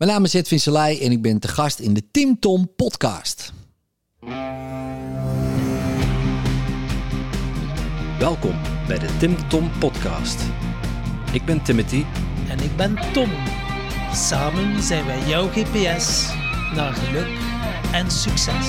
Mijn naam is Edwin Selei en ik ben te gast in de Tim Tom podcast. Welkom bij de Tim Tom podcast. Ik ben Timothy. En ik ben Tom. Samen zijn wij jouw GPS naar geluk en succes.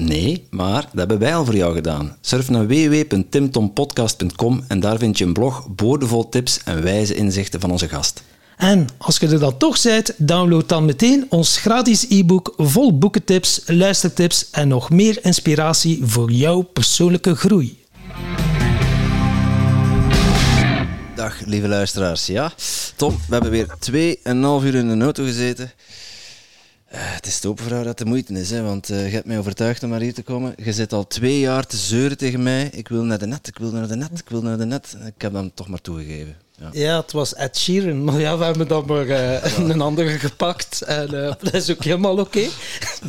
Nee, maar dat hebben wij al voor jou gedaan. Surf naar www.timtompodcast.com en daar vind je een blog boordevol tips en wijze inzichten van onze gast. En als je er dan toch bent, download dan meteen ons gratis e-book vol boekentips, luistertips en nog meer inspiratie voor jouw persoonlijke groei. Dag lieve luisteraars. Ja, Tom, we hebben weer 2,5 uur in de auto gezeten. Uh, het is de vrouw dat de moeite is, hè, want uh, je hebt mij overtuigd om naar hier te komen. Je zit al twee jaar te zeuren tegen mij. Ik wil naar de net, ik wil naar de net, ik wil naar de net. Ik heb hem toch maar toegegeven. Ja. ja, het was Ed Sheeran, maar ja, we hebben dan maar uh, een andere gepakt en dat is ook helemaal oké. Okay.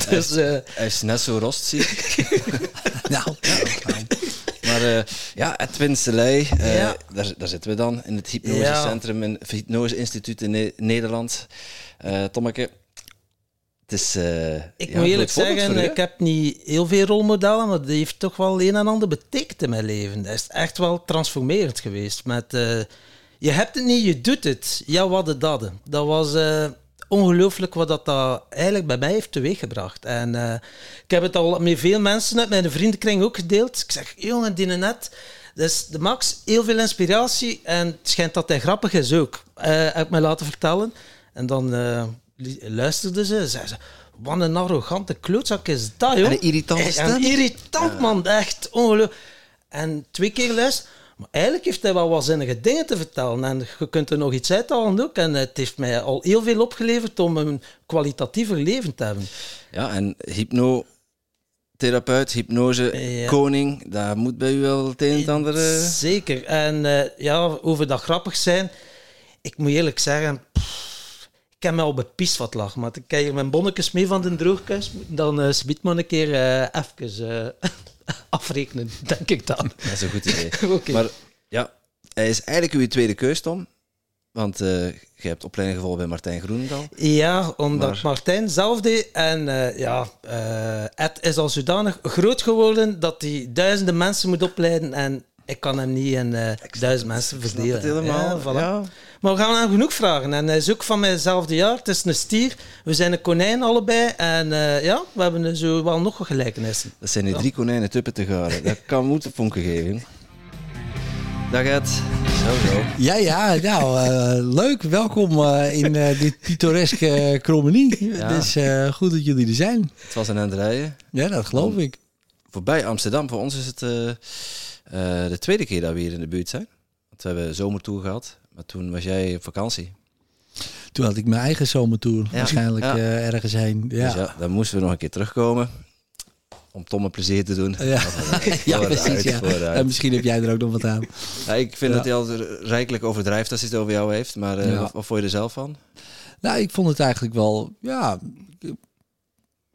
Dus, hij is net zo rostziek. nou, nou, Maar uh, ja, Edwin Selei, uh, ja. daar, daar, zitten we dan in het hypnosecentrum, in het Hypnose Instituut in ne Nederland. Uh, Tommeke, het is... ik ja, moet eerlijk zeggen, ik heb niet heel veel rolmodellen, maar die heeft toch wel een en ander betekend in mijn leven. Dat is echt wel transformerend geweest. Met, je hebt het niet, je doet het. Ja, wat het dat. Dat was ongelooflijk wat dat, dat eigenlijk bij mij heeft teweeggebracht. En uh, ik heb het al met veel mensen uit mijn vriendenkring ook gedeeld. Ik zeg, jongen, die net... Dus de Max, heel veel inspiratie en het schijnt dat hij grappig is ook. Uh, heb ik mij laten vertellen. En dan uh, luisterde ze, zei ze... Wat een arrogante klootzak is dat, joh. En een irritant stem. Een irritant, man. Echt ongelooflijk. En twee keer luisteren maar eigenlijk heeft hij wel wat zinnige dingen te vertellen. En je kunt er nog iets uithalen ook. En het heeft mij al heel veel opgeleverd om een kwalitatiever leven te hebben. Ja, en hypnotherapeut, hypnose, koning, daar moet bij u wel het een en ander... Zeker. En uh, ja, over dat grappig zijn, ik moet eerlijk zeggen... Pff, ik heb me al bepiest wat lachen, maar ik krijg hier mijn bonnetjes mee van de droogkuis. Dan uh, smiet maar een keer even afrekenen, denk ik dan. Dat is een goed idee. okay. Maar ja, hij is eigenlijk uw tweede keus, Tom. Want uh, je hebt opleiding gevolgd bij Martijn Groenendal. Ja, omdat maar... Martijn zelf deed. En uh, ja, uh, Ed is al zodanig groot geworden dat hij duizenden mensen moet opleiden. En ik kan hem niet in duizend mensen verdelen. helemaal. Ja, voilà. ja. Maar we gaan hem genoeg vragen. En hij is ook van mijzelfde jaar. Het is een stier. We zijn een konijn allebei. En uh, ja, we hebben zo wel nog wat gelijkenissen. Dat zijn die drie konijnen tuppen te garen. Dat kan moeten vonken geven. Dag Ed. Zo, zo. Ja, ja, nou, uh, leuk. Welkom uh, in uh, dit pittoreske Krommenie. Ja. Het is goed dat jullie er zijn. Het was een rijden. Ja, dat geloof Om, ik. Voorbij Amsterdam. Voor ons is het de tweede keer dat we hier in de buurt zijn. Want we hebben zomertour gehad. Maar toen was jij op vakantie. Toen had ik mijn eigen zomertour ja. waarschijnlijk ja. Uh, ergens heen. Ja. Dus ja, dan moesten we nog een keer terugkomen. Om Tom een plezier te doen. Ja, ja precies. Ja. En misschien heb jij er ook nog wat aan. Ja, ik vind dat hij al rijkelijk overdrijft als hij het over jou heeft. Maar uh, wat, wat vond je er zelf van? Nou, ik vond het eigenlijk wel... Ja,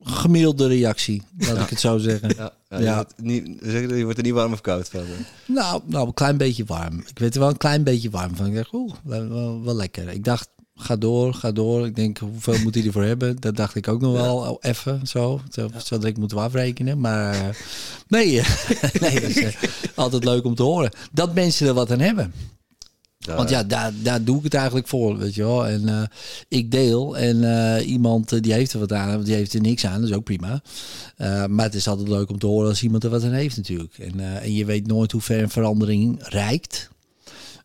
gemiddelde reactie, laat ik het zo zeggen. Ja, ja, ja. Je, wordt niet, zeg, je wordt er niet warm of koud van. Nou, nou, een klein beetje warm. Ik weet er wel een klein beetje warm van. Ik dacht, oeh, wel, wel, lekker. Ik dacht, ga door, ga door. Ik denk, hoeveel moet hij ervoor hebben? Dat dacht ik ook nog wel oh, even zo. Zo, zo dat ik moet afrekenen. Maar uh, nee, nee dat is uh, altijd leuk om te horen. Dat mensen er wat aan hebben. Want ja, daar, daar doe ik het eigenlijk voor, weet je wel. En uh, ik deel en uh, iemand uh, die heeft er wat aan, die heeft er niks aan, dat is ook prima. maar het is altijd leuk om te horen als iemand er wat aan heeft natuurlijk. En, en je weet nooit hoe ver een verandering reikt.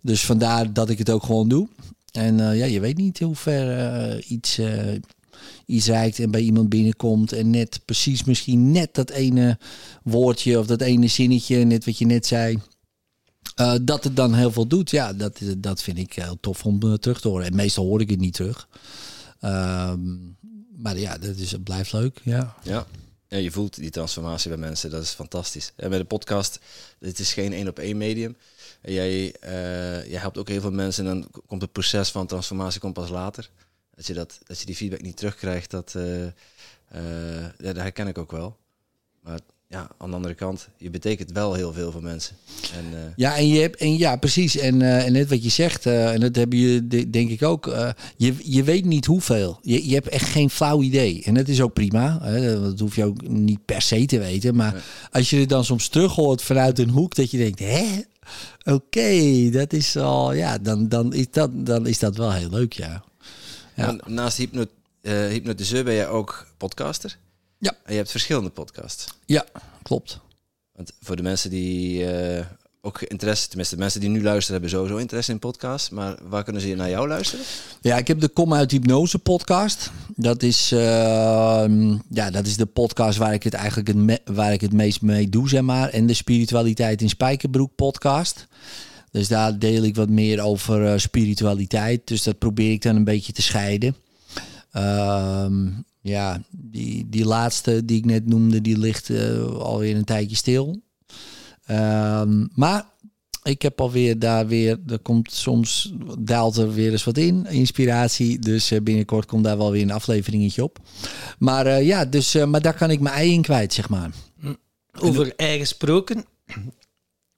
Dus vandaar dat ik het ook gewoon doe. En ja, je weet niet hoe ver iets, iets reikt en bij iemand binnenkomt. En net precies misschien net dat ene woordje of dat ene zinnetje, net wat je net zei uh, dat het dan heel veel doet, ja, dat, dat vind ik heel tof om uh, terug te horen. En meestal hoor ik het niet terug. Uh, maar ja, dat is, het blijft leuk, ja. Ja, Ja, je voelt die transformatie bij mensen, dat is fantastisch. En bij de podcast, het is geen één op één medium. En jij, jij helpt ook heel veel mensen en dan komt het proces van transformatie komt pas later. Dat je, dat, dat je die feedback niet terugkrijgt, dat, dat herken ik ook wel. Maar ja, aan de andere kant, je betekent wel heel veel voor mensen. En, uh... Ja, en je hebt, en ja, precies. En, uh, en net wat je zegt, uh, en dat hebben je denk ik ook. je, je weet niet hoeveel. Je, je hebt echt geen flauw idee. En dat is ook prima. Hè? Dat hoef je ook niet per se te weten. Maar als je het dan soms terug hoort vanuit een hoek, dat je denkt, hè? Oké, okay, dat is al, ja, dan, dan, is dat, dan is dat wel heel leuk, ja. ja. Naast hypnot, hypnotiseur ben je ook podcaster? Ja. En je hebt verschillende podcasts. Ja, klopt. Want voor de mensen die uh, ook interesse, tenminste de mensen die nu luisteren, hebben sowieso interesse in podcasts. Maar waar kunnen ze naar jou luisteren? Ja, ik heb de Kom uit Hypnose podcast. Dat is, uh, ja, dat is de podcast waar ik het eigenlijk het, waar ik het meest mee doe, zeg maar. En de Spiritualiteit in Spijkerbroek podcast. Dus daar deel ik wat meer over uh, spiritualiteit. Dus dat probeer ik dan een beetje te scheiden. Ehm, ja, die, die laatste die ik net noemde, die ligt uh, alweer een tijdje stil. Um, maar ik heb alweer daar weer, er komt soms, daalt er weer eens wat in, inspiratie. Dus uh, binnenkort komt daar wel weer een afleveringetje op. Maar uh, ja, dus, maar daar kan ik mijn ei in kwijt, zeg maar. Over ei gesproken,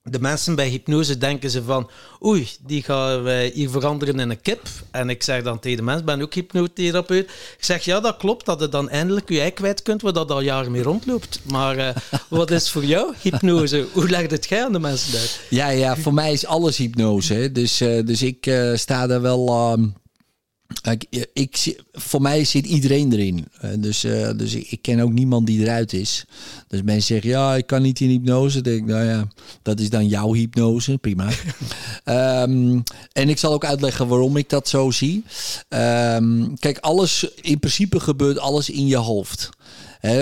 de mensen bij hypnose denken ze van, oei, die gaan wij hier veranderen in een kip. En ik zeg dan tegen de mensen, ben ook hypnotherapeut. Ik zeg, ja, dat klopt, dat je dan eindelijk je ei kwijt kunt, waar dat al jaren mee rondloopt. Maar uh, wat is voor jou hypnose? Hoe legt het jij aan de mensen uit? Ja, ja, voor mij is alles hypnose. Hè. Dus, uh, dus ik uh, sta daar wel... Uh, ik, ik, voor mij zit iedereen erin. Dus, uh, dus ik, ik, ken ook niemand die eruit is. Dus mensen zeggen, ja, ik kan niet in hypnose. Dan denk ik, nou ja, dat is dan jouw hypnose. Prima. um, en ik zal ook uitleggen waarom ik dat zo zie. Um, kijk, alles, in principe gebeurt alles in je hoofd.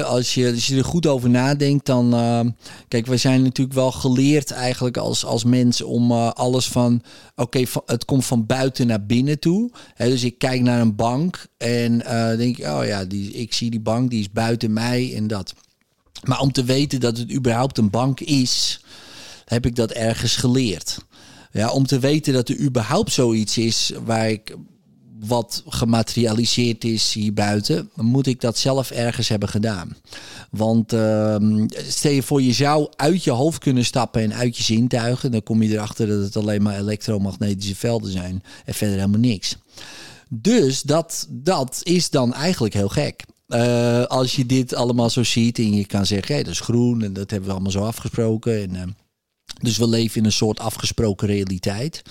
Als, je, er goed over nadenkt, dan. Uh, kijk, we zijn natuurlijk wel geleerd eigenlijk als, als mens om uh, alles van. Oké, het komt van buiten naar binnen toe. Dus ik kijk naar een bank en uh, denk oh ja, die, ik zie die bank, die is buiten mij en dat. Maar om te weten dat het überhaupt een bank is, heb ik dat ergens geleerd. Ja, om te weten dat er überhaupt zoiets is waar ik wat gematerialiseerd is hier buiten, moet ik dat zelf ergens hebben gedaan. Want uh, stel je voor, je zou uit je hoofd kunnen stappen en uit je zintuigen, dan kom je erachter dat het alleen maar elektromagnetische velden zijn en verder helemaal niks. Dus dat, dat is dan eigenlijk heel gek. Uh, als je dit allemaal zo ziet en je kan zeggen, hey, dat is groen en dat hebben we allemaal zo afgesproken. En, uh, dus we leven in een soort afgesproken realiteit.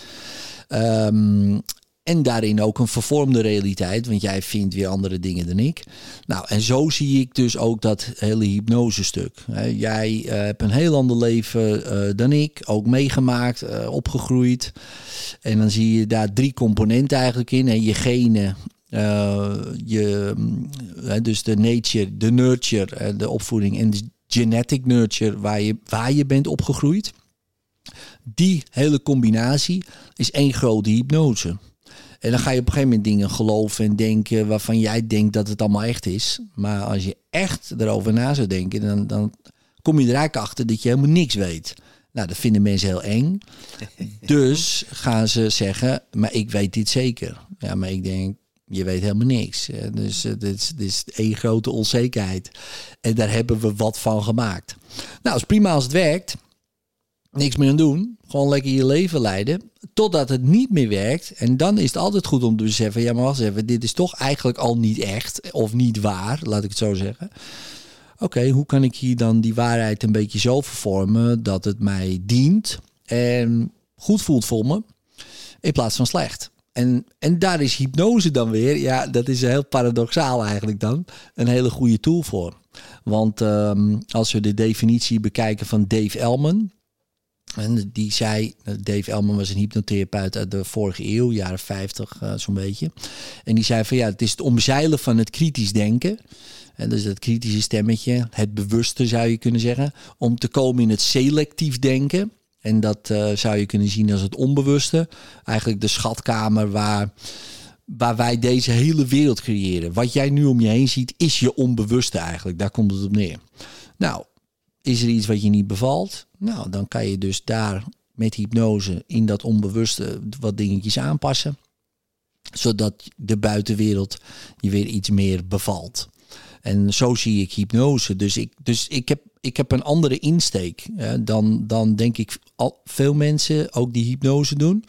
Um, en daarin ook een vervormde realiteit, want jij vindt weer andere dingen dan ik. Nou, en zo zie ik dus ook dat hele hypnosestuk. Jij uh, hebt een heel ander leven uh, dan ik, ook meegemaakt, uh, opgegroeid. En dan zie je daar drie componenten eigenlijk in. Je genen, je, dus de nature, de nurture, de opvoeding en de genetic nurture waar je, waar je bent opgegroeid. Die hele combinatie is één grote hypnose. En dan ga je op een gegeven moment dingen geloven en denken waarvan jij denkt dat het allemaal echt is. Maar als je echt erover na zou denken, dan, dan kom je er eigenlijk achter dat je helemaal niks weet. Nou, dat vinden mensen heel eng. Dus gaan ze zeggen, maar ik weet dit zeker. Ja, maar ik denk, je weet helemaal niks. Dus dit is, dit is één grote onzekerheid. En daar hebben we wat van gemaakt. Nou, is prima als het werkt niks meer aan doen. Gewoon lekker je leven leiden. Totdat het niet meer werkt. En dan is het altijd goed om te beseffen: ja, maar wacht even, dit is toch eigenlijk al niet echt. Of niet waar, laat ik het zo zeggen. Oké, hoe kan ik hier dan die waarheid een beetje zo vervormen dat het mij dient en goed voelt voor me, in plaats van slecht? En, en daar is hypnose dan weer, ja, dat is heel paradoxaal eigenlijk dan, een hele goede tool voor. Want um, als we de definitie bekijken van Dave Elman, en die zei, Dave Elman was een hypnotherapeut uit de vorige eeuw, jaren 50 uh, zo'n beetje. En die zei van ja, het is het omzeilen van het kritisch denken. En dus dat kritische stemmetje, het bewuste zou je kunnen zeggen, om te komen in het selectief denken. En dat uh, zou je kunnen zien als het onbewuste. Eigenlijk de schatkamer waar waar wij deze hele wereld creëren. Wat jij nu om je heen ziet, is je onbewuste eigenlijk. Daar komt het op neer. Nou, is er iets wat je niet bevalt? Nou, dan kan je dus daar met hypnose in dat onbewuste wat dingetjes aanpassen. Zodat de buitenwereld je weer iets meer bevalt. En zo zie ik hypnose. Dus ik, dus ik, heb, ik heb een andere insteek hè, dan, dan denk ik al veel mensen ook die hypnose doen.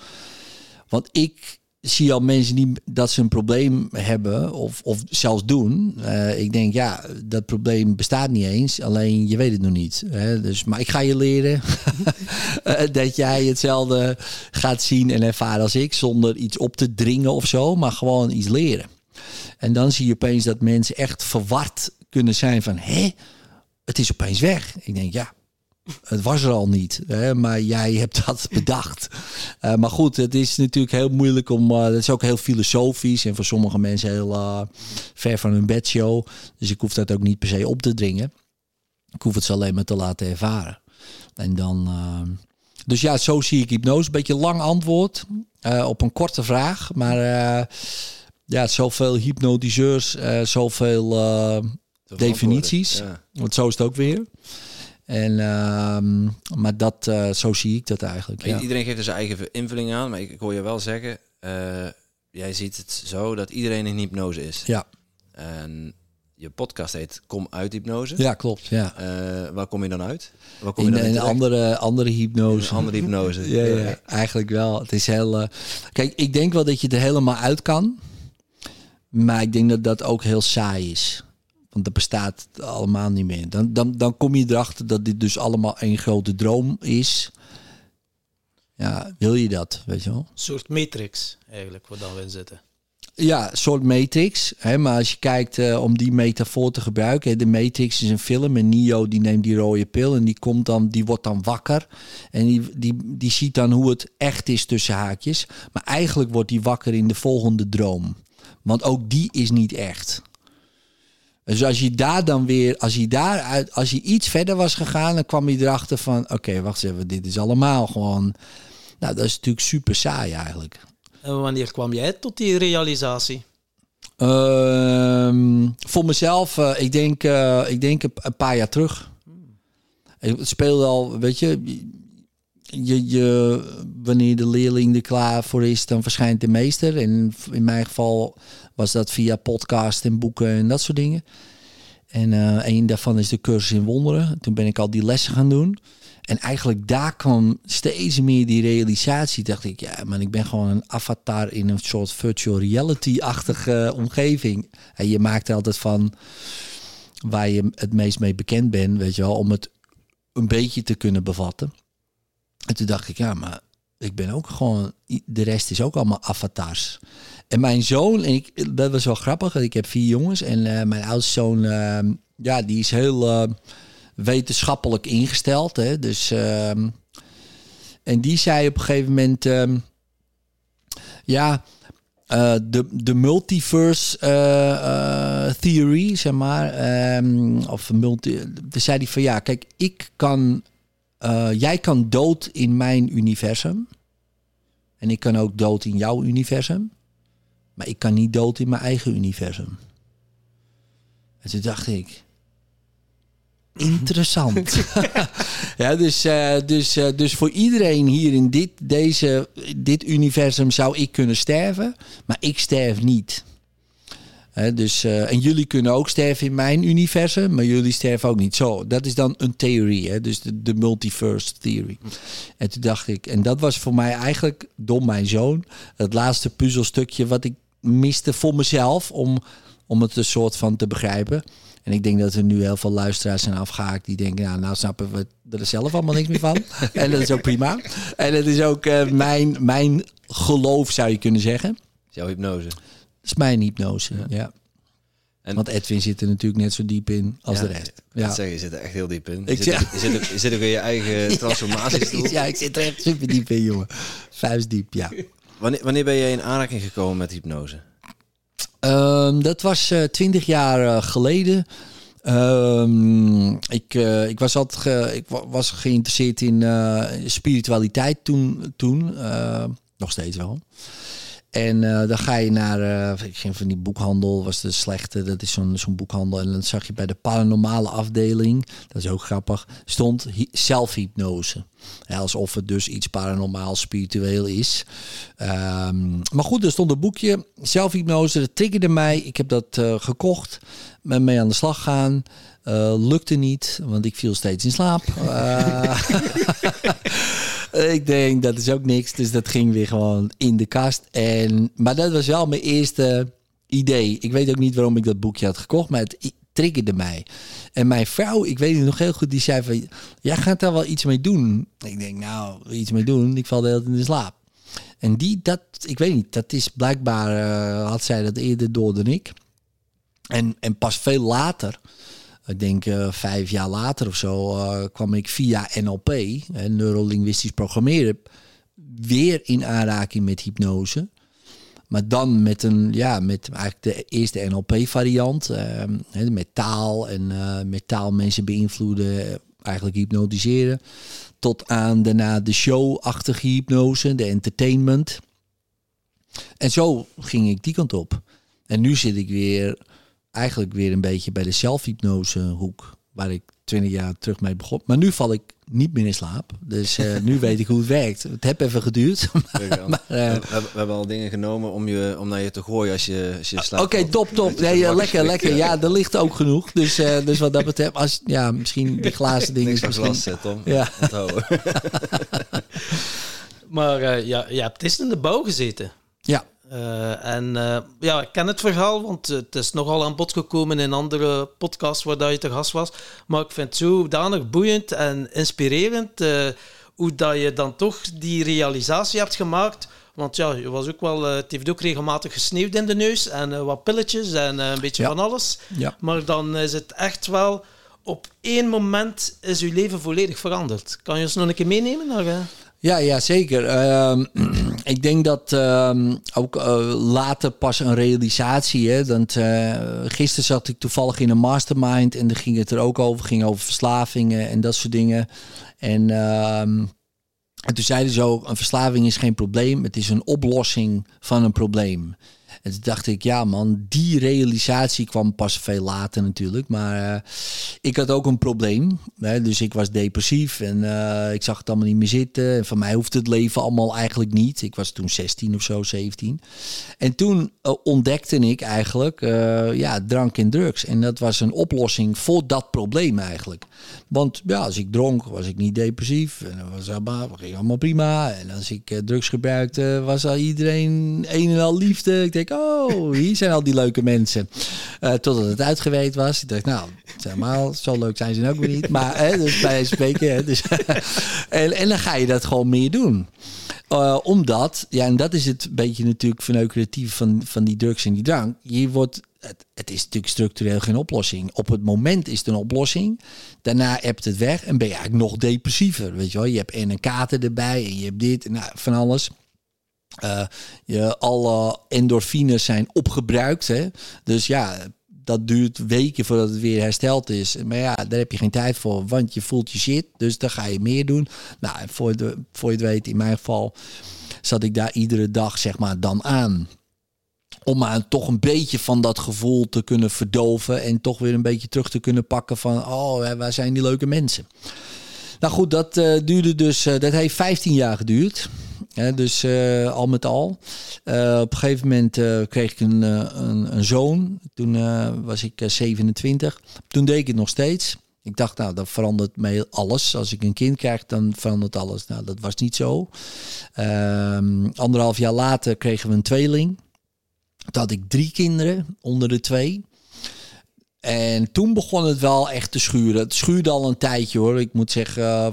Want ik zie al mensen die dat ze een probleem hebben of, of zelfs doen. Uh, ik denk, ja, dat probleem bestaat niet eens, alleen je weet het nog niet. Hè? Dus, maar ik ga je leren eh, dat jij hetzelfde gaat zien en ervaren als ik, zonder iets op te dringen of zo, maar gewoon iets leren. En dan zie je opeens dat mensen echt verward kunnen zijn van, hé, het is opeens weg. Ik denk, ja, het was er al niet, hè, maar jij hebt dat bedacht. Uh, maar goed, het is natuurlijk heel moeilijk om. Uh, het is ook heel filosofisch en voor sommige mensen heel uh, ver van hun bedshow. Dus ik hoef dat ook niet per se op te dringen. Ik hoef het ze alleen maar te laten ervaren. En dan. dus ja, zo zie ik hypnose. Beetje lang antwoord op een korte vraag. Maar ja, zoveel hypnotiseurs, zoveel definities. Ja. Want zo is het ook weer. En, uh, maar dat, uh, zo zie ik dat eigenlijk. Ja. Iedereen geeft er zijn eigen invulling aan, maar ik, ik hoor je wel zeggen, uh, jij ziet het zo dat iedereen in hypnose is. Ja. En je podcast heet Kom uit hypnose. Ja, klopt. Ja. Uh, waar kom je dan uit? Waar kom in, je dan in een andere, andere hypnose. Andere hypnose. ja, ja, eigenlijk wel. Het is heel. kijk, ik denk wel dat je er helemaal uit kan. Maar ik denk dat dat ook heel saai is. Want dat bestaat allemaal niet meer. Dan, dan, dan kom je erachter dat dit dus allemaal een grote droom is. Ja, wil je dat, weet je wel? Een soort matrix eigenlijk, wat dan we in zitten. Ja, een soort matrix. Hè, maar als je kijkt uh, om die metafoor te gebruiken. Hè, de matrix is een film en Neo die neemt die rode pil en die komt dan, die wordt dan wakker. En die, die, die ziet dan hoe het echt is tussen haakjes. Maar eigenlijk wordt die wakker in de volgende droom. Want ook die is niet echt. Dus als je daar dan weer, als je daaruit, als je iets verder was gegaan, dan kwam je erachter van, oké, wacht even, dit is allemaal gewoon, nou, dat is natuurlijk super saai eigenlijk. En wanneer kwam jij tot die realisatie? Uh, voor mezelf, uh, ik denk, uh, ik denk een paar jaar terug. Het speelde al, weet je, je, wanneer de leerling er klaar voor is, dan verschijnt de meester. En in mijn geval was dat via podcast en boeken en dat soort dingen. En uh, een daarvan is de cursus in wonderen. Toen ben ik al die lessen gaan doen. En eigenlijk daar kwam steeds meer die realisatie. Dacht ik, ja, maar ik ben gewoon een avatar in een soort virtual reality-achtige omgeving. En je maakt er altijd van waar je het meest mee bekend bent, weet je wel, om het een beetje te kunnen bevatten. En toen dacht ik, ja, maar ik ben ook gewoon, de rest is ook allemaal avatars. En mijn zoon, en ik, dat was wel grappig, ik heb vier jongens en uh, mijn oudste zoon, uh, ja, die is heel uh, wetenschappelijk ingesteld. Hè? Dus, ehm, en die zei op een gegeven moment, ehm, ja, de, de multiverse theory, zeg maar, um, of multi, zei hij van ja, kijk, ik kan, jij kan dood in mijn universum. En ik kan ook dood in jouw universum. Maar ik kan niet dood in mijn eigen universum. En toen dacht ik. Interessant. ja, dus, uh, dus, uh, dus voor iedereen hier in dit, deze, dit universum zou ik kunnen sterven, maar ik sterf niet. He, dus, uh, en jullie kunnen ook sterven in mijn universum, maar jullie sterven ook niet. Zo, dat is dan een theorie, hè? dus de, de multiverse theory. En toen dacht ik, en dat was voor mij eigenlijk door mijn zoon het laatste puzzelstukje wat ik miste voor mezelf om, om het een soort van te begrijpen. En ik denk dat er nu heel veel luisteraars zijn afgehaakt die denken, nou, nou snappen we er zelf allemaal niks meer van. en dat is ook prima. En dat is ook uh, mijn, mijn geloof, zou je kunnen zeggen. Jouw hypnose. Is mijn hypnose, ja. En Want Edwin zit er natuurlijk net zo diep in als de rest. Ja, zeg, je zit er echt heel diep in. Je, ik zit, je, zit, ook, je zit ook in je eigen transformatiestoel. ja, ik zit er echt super diep in, jongen. Vuist diep, ja. Wanneer, wanneer ben jij in aanraking gekomen met hypnose? Um, dat was uh, twintig jaar uh, geleden. Um, ik, uh, ik was altijd ge, ik was geïnteresseerd in spiritualiteit toen, toen nog steeds wel. En uh, dan ga je naar, uh, ik ging van die boekhandel, was de slechte, dat is zo'n zo'n boekhandel. En dan zag je bij de paranormale afdeling, dat is ook grappig, stond zelfhypnose. Ja, alsof het dus iets paranormaal spiritueel is. Um, maar goed, er stond een boekje, zelfhypnose, dat triggerde mij. Ik heb dat uh, gekocht, ben mee aan de slag gaan. lukte niet, want ik viel steeds in slaap. ik denk, dat is ook niks. Dus dat ging weer gewoon in de kast. En, maar dat was wel mijn eerste idee. Ik weet ook niet waarom ik dat boekje had gekocht, maar het triggerde mij. En mijn vrouw, ik weet het nog heel goed, die zei van... Jij gaat daar wel iets mee doen. Ik denk, nou, iets mee doen? Ik val de in de slaap. En die, dat, ik weet niet, dat is blijkbaar, uh, had zij dat eerder door dan ik. En, en pas veel later ik denk uh, vijf jaar later of zo, uh, kwam ik via NLP, uh, neurolinguistisch programmeren, weer in aanraking met hypnose. Maar dan met een, ja, met eigenlijk de eerste NLP-variant, met taal en met taal mensen beïnvloeden, eigenlijk hypnotiseren. Tot aan daarna de show-achtige hypnose, de entertainment. En zo ging ik die kant op. En nu zit ik weer eigenlijk weer een beetje bij de zelfhypnose hoek. Waar ik twintig jaar terug mee begon. Maar nu val ik niet meer in slaap. Dus uh, nu weet ik hoe het werkt. Het heeft even geduurd. maar, uh, we, we, hebben al dingen genomen om, je, om naar je te gooien als je, als je slaapt. Oké, top, top. Nee, lekker, lekker. Ja, er ligt ook genoeg. Dus, uh, dus wat dat betreft, als, ja, misschien die glazen dingen. Niks misschien... glas zet, Tom. Ja. maar ja, je hebt eerst in de bouw gezeten. Ja. Uh, en uh, ja, ik ken het verhaal, want het is nogal aan bod gekomen in andere podcasts waar dat je te gast was. Maar ik vind het zodanig boeiend en inspirerend uh, hoe dat je dan toch die realisatie hebt gemaakt. Want ja, je was ook wel, het heeft ook regelmatig gesneeuwd in de neus en wat pilletjes en een beetje ja. van alles. Ja. Maar dan is het echt wel, op één moment is je leven volledig veranderd. Kan je ons nog een keer meenemen naar... Ja, ja zeker. Uh, ik denk dat uh, ook uh, later pas een realisatie. Hè, uh, gisteren zat ik toevallig in een mastermind en daar ging het er ook over. ging over verslavingen en dat soort dingen. En, ehm, en toen zeiden ze ook, een verslaving is geen probleem. Het is een oplossing van een probleem. En toen dacht ik, ja man, die realisatie kwam pas veel later natuurlijk. Maar uh, ik had ook een probleem. Hè? Dus ik was depressief en uh, ik zag het allemaal niet meer zitten. En van mij hoefde het leven allemaal eigenlijk niet. Ik was toen 16 of zo, 17. En toen uh, ontdekte ik eigenlijk ja, drank en drugs. En dat was een oplossing voor dat probleem eigenlijk. Want ja, als ik dronk, was ik niet depressief. En was allemaal, ging allemaal prima. En als ik drugs gebruikte, was al iedereen een en al liefde. Ik denk, oh, hier zijn al die leuke mensen. Uh, totdat het uitgeweid was. Ik dacht, nou, zeg maar, zo leuk zijn ze ook weer niet. Maar, hè, dus bij spreken. Hè, dus, en, en dan ga je dat gewoon meer doen. Uh, omdat, ja, en dat is het beetje natuurlijk verneukeratief van, van die drugs en die drank. Je wordt, het, het, is natuurlijk structureel geen oplossing. Op het moment is het een oplossing. Daarna hebt het weg en ben je eigenlijk nog depressiever. Weet je wel, je hebt en een kater erbij en je hebt dit en nou, van alles. Uh, je, alle endorfines zijn opgebruikt. Hè? Dus ja, dat duurt weken voordat het weer hersteld is. Maar ja, daar heb je geen tijd voor, want je voelt je shit. Dus dan ga je meer doen. Nou, voor, de, voor je het weet, in mijn geval zat ik daar iedere dag zeg maar dan aan. Om maar toch een beetje van dat gevoel te kunnen verdoven. En toch weer een beetje terug te kunnen pakken van, oh, waar zijn die leuke mensen? Nou goed, dat uh, duurde dus, uh, dat heeft 15 jaar geduurd. Dus uh, al met al. Op een gegeven moment kreeg ik een, een, een, zoon. Toen was ik 27. Toen deed ik het nog steeds. Ik dacht, nou, dat verandert mij alles. Als ik een kind krijg, dan verandert alles. Nou, dat was niet zo. Ehm, anderhalf jaar later kregen we een tweeling. Toen had ik drie kinderen onder de twee. En toen begon het wel echt te schuren. Het schuurde al een tijdje hoor. Ik moet zeggen, uh,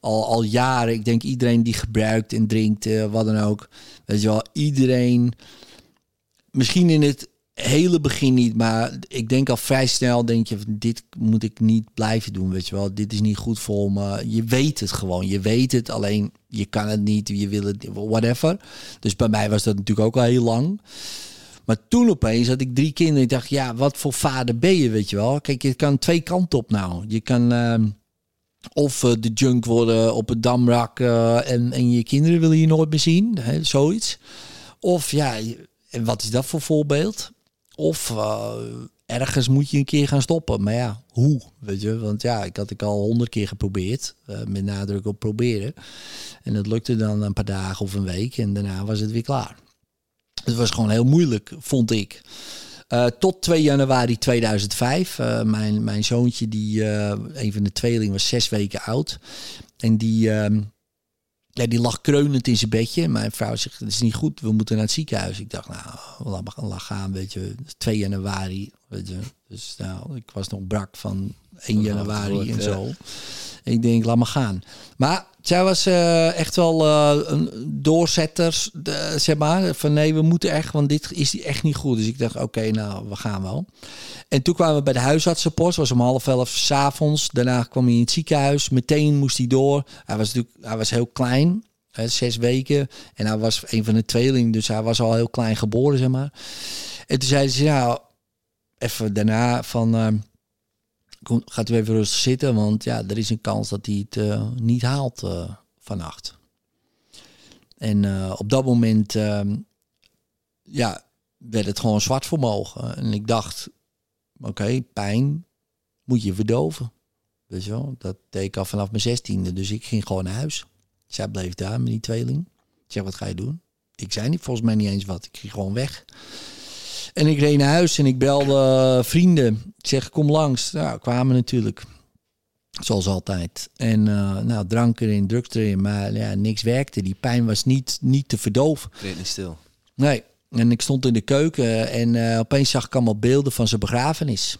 al, al jaren. Ik denk iedereen die gebruikt en drinkt, uh, wat dan ook. Weet je wel, iedereen. Misschien in het hele begin niet, maar ik denk al vrij snel denk je, dit moet ik niet blijven doen, weet je wel. Dit is niet goed voor me. Je weet het gewoon. Je weet het, alleen je kan het niet, je wil het, whatever. Dus bij mij was dat natuurlijk ook al heel lang. Maar toen opeens had ik drie kinderen. Ik dacht, ja, wat voor vader ben je, weet je wel? Kijk, je kan twee kanten op nou. Je kan uh, of uh, de junk worden op het damrak uh, en, en je kinderen willen je nooit meer zien. Hè, zoiets. Of ja, en wat is dat voor voorbeeld? Of uh, ergens moet je een keer gaan stoppen. Maar ja, hoe? Weet je, want ja, ik had ik al honderd keer geprobeerd. Met nadruk op proberen. En dat lukte dan een paar dagen of een week. En daarna was het weer klaar. Het was gewoon heel moeilijk, vond ik. Uh, tot 2 januari 2005. Uh, mijn, mijn zoontje, die, uh, een van de tweelingen, was zes weken oud. En die, ja, die lag kreunend in zijn bedje. Mijn vrouw zegt, het is niet goed, we moeten naar het ziekenhuis. Ik dacht, nou, laat gaan, weet je. 2 januari, weet je. Dus nou, ik was nog brak van 1 januari en zo. Ik denk, laat maar gaan. Maar zij was uh, echt wel uh, een doorzetter, zeg maar. Van nee, we moeten echt, want dit is echt niet goed. Dus ik dacht, oké, okay, nou, we gaan wel. En toen kwamen we bij de huisartsenpost. was om half elf s'avonds. Daarna kwam hij in het ziekenhuis. Meteen moest hij door. Hij was natuurlijk, hij was heel klein. Hè, zes weken. En hij was een van de tweelingen. Dus hij was al heel klein geboren, zeg maar. En toen zeiden ze, ja, even daarna van... Gaat u even rustig zitten, want ja, er is een kans dat hij het uh, niet haalt uh, vannacht. En uh, op dat moment ehm, ja, werd het gewoon zwart voor. En ik dacht, oké, pijn moet je verdoven. Weet dat deed ik al vanaf mijn zestiende. Dus ik ging gewoon naar huis. Zij bleef daar met die tweeling. Ik zeg, wat ga je doen? Ik zei niet, volgens mij niet eens wat. Ik ging gewoon weg. En ik reed naar huis en ik belde vrienden. Ik zeg, kom langs. Nou, kwamen natuurlijk. Zoals altijd. En uh, nou, drank erin, drugs erin. Maar ja, niks werkte. Die pijn was niet, niet te verdoven. Reed niet stil. Nee. En ik stond in de keuken en uh, opeens zag ik allemaal beelden van zijn begrafenis.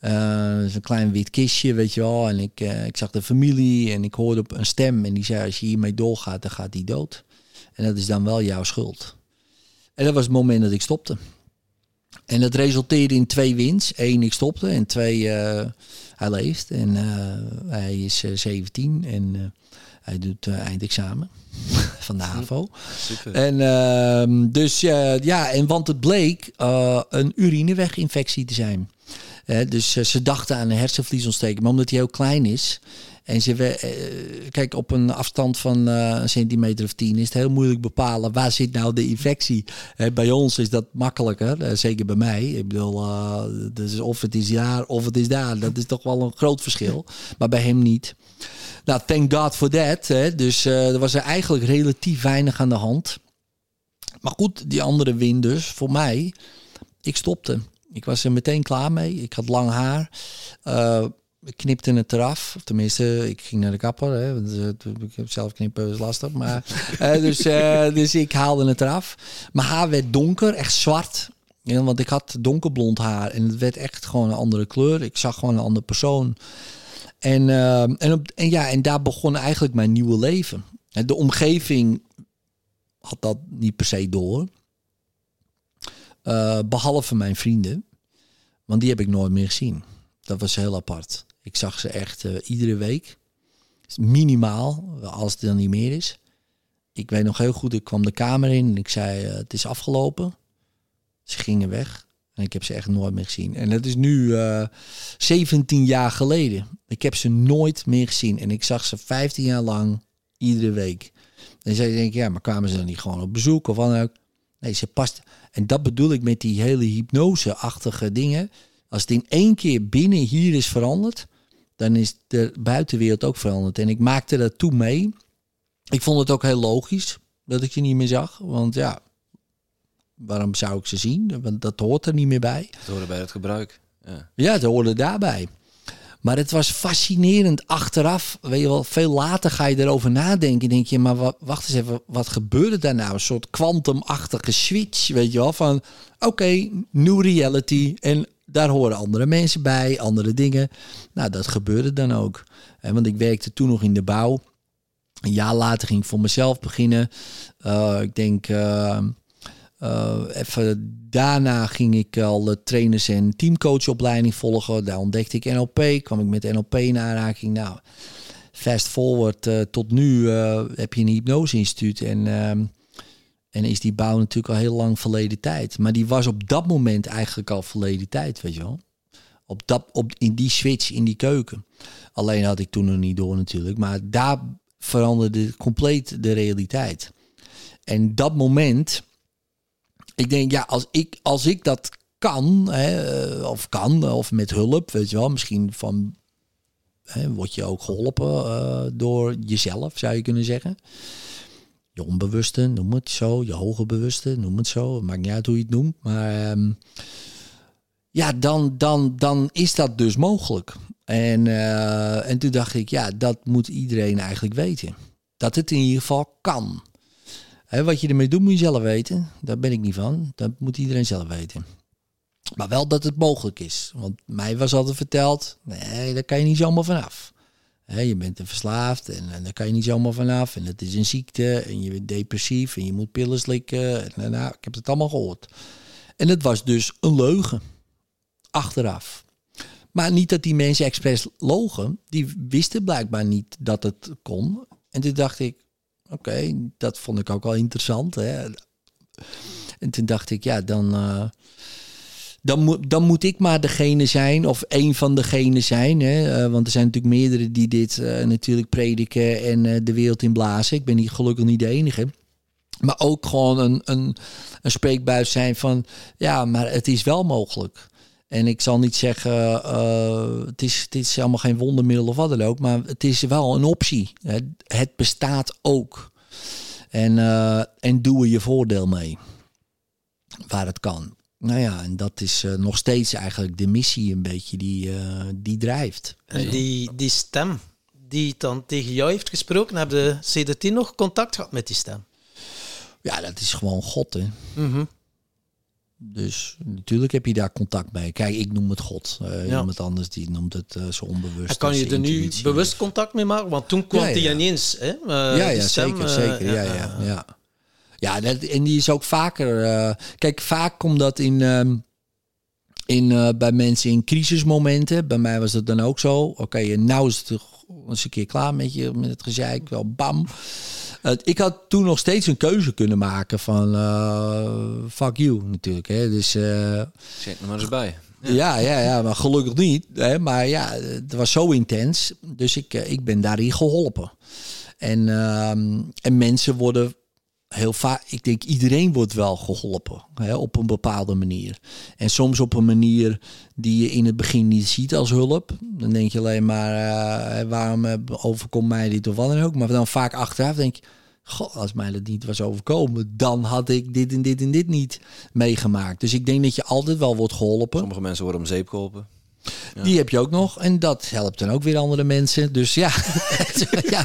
Uh, een klein wit kistje, weet je wel. En ik, uh, ik zag de familie en ik hoorde op een stem. En die zei, als je hiermee doorgaat, dan gaat hij dood. En dat is dan wel jouw schuld. En dat was het moment dat ik stopte. En dat resulteerde in twee wins. Eén, ik stopte. En twee, uh, hij leeft. En uh, hij is uh, 17 en hij doet eindexamen van de HAVO. Super. En ehm, dus ja, en want het bleek een urineweginfectie te zijn. dus ze dachten aan een hersenvliesontsteking. Maar omdat hij heel klein is en ze, uh, kijk, op een afstand van uh, een centimeter of tien is het heel moeilijk bepalen waar zit nou de infectie. Bij ons is dat makkelijker, zeker bij mij. Ik bedoel, of het is daar of het is daar. Dat is toch wel een groot verschil. Maar bij hem niet. Nou, thank God for that. Hè. Dus er was er eigenlijk relatief weinig aan de hand. Maar goed, die andere win dus, voor mij, ik stopte. Ik was er meteen klaar mee. Ik had lang haar ik knipte het eraf. Of tenminste, ik ging naar de kapper. Hè, want, uh, ik heb zelf knippen is lastig. Maar, uh, dus, uh, dus ik haalde het eraf. Mijn haar werd donker, echt zwart. Ja, want ik had donkerblond haar en het werd echt gewoon een andere kleur. Ik zag gewoon een andere persoon. En, en, op, en, ja, en daar begon eigenlijk mijn nieuwe leven. De omgeving had dat niet per se door. behalve mijn vrienden. Want die heb ik nooit meer gezien. Dat was heel apart. Ik zag ze echt uh, iedere week. Minimaal, als het dan niet meer is. Ik weet nog heel goed, ik kwam de kamer in en ik zei, uh, het is afgelopen. Ze gingen weg en ik heb ze echt nooit meer gezien. En dat is nu uh, eh, 17 jaar geleden. Ik heb ze nooit meer gezien. En ik zag ze 15 jaar lang iedere week. En zei denk ja, maar kwamen ze dan niet gewoon op bezoek of wat ook? Nee, ze past. En dat bedoel ik met die hele hypnose-achtige dingen. Als het in één keer binnen hier is veranderd, dan is de buitenwereld ook veranderd. En ik maakte dat toen mee. Ik vond het ook heel logisch dat ik je niet meer zag. Want ja, waarom zou ik ze zien? Want dat hoort er niet meer bij. Het hoorde bij het gebruik. Ja, ja het hoorde daarbij. Maar het was fascinerend achteraf. Weet je wel, veel later ga je erover nadenken. Denk je, maar wacht eens even, wat gebeurde daar nou? Een soort kwantumachtige switch, weet je wel? Van oké, okay, new reality. En daar horen andere mensen bij, andere dingen. Nou, dat gebeurde dan ook. En want ik werkte toen nog in de bouw. Een jaar later ging ik voor mezelf beginnen. Uh, ik denk, uh, even daarna ging ik al trainers- en teamcoachopleiding volgen. Daar ontdekte ik NLP, kwam ik met NLP in aanraking. Nou, fast forward tot nu heb je een hypnose-instituut en ehm, en is die bouw natuurlijk al heel lang verleden tijd. Maar die was op dat moment eigenlijk al verleden tijd, weet je wel. Op dat, op, in die switch, in die keuken. Alleen had ik toen nog niet door natuurlijk. Maar daar veranderde compleet de realiteit. En dat moment ik denk, ja, als ik, als ik dat kan, hè, of kan, of met hulp, weet je wel, misschien van hè, word je ook geholpen uh, door jezelf, zou je kunnen zeggen. Je onbewuste, noem het zo, je hoge bewuste, noem het zo. Maakt niet uit hoe je het noemt, maar um, ja, dan, dan, dan is dat dus mogelijk. En, uh, en toen dacht ik, ja, dat moet iedereen eigenlijk weten. Dat het in ieder geval kan. Hè, wat je ermee doet, moet je zelf weten. Daar ben ik niet van. Dat moet iedereen zelf weten. Maar wel dat het mogelijk is. Want mij was altijd verteld, nee, daar kan je niet zomaar vanaf. Je bent er verslaafd en, en daar kan je niet zomaar vanaf. En het is een ziekte en je bent depressief en je moet pillen slikken. En, nou, ik heb het allemaal gehoord. En het was dus een leugen. Achteraf. Maar niet dat die mensen expres logen. Die wisten blijkbaar niet dat het kon. En toen dacht ik, oké, dat vond ik ook wel interessant. Hè. En toen dacht ik, ja, dan... Uh, dan, moet, dan moet ik maar degene zijn, of een van degenen zijn. Hè? Uh, want er zijn natuurlijk meerdere die dit uh, natuurlijk prediken en uh, de wereld in blazen. Ik ben hier gelukkig niet de enige. Maar ook gewoon een, een, een spreekbuis zijn van, ja, maar het is wel mogelijk. En ik zal niet zeggen, het, is, het is allemaal geen wondermiddel of wat dan ook, maar het is wel een optie. Het, het bestaat ook. En, en doe er je voordeel mee, waar het kan. Nou ja, en dat is uh, nog steeds eigenlijk de missie een beetje die, uh, die drijft. En die, die stem die dan tegen jou heeft gesproken, heb je CDT nog contact gehad met die stem? Ja, dat is gewoon God, hè. Mm -hmm. Dus natuurlijk heb je daar contact mee. Kijk, ik noem het God. Uh, ja. Iemand anders die noemt het uh, zo onbewust. En kan je er nu bewust contact mee maken? Want toen kwam ja, ja. hij ineens. Hè, uh, ja, ja stem, zeker. zeker. ja, ja, ja. Ja, dat, en die is ook vaker. Uh, kijk, vaak komt dat in. Um, in, uh, bij mensen in crisismomenten. Bij mij was dat dan ook zo. Oké, okay, nou is het eens een keer klaar met je, met het gezeik. Wel bam. Uh, ik had toen nog steeds een keuze kunnen maken van fuck you natuurlijk. Hè. Dus, Zet er maar eens bij. Ja. ja, ja, ja, maar gelukkig niet. Hè. Maar ja, het was zo intens. Dus ik, ik ben daarin geholpen. En, ehm, en mensen worden heel vaak, ik denk iedereen wordt wel geholpen hè, op een bepaalde manier. En soms op een manier die je in het begin niet ziet als hulp. Dan denk je alleen maar, uh, waarom overkomt mij dit of wat dan ook. Maar dan vaak achteraf denk je, goh, als mij dat niet was overkomen, dan had ik dit en dit en dit niet meegemaakt. Dus ik denk dat je altijd wel wordt geholpen. Sommige mensen worden om zeep geholpen. Die heb je ook nog. En dat helpt dan ook weer andere mensen. Dus ja, ja.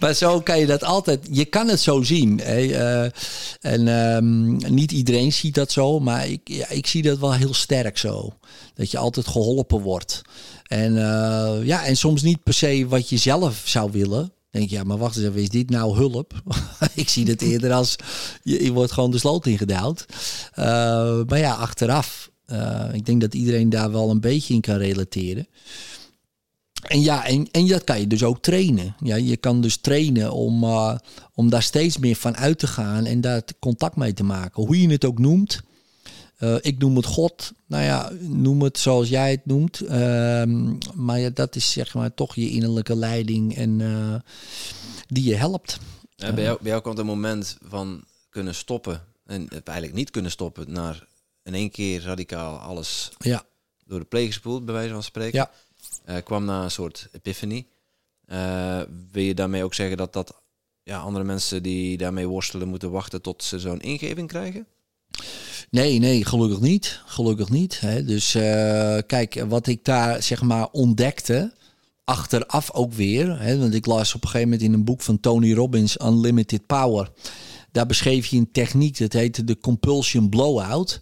maar zo kan je dat altijd. Je kan het zo zien. Hè. Uh, en um, niet iedereen ziet dat zo. Maar ik, ja, ik zie dat wel heel sterk zo. Dat je altijd geholpen wordt. En, uh, ja, en soms niet per se wat je zelf zou willen. Denk je, ja, maar wacht eens even, is dit nou hulp? ik zie het eerder als je, je wordt gewoon de sloot ingedouwd. Uh, maar ja, achteraf uh, ik denk dat iedereen daar wel een beetje in kan relateren. En ja, en, en dat kan je dus ook trainen. Ja, je kan dus trainen om, uh, om daar steeds meer van uit te gaan en daar contact mee te maken. Hoe je het ook noemt. Uh, ik noem het God. Nou ja, noem het zoals jij het noemt. Ehm, maar ja, dat is zeg maar toch je innerlijke leiding en die je helpt. Ja, bij, jou, bij jou komt een moment van kunnen stoppen. En eigenlijk niet kunnen stoppen naar in één keer radicaal alles ja. door de pleeg gespoeld, bij wijze van spreken. Ja. Uh, kwam na een soort epiphany. Uh, wil je daarmee ook zeggen dat, dat ja, andere mensen die daarmee worstelen moeten wachten tot ze zo'n ingeving krijgen? Nee, nee, gelukkig niet. Gelukkig niet. Hè. Dus uh, kijk, wat ik daar zeg maar ontdekte, achteraf ook weer. Hè, want ik las op een gegeven moment in een boek van Tony Robbins, Unlimited Power. Daar beschreef je een techniek, dat heette de compulsion blowout.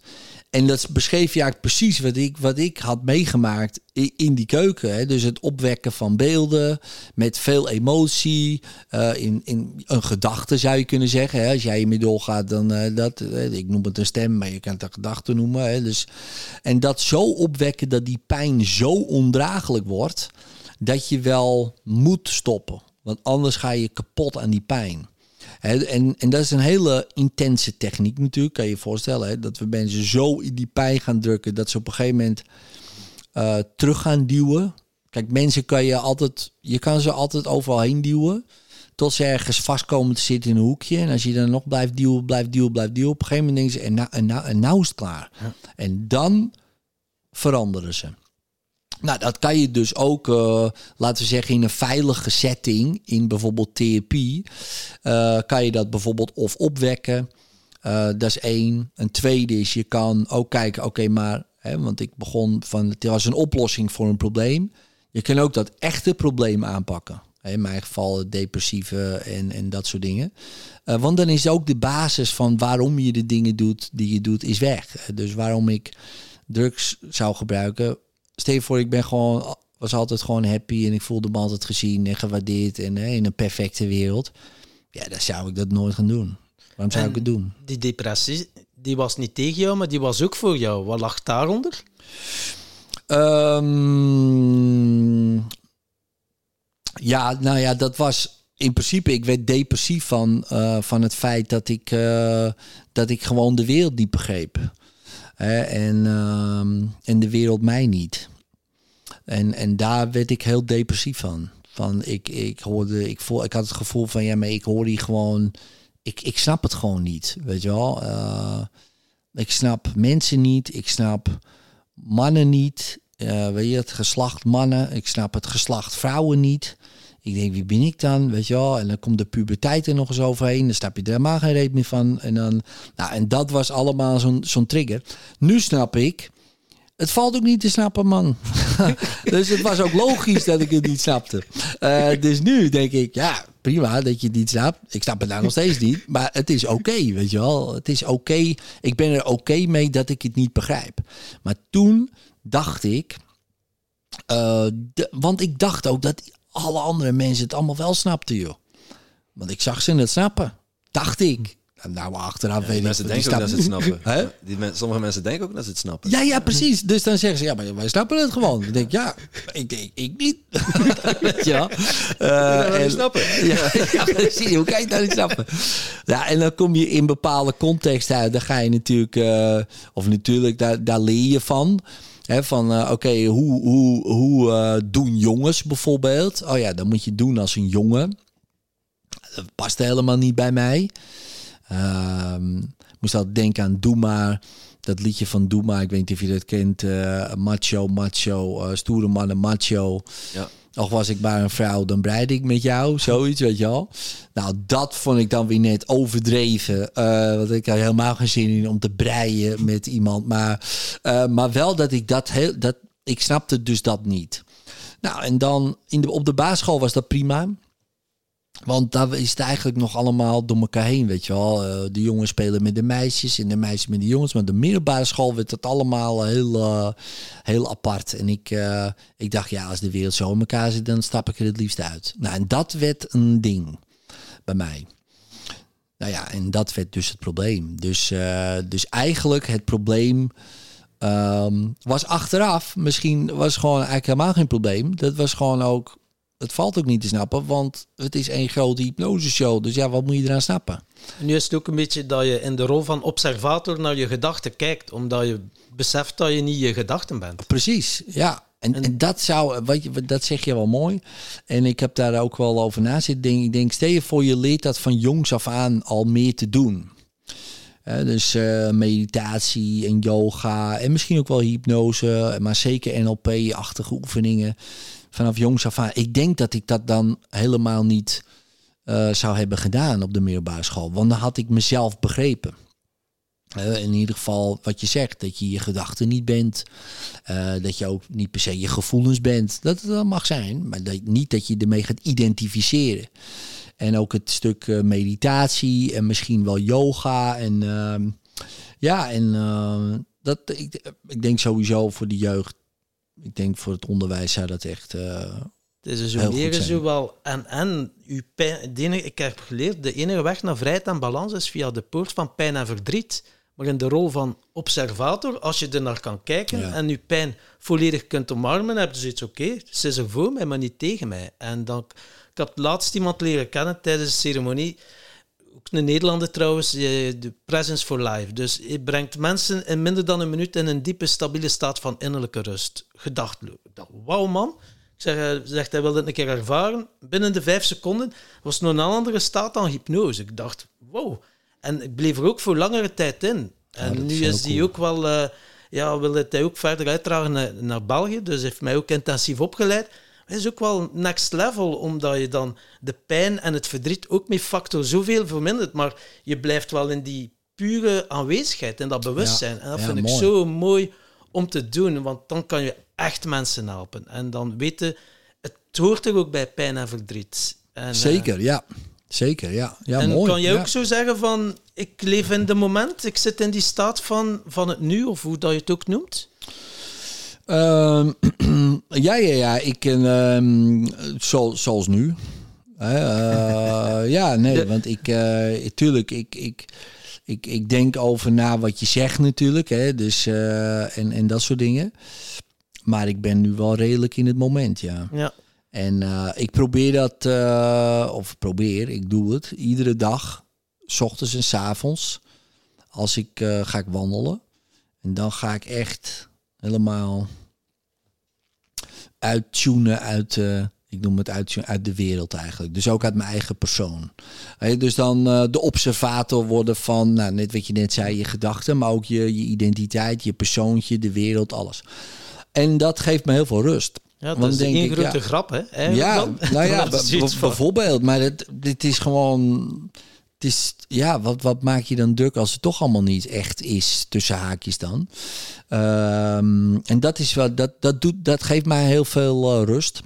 En dat beschreef je eigenlijk precies wat ik, wat ik had meegemaakt in die keuken. Hè. Dus het opwekken van beelden met veel emotie. Uh, in, in een gedachte zou je kunnen zeggen. Hè. Als jij hiermee doorgaat, dan uh, dat. Uh, ik noem het een stem, maar je kan het een gedachte noemen. Hè. Dus, en dat zo opwekken dat die pijn zo ondraaglijk wordt. Dat je wel moet stoppen. Want anders ga je kapot aan die pijn. En, en dat is een hele intense techniek natuurlijk, kan je je voorstellen. Hè? Dat we mensen zo in die pijn gaan drukken dat ze op een gegeven moment uh, terug gaan duwen. Kijk, mensen kan je altijd, je kan ze altijd overal heen duwen. Tot ze ergens vast komen te zitten in een hoekje. En als je dan nog blijft duwen, blijft duwen, blijft duwen. Op een gegeven moment denken ze, en nou, en nou, en nou is het klaar. En dan veranderen ze. Nou, dat kan je dus ook, uh, laten we zeggen, in een veilige setting, in bijvoorbeeld therapie, uh, kan je dat bijvoorbeeld of opwekken. Uh, dat is één. Een tweede is, je kan ook kijken, oké, maar, hè, want ik begon van, het was een oplossing voor een probleem. Je kan ook dat echte probleem aanpakken. In mijn geval depressieve en, en dat soort dingen. Want dan is ook de basis van waarom je de dingen doet die je doet, is weg. Dus waarom ik drugs zou gebruiken. Stel je voor, ik ben gewoon, was altijd gewoon happy en ik voelde me altijd gezien en gewaardeerd en hè, in een perfecte wereld. Ja, dan zou ik dat nooit gaan doen. Waarom zou En ik het doen? Die depressie, die was niet tegen jou, maar die was ook voor jou. Wat lag daaronder? Ehm, ja, nou ja, dat was in principe. Ik werd depressief van, eh, van het feit dat ik, eh, dat ik gewoon de wereld niet begreep. En, ehm, en de wereld mij niet. En, en daar werd ik heel depressief van. Van ik, ik hoorde, ik voel, ik had het gevoel van ja, maar ik hoor hier gewoon. Ik, ik snap het gewoon niet. Weet je wel? Eh, ik snap mensen niet. Ik snap mannen niet. Eh, weet je, het geslacht mannen. Ik snap het geslacht vrouwen niet. Ik denk, wie ben ik dan? Weet je wel? En dan komt de puberteit er nog eens overheen. Dan snap je er helemaal geen reet meer van. En, dan, nou, en dat was allemaal zo'n zo'n trigger. Nu snap ik. Het valt ook niet te snappen, man. dus het was ook logisch dat ik het niet snapte. Eh, dus nu denk ik, ja, prima dat je het niet snapt. Ik snap het nou nog steeds niet. Maar het is oké, weet je wel. Het is oké. Ik ben er oké mee dat ik het niet begrijp. Maar toen dacht ik... eh, want ik dacht ook dat alle andere mensen het allemaal wel snapten, joh. Want ik zag ze het snappen. Dacht ik. Nou, achteraf weet ik mensen denken ook dat ze het snappen-. Hè? Die men- sommige mensen denken ook dat ze het snappen. Ja, ja, precies. Dus dan zeggen ze, ja, maar wij snappen het gewoon. Ik denk, ja, ik denk, ik niet. Dat niet en- snappen? Ja, ja, precies. Hoe kan je het nou niet snappen? Ja, en dan kom je in bepaalde context uit. Dan ga je natuurlijk, eh, of natuurlijk, daar, daar leer je van. Van, eh, oké, hoe, hoe, hoe eh, doen jongens bijvoorbeeld? Oh ja, dan moet je doen als een jongen. Dat past helemaal niet bij mij. Ehm, ik moest altijd denken aan Doe maar. Dat liedje van Doe maar. Ik weet niet of je dat kent. eh, macho, macho. stoere mannen, macho. Ja. Of was ik maar een vrouw, dan breide ik met jou. Zoiets, weet je wel. Nou, dat vond ik dan weer net overdreven. eh, want ik had helemaal geen zin in om te breien met iemand. Maar, eh, maar wel dat ik dat heel... Dat, ik snapte dus dat niet. Nou, en dan in de, op de basisschool was dat prima. Want daar is het eigenlijk nog allemaal door elkaar heen, weet je wel. Eh, de jongens spelen met de meisjes en de meisjes met de jongens. Maar de middelbare school werd het allemaal heel, eh, heel apart. En ik, eh, ik dacht, ja, als de wereld zo in elkaar zit, dan stap ik er het liefst uit. Nou, en dat werd een ding bij mij. Nou ja, en dat werd dus het probleem. Dus, dus eigenlijk het probleem ehm, was achteraf, misschien was gewoon eigenlijk helemaal geen probleem. Dat was gewoon ook, het valt ook niet te snappen, want het is één grote hypnoseshow. Dus ja, wat moet je eraan snappen? En nu is het ook een beetje dat je in de rol van observator naar je gedachten kijkt, omdat je beseft dat je niet je gedachten bent. Precies, ja. En, en, dat zou, wat je, dat zeg je wel mooi. En ik heb daar ook wel over na zitten denken. Ik denk, stel je voor, je leert dat van jongs af aan al meer te doen. Dus eh, meditatie en yoga en misschien ook wel hypnose, maar zeker NLP-achtige oefeningen vanaf jongs af aan. Ik denk dat ik dat dan helemaal niet eh, zou hebben gedaan op de middelbare school, want dan had ik mezelf begrepen. Eh, in ieder geval wat je zegt, dat je je gedachten niet bent. eh, dat je ook niet per se je gevoelens bent. Dat, dat mag zijn, maar niet dat je ermee gaat identificeren. En ook het stuk meditatie en misschien wel yoga. En ehm, ja, en eh, dat, ik, ik denk sowieso voor de jeugd. Ik denk voor het onderwijs zou dat echt. eh, Het is je zijn. zo wel en en uw pijn, de enige, ik heb geleerd, de enige weg naar vrijheid en balans is via de poort van pijn en verdriet. Maar in de rol van observator, als je er naar kan kijken Ja. en je pijn volledig kunt omarmen, heb je zoiets oké, ze is er voor mij, maar niet tegen mij. En dan, ik heb laatst iemand leren kennen tijdens de ceremonie, een Nederlander trouwens, eh, de Presence for Life. Dus het brengt mensen in minder dan een minuut in een diepe, stabiele staat van innerlijke rust. Gedachtloos. Ik dacht, wauw man. Ik zeg, hij zegt, hij wilde het een keer ervaren. Binnen de vijf seconden was het nog een andere staat dan hypnose. Ik dacht, wow. En ik bleef er ook voor langere tijd in. En nu is hij ook wel... Uh, ja, wil het hij ook verder uitdragen naar, naar België. Dus heeft mij ook intensief opgeleid. Het is ook wel next level, omdat je dan de pijn en het verdriet ook met factor zoveel vermindert. Maar je blijft wel in die pure aanwezigheid, in dat bewustzijn. en dat vind ik zo mooi om te doen, want dan kan je echt mensen helpen. En dan weten, het hoort er ook bij pijn en verdriet. En, Zeker, ja. Zeker, ja. ja en mooi. kan je ook zo zeggen van, ik leef in de moment, ik zit in die staat van, van het nu, of hoe dat je het ook noemt? Uh, ja, ja, ja. Ik, uh, zo, zoals nu. Uh, ja, nee, want ik, uh, tuurlijk, ik, ik, ik, ik denk over na wat je zegt natuurlijk, hè, dus, uh, en, en dat soort dingen. Maar ik ben nu wel redelijk in het moment, ja. ja. En ik probeer dat, of probeer, ik doe het iedere dag, s ochtends en s avonds. Als ik ga ik wandelen. En dan ga ik echt helemaal uittunen uit, ik noem het uit, uit de wereld eigenlijk. Dus ook uit mijn eigen persoon. Dus dan de observator worden van, nou, net wat je net zei, je gedachten, maar ook je, je identiteit, je persoontje, de wereld, alles. En dat geeft me heel veel rust. Ja, dat is denk een grote ja, grap, hè? Ja, dan? nou ja, bijvoorbeeld. Maar het, dit is gewoon... Is, ja, wat, wat maak je dan druk als het toch allemaal niet echt is, tussen haakjes dan. Um, en dat, is wat, dat, dat, doet, dat geeft mij heel veel uh, rust.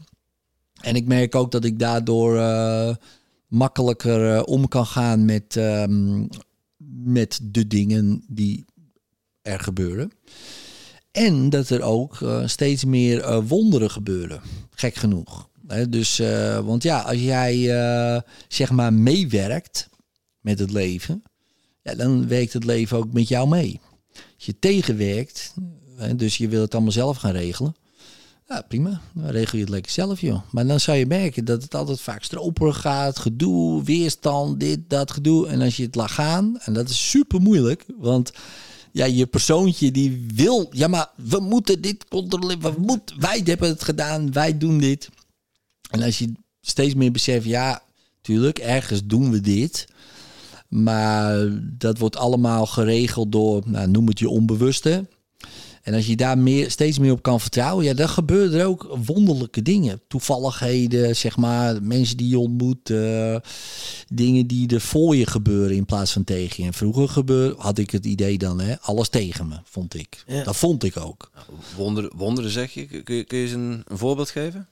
En ik merk ook dat ik daardoor uh, makkelijker uh, om kan gaan met, um, met de dingen die er gebeuren. En dat er ook steeds meer wonderen gebeuren. Gek genoeg. He, dus, want ja, als jij zeg maar meewerkt met het leven, ja, dan werkt het leven ook met jou mee. Als je tegenwerkt, dus je wil het allemaal zelf gaan regelen. Ja, prima. Dan regel je het lekker zelf, joh. Maar dan zou je merken dat het altijd vaak stroperig gaat. Gedoe, weerstand, dit, dat, gedoe. En als je het laat gaan, en dat is super moeilijk, want ja, je persoontje die wil, ja, maar we moeten dit controleren. We moet, wij hebben het gedaan, wij doen dit. En als je steeds meer beseft, ja, tuurlijk, ergens doen we dit. Maar dat wordt allemaal geregeld door, nou, noem het je onbewuste. En als je daar meer, steeds meer op kan vertrouwen, ja, dan gebeuren er ook wonderlijke dingen. Toevalligheden, zeg maar, mensen die je ontmoet, uh, dingen die er voor je gebeuren in plaats van tegen je. En vroeger gebeurde, had ik het idee dan, hè, alles tegen me, vond ik. Ja. Dat vond ik ook. Wonder, wonderen zeg je, kun je, kun je eens een, een voorbeeld geven?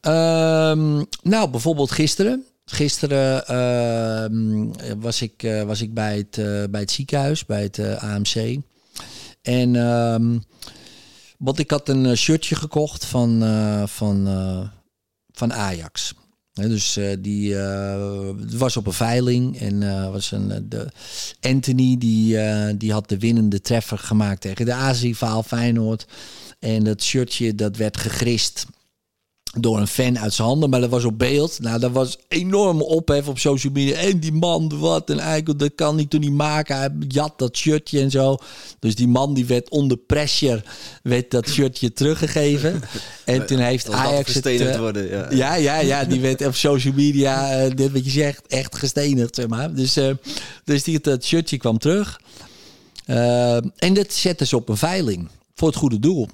Um, nou, bijvoorbeeld gisteren. Gisteren uh, was, ik, uh, was ik bij het, uh, bij het ziekenhuis, bij het AMC. En um, want ik had een shirtje gekocht van, van, van Ajax. Dus uh, die was op een veiling en was een, de Anthony die, die had de winnende treffer gemaakt tegen de Azië-vaal Feyenoord. En dat shirtje dat werd gegrist door een fan uit zijn handen, maar dat was op beeld. Nou, dat was enorm ophef op social media. En die man, wat een eikel, dat kan hij toen niet maken. Hij jat dat shirtje en zo. Dus die man die werd onder pressure, werd dat shirtje teruggegeven. En toen heeft Ajax het... Uh, worden, ja. ja. ja, ja, die werd op social media, uh, dit wat je zegt, echt gestenigd, zeg maar. Dus, uh, dus die, dat shirtje kwam terug. en dat zette ze op een veiling voor het goede doel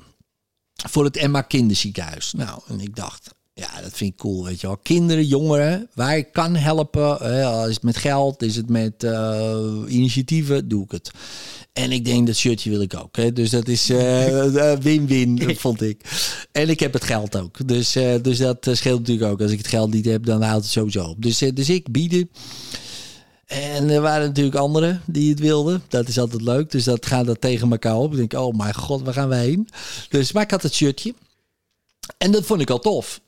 voor het Emma Kinderziekenhuis. Nou, en ik dacht, ja, dat vind ik cool, weet je wel. Kinderen, jongeren, waar ik kan helpen. Is het met geld, is het met uh, initiatieven, doe ik het. En ik denk, dat shirtje wil ik ook. Hè. Dus dat is win-win, uh, vond ik. En ik heb het geld ook. Dus, uh, dus dat scheelt natuurlijk ook. Als ik het geld niet heb, dan houdt het sowieso op. Dus, dus ik bieden. En er waren natuurlijk anderen die het wilden. Dat is altijd leuk. Dus dat gaat dat tegen elkaar op. Ik denk, oh mijn god, waar gaan we heen? Dus, maar ik had het shirtje. En dat vond ik al tof.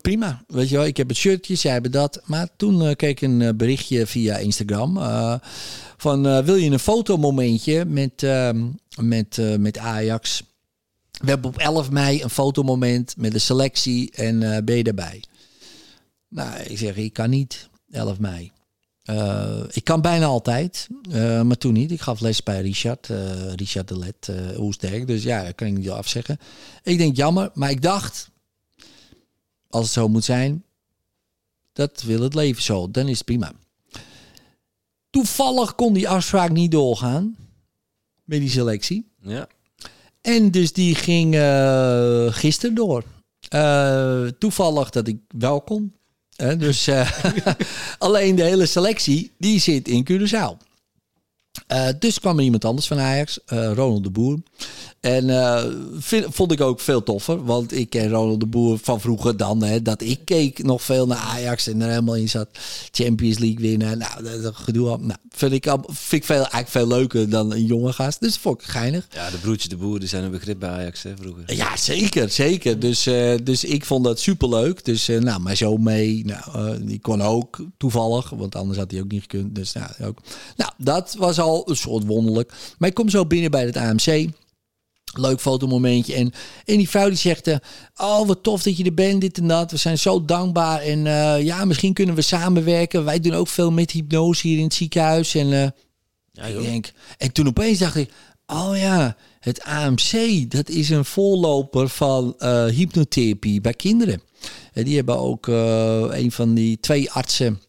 Prima. Weet je wel, ik heb het shirtje, zij hebben dat. Maar toen uh, keek ik een berichtje via Instagram. Uh, van, wil je een fotomomentje met, ehm, met, met Ajax? We hebben op 11 mei een fotomoment met de selectie en ben je daarbij? Nou, ik zeg, ik kan niet. 11 mei. Uh, ik kan bijna altijd, uh, maar toen niet. Ik gaf les bij Richard, uh, Richard de Let, Oesterk. Dus ja, kan ik niet afzeggen. Ik denk jammer, maar ik dacht, als het zo moet zijn, dat wil het leven zo. Dan is het prima. Toevallig kon die afspraak niet doorgaan met die selectie. Ja. En dus die ging gisteren door. Toevallig dat ik wel kon. Dus alleen de hele selectie, die zit in Curaçao. dus kwam er iemand anders van Ajax, Ronald de Boer. En uh, vind, vond ik ook veel toffer. Want ik ken Ronald de Boer van vroeger dan. Hè, dat ik keek nog veel naar Ajax en er helemaal in zat. Champions League winnen. Nou, dat, gedoe. Nou, vind ik, vind ik veel, eigenlijk veel leuker dan een jonge gast. Dus dat vond ik geinig. Ja, de broertjes de Boer die zijn een begrip bij Ajax hè, vroeger. Ja, zeker. Zeker. Dus, uh, dus ik vond dat superleuk. Dus uh, nou, maar zo mee. Nou, die kon ook toevallig. Want anders had hij ook niet gekund. Dus nou, ook. nou, dat was al een soort wonderlijk. Maar ik kom zo binnen bij het AMC. Leuk fotomomentje. En, en die vrouw die zegt: uh, Oh, wat tof dat je er bent, dit en dat. We zijn zo dankbaar. En uh, ja, misschien kunnen we samenwerken. Wij doen ook veel met hypnose hier in het ziekenhuis. En, uh, ja, ik denk, en toen opeens dacht ik: Oh ja, het AMC, dat is een voorloper van hypnotherapie bij kinderen. En die hebben ook een van die twee artsen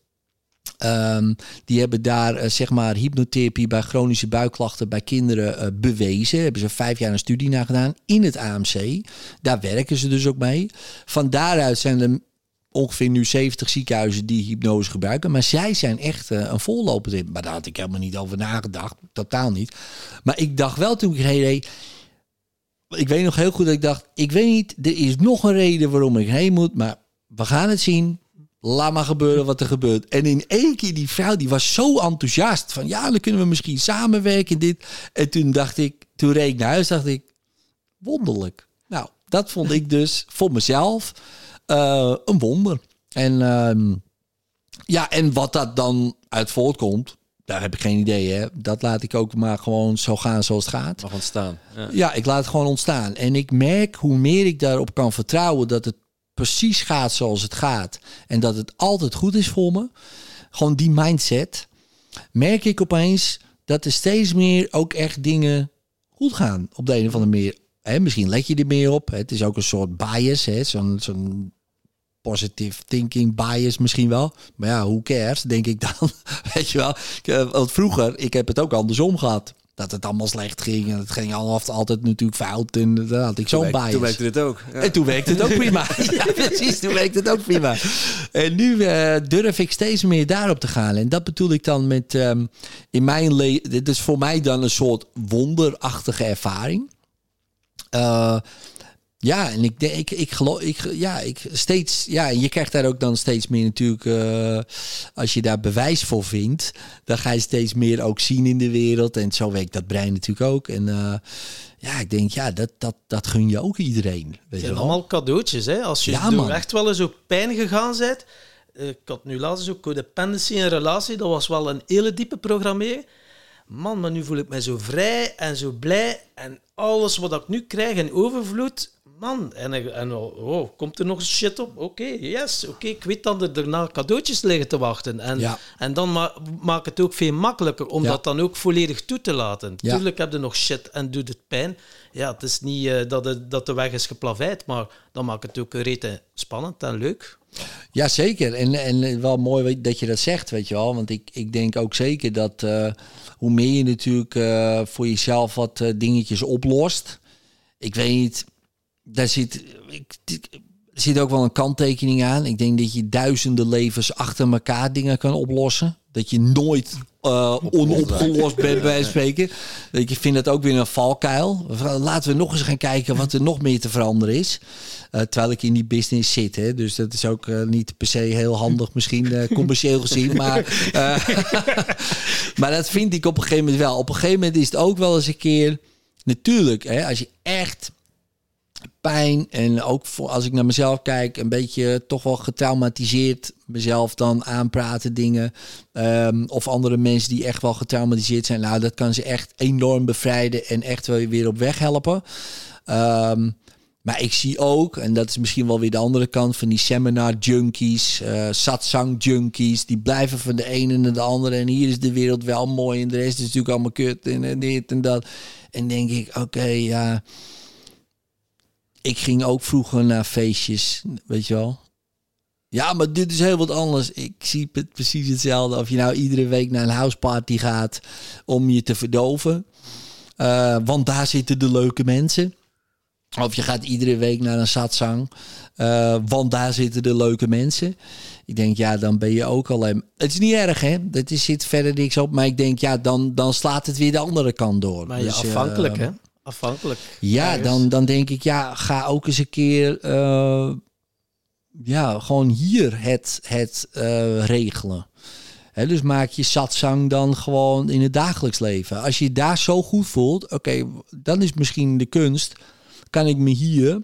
Um, die hebben daar uh, zeg maar hypnotherapie bij chronische buikklachten bij kinderen uh, bewezen. Hebben ze vijf jaar een studie naar gedaan in het AMC. Daar werken ze dus ook mee. Van daaruit zijn er ongeveer nu 70 ziekenhuizen die hypnose gebruiken. Maar zij zijn echt uh, een voorloper in. Maar daar had ik helemaal niet over nagedacht. Totaal niet. Maar ik dacht wel toen ik heen Ik weet nog heel goed dat ik dacht, ik weet niet, er is nog een reden waarom ik heen moet. Maar we gaan het zien laat maar gebeuren wat er gebeurt. En in één keer die vrouw, die was zo enthousiast. Van ja, dan kunnen we misschien samenwerken dit. En toen dacht ik, toen reed ik naar huis, dacht ik, wonderlijk. Nou, dat vond ik dus voor mezelf uh, een wonder. En uh, ja, en wat dat dan uit voortkomt, daar heb ik geen idee. Hè. Dat laat ik ook maar gewoon zo gaan zoals het gaat. Mag ontstaan. Ja. ja, ik laat het gewoon ontstaan. En ik merk hoe meer ik daarop kan vertrouwen dat het precies gaat zoals het gaat en dat het altijd goed is voor me, gewoon die mindset, merk ik opeens dat er steeds meer ook echt dingen goed gaan op de een of andere manier. Hè, misschien let je er meer op. Het is ook een soort bias, zo'n zo'n positive thinking bias misschien wel. Maar ja, hoe cares, denk ik dan. Weet je wel. Eh, want vroeger, ik heb het ook andersom gehad dat het allemaal slecht ging. En het ging altijd natuurlijk fout. En dan had ik zo'n bias. Toen werkte het ook. En toen werkte het ook prima. ja, precies. Toen werkte het ook prima. En nu uh, durf ik steeds meer daarop te gaan. En dat bedoel ik dan met... Um, in mijn leven... Dit is voor mij dan een soort wonderachtige ervaring. Uh, ja, en ik, ik, ik geloof, ik, ja, ik steeds, ja, en je krijgt daar ook dan steeds meer natuurlijk, uh, als je daar bewijs voor vindt, dan ga je steeds meer ook zien in de wereld. En zo werkt dat brein natuurlijk ook. En uh, ja, ik denk, ja, dat, dat, dat gun je ook iedereen. Weet je allemaal cadeautjes, hè? Als je ja, door echt wel eens ook pijn gegaan bent. Uh, ik had nu laatst ook codependency in relatie, dat was wel een hele diepe programmering. Man, maar nu voel ik me zo vrij en zo blij. En alles wat ik nu krijg in overvloed, man, en, en oh, komt er nog shit op? Oké, yes, oké, ik weet dat er daarna cadeautjes liggen te wachten. En, ja. en dan ma maakt het ook veel makkelijker om dat dan ook volledig toe te laten. Ja. Tuurlijk heb je nog shit en doet het pijn. Ja, het is niet uh, dat, de, dat de weg is geplaveid, maar dan maakt het ook rete spannend en leuk. Ja, zeker. En, en wel mooi dat je dat zegt, weet je wel. Want ik, ik denk ook zeker dat uh, hoe meer je natuurlijk uh, voor jezelf wat dingetjes oplost. Ik weet niet, daar zit, ik, er zit ook wel een kanttekening aan. Ik denk dat je duizenden levens achter elkaar dingen kan oplossen. Dat je nooit uh, onopgelost bent bij spreken. Dat je vindt dat ook weer een valkuil. Laten we nog eens gaan kijken wat er nog meer te veranderen is. Uh, terwijl ik in die business zit. Hè. Dus dat is ook uh, niet per se heel handig misschien commercieel gezien. Maar, maar dat vind ik op een gegeven moment wel. Op een gegeven moment is het ook wel eens een keer... Natuurlijk, hè, als je echt pijn en ook voor, als ik naar mezelf kijk, een beetje toch wel getraumatiseerd mezelf dan aanpraten dingen. Um, of andere mensen die echt wel getraumatiseerd zijn. Nou, dat kan ze echt enorm bevrijden en echt wel weer op weg helpen. Um, maar ik zie ook, en dat is misschien wel weer de andere kant van die seminar junkies, uh, satsang junkies, die blijven van de ene naar de andere. En hier is de wereld wel mooi en de rest is natuurlijk allemaal kut en, en dit en dat. En denk ik, oké, ja ik ging ook vroeger naar feestjes, weet je wel. Ja, maar dit is heel wat anders. Ik zie het precies hetzelfde. Of je nou iedere week naar een houseparty gaat om je te verdoven. Uh, want daar zitten de leuke mensen. Of je gaat iedere week naar een satsang. Uh, want daar zitten de leuke mensen. Ik denk, ja, dan ben je ook alleen. Het is niet erg, hè? Het is, zit verder niks op. Maar ik denk, ja, dan, dan slaat het weer de andere kant door. Maar ja, dus, afhankelijk, uh, hè? Afhankelijk. Ja, dan, dan denk ik, ja, ga ook eens een keer. Uh, ja, gewoon hier het, het regelen. He, dus maak je satsang dan gewoon in het dagelijks leven. Als je daar zo goed voelt, oké, dan is misschien de kunst. Kan ik me hier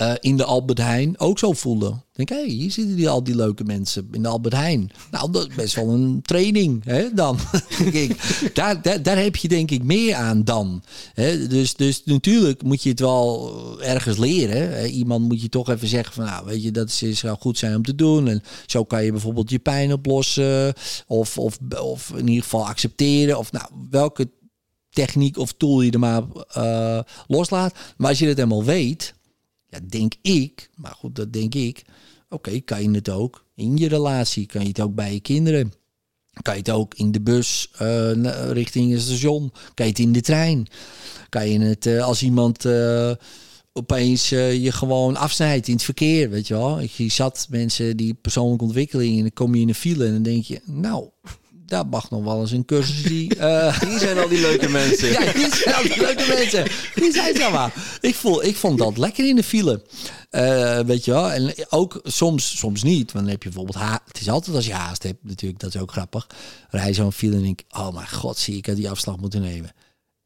uh, in de Albert Heijn ook zo voelen. Denk, hier zitten die, al die leuke mensen in de Albert Heijn. Nou, dat is best wel een training, hè, dan. Daar, daar, daar heb je denk ik meer aan dan. Hè, dus, dus natuurlijk moet je het wel ergens leren. Hè. Iemand moet je toch even zeggen van, nou, weet je, dat is, zou goed zijn om te doen. En zo kan je bijvoorbeeld je pijn oplossen. Of, of, of in ieder geval accepteren. Of nou, welke techniek of tool je er maar loslaat. Maar als je het helemaal weet ja, denk ik, maar goed, dat denk ik. Oké, kan je het ook in je relatie? Kan je het ook bij je kinderen? Kan je het ook in de bus uh, richting het station? Kan je het in de trein? Kan je het uh, als iemand uh, opeens je gewoon afsnijdt in het verkeer? Weet je wel? Ik zat mensen die persoonlijke ontwikkeling en dan kom je in een file en dan denk je, nou, daar mag nog wel eens een cursus die... Uh... Hier zijn al die leuke mensen. ja, hier zijn al die leuke mensen. Die zijn ze maar. Ik, voel, ik vond dat lekker in de file. Uh, weet je wel. En ook soms, soms niet. Want dan heb je bijvoorbeeld... Ha het is altijd als je haast hebt natuurlijk. Dat is ook grappig. Rij zo'n file en denk oh mijn god, zie ik had die afslag moeten nemen.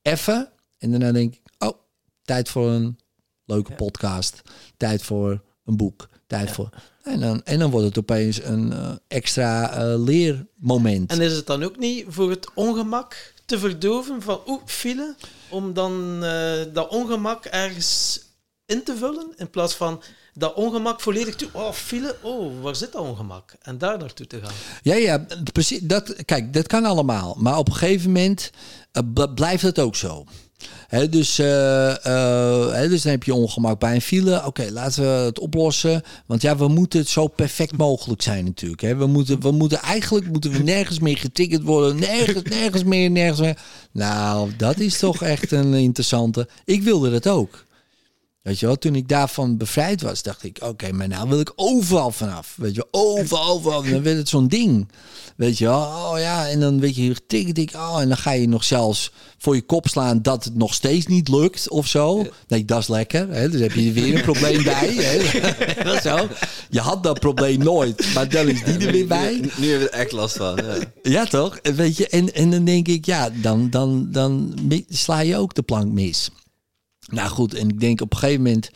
Even. En daarna denk ik, oh, tijd voor een leuke podcast. Tijd voor een boek. Tijd voor... En dan, en dan wordt het opeens een uh, extra uh, leermoment. En is het dan ook niet voor het ongemak te verdoven van oeh, file, om dan uh, dat ongemak ergens in te vullen, in plaats van dat ongemak volledig toe. Oh, file, oh, waar zit dat ongemak? En daar naartoe te gaan. Ja, ja, precies. Dat, kijk, dat kan allemaal. Maar op een gegeven moment blijft het ook zo dus, uh, dus dan heb je ongemak bij een file. Oké, laten we het oplossen. Want ja, we moeten het zo perfect mogelijk zijn natuurlijk. We, moeten, we moeten eigenlijk moeten we nergens meer getikkerd worden. Nergens, nergens meer, nergens meer. Nou, dat is toch echt een interessante. Ik wilde dat ook. Weet je wel, toen ik daarvan bevrijd was, dacht ik, oké, maar nou wil ik overal vanaf. Weet je, overal, overal. Dan werd het zo'n ding. Weet je wel, oh ja, en dan weet je, tik, tik, oh, en dan ga je nog zelfs voor je kop slaan dat het nog steeds niet lukt of zo. Nee, dat is lekker. Hè? Dus heb je weer een probleem bij. Hè? zo. Je had dat probleem nooit, maar dan is die er weer bij. Nu, nu hebben we er echt last van. Ja, ja toch? Weet je, en, en dan denk ik, ja, dan, dan, dan sla je ook de plank mis. Nou goed, en ik denk op een gegeven moment,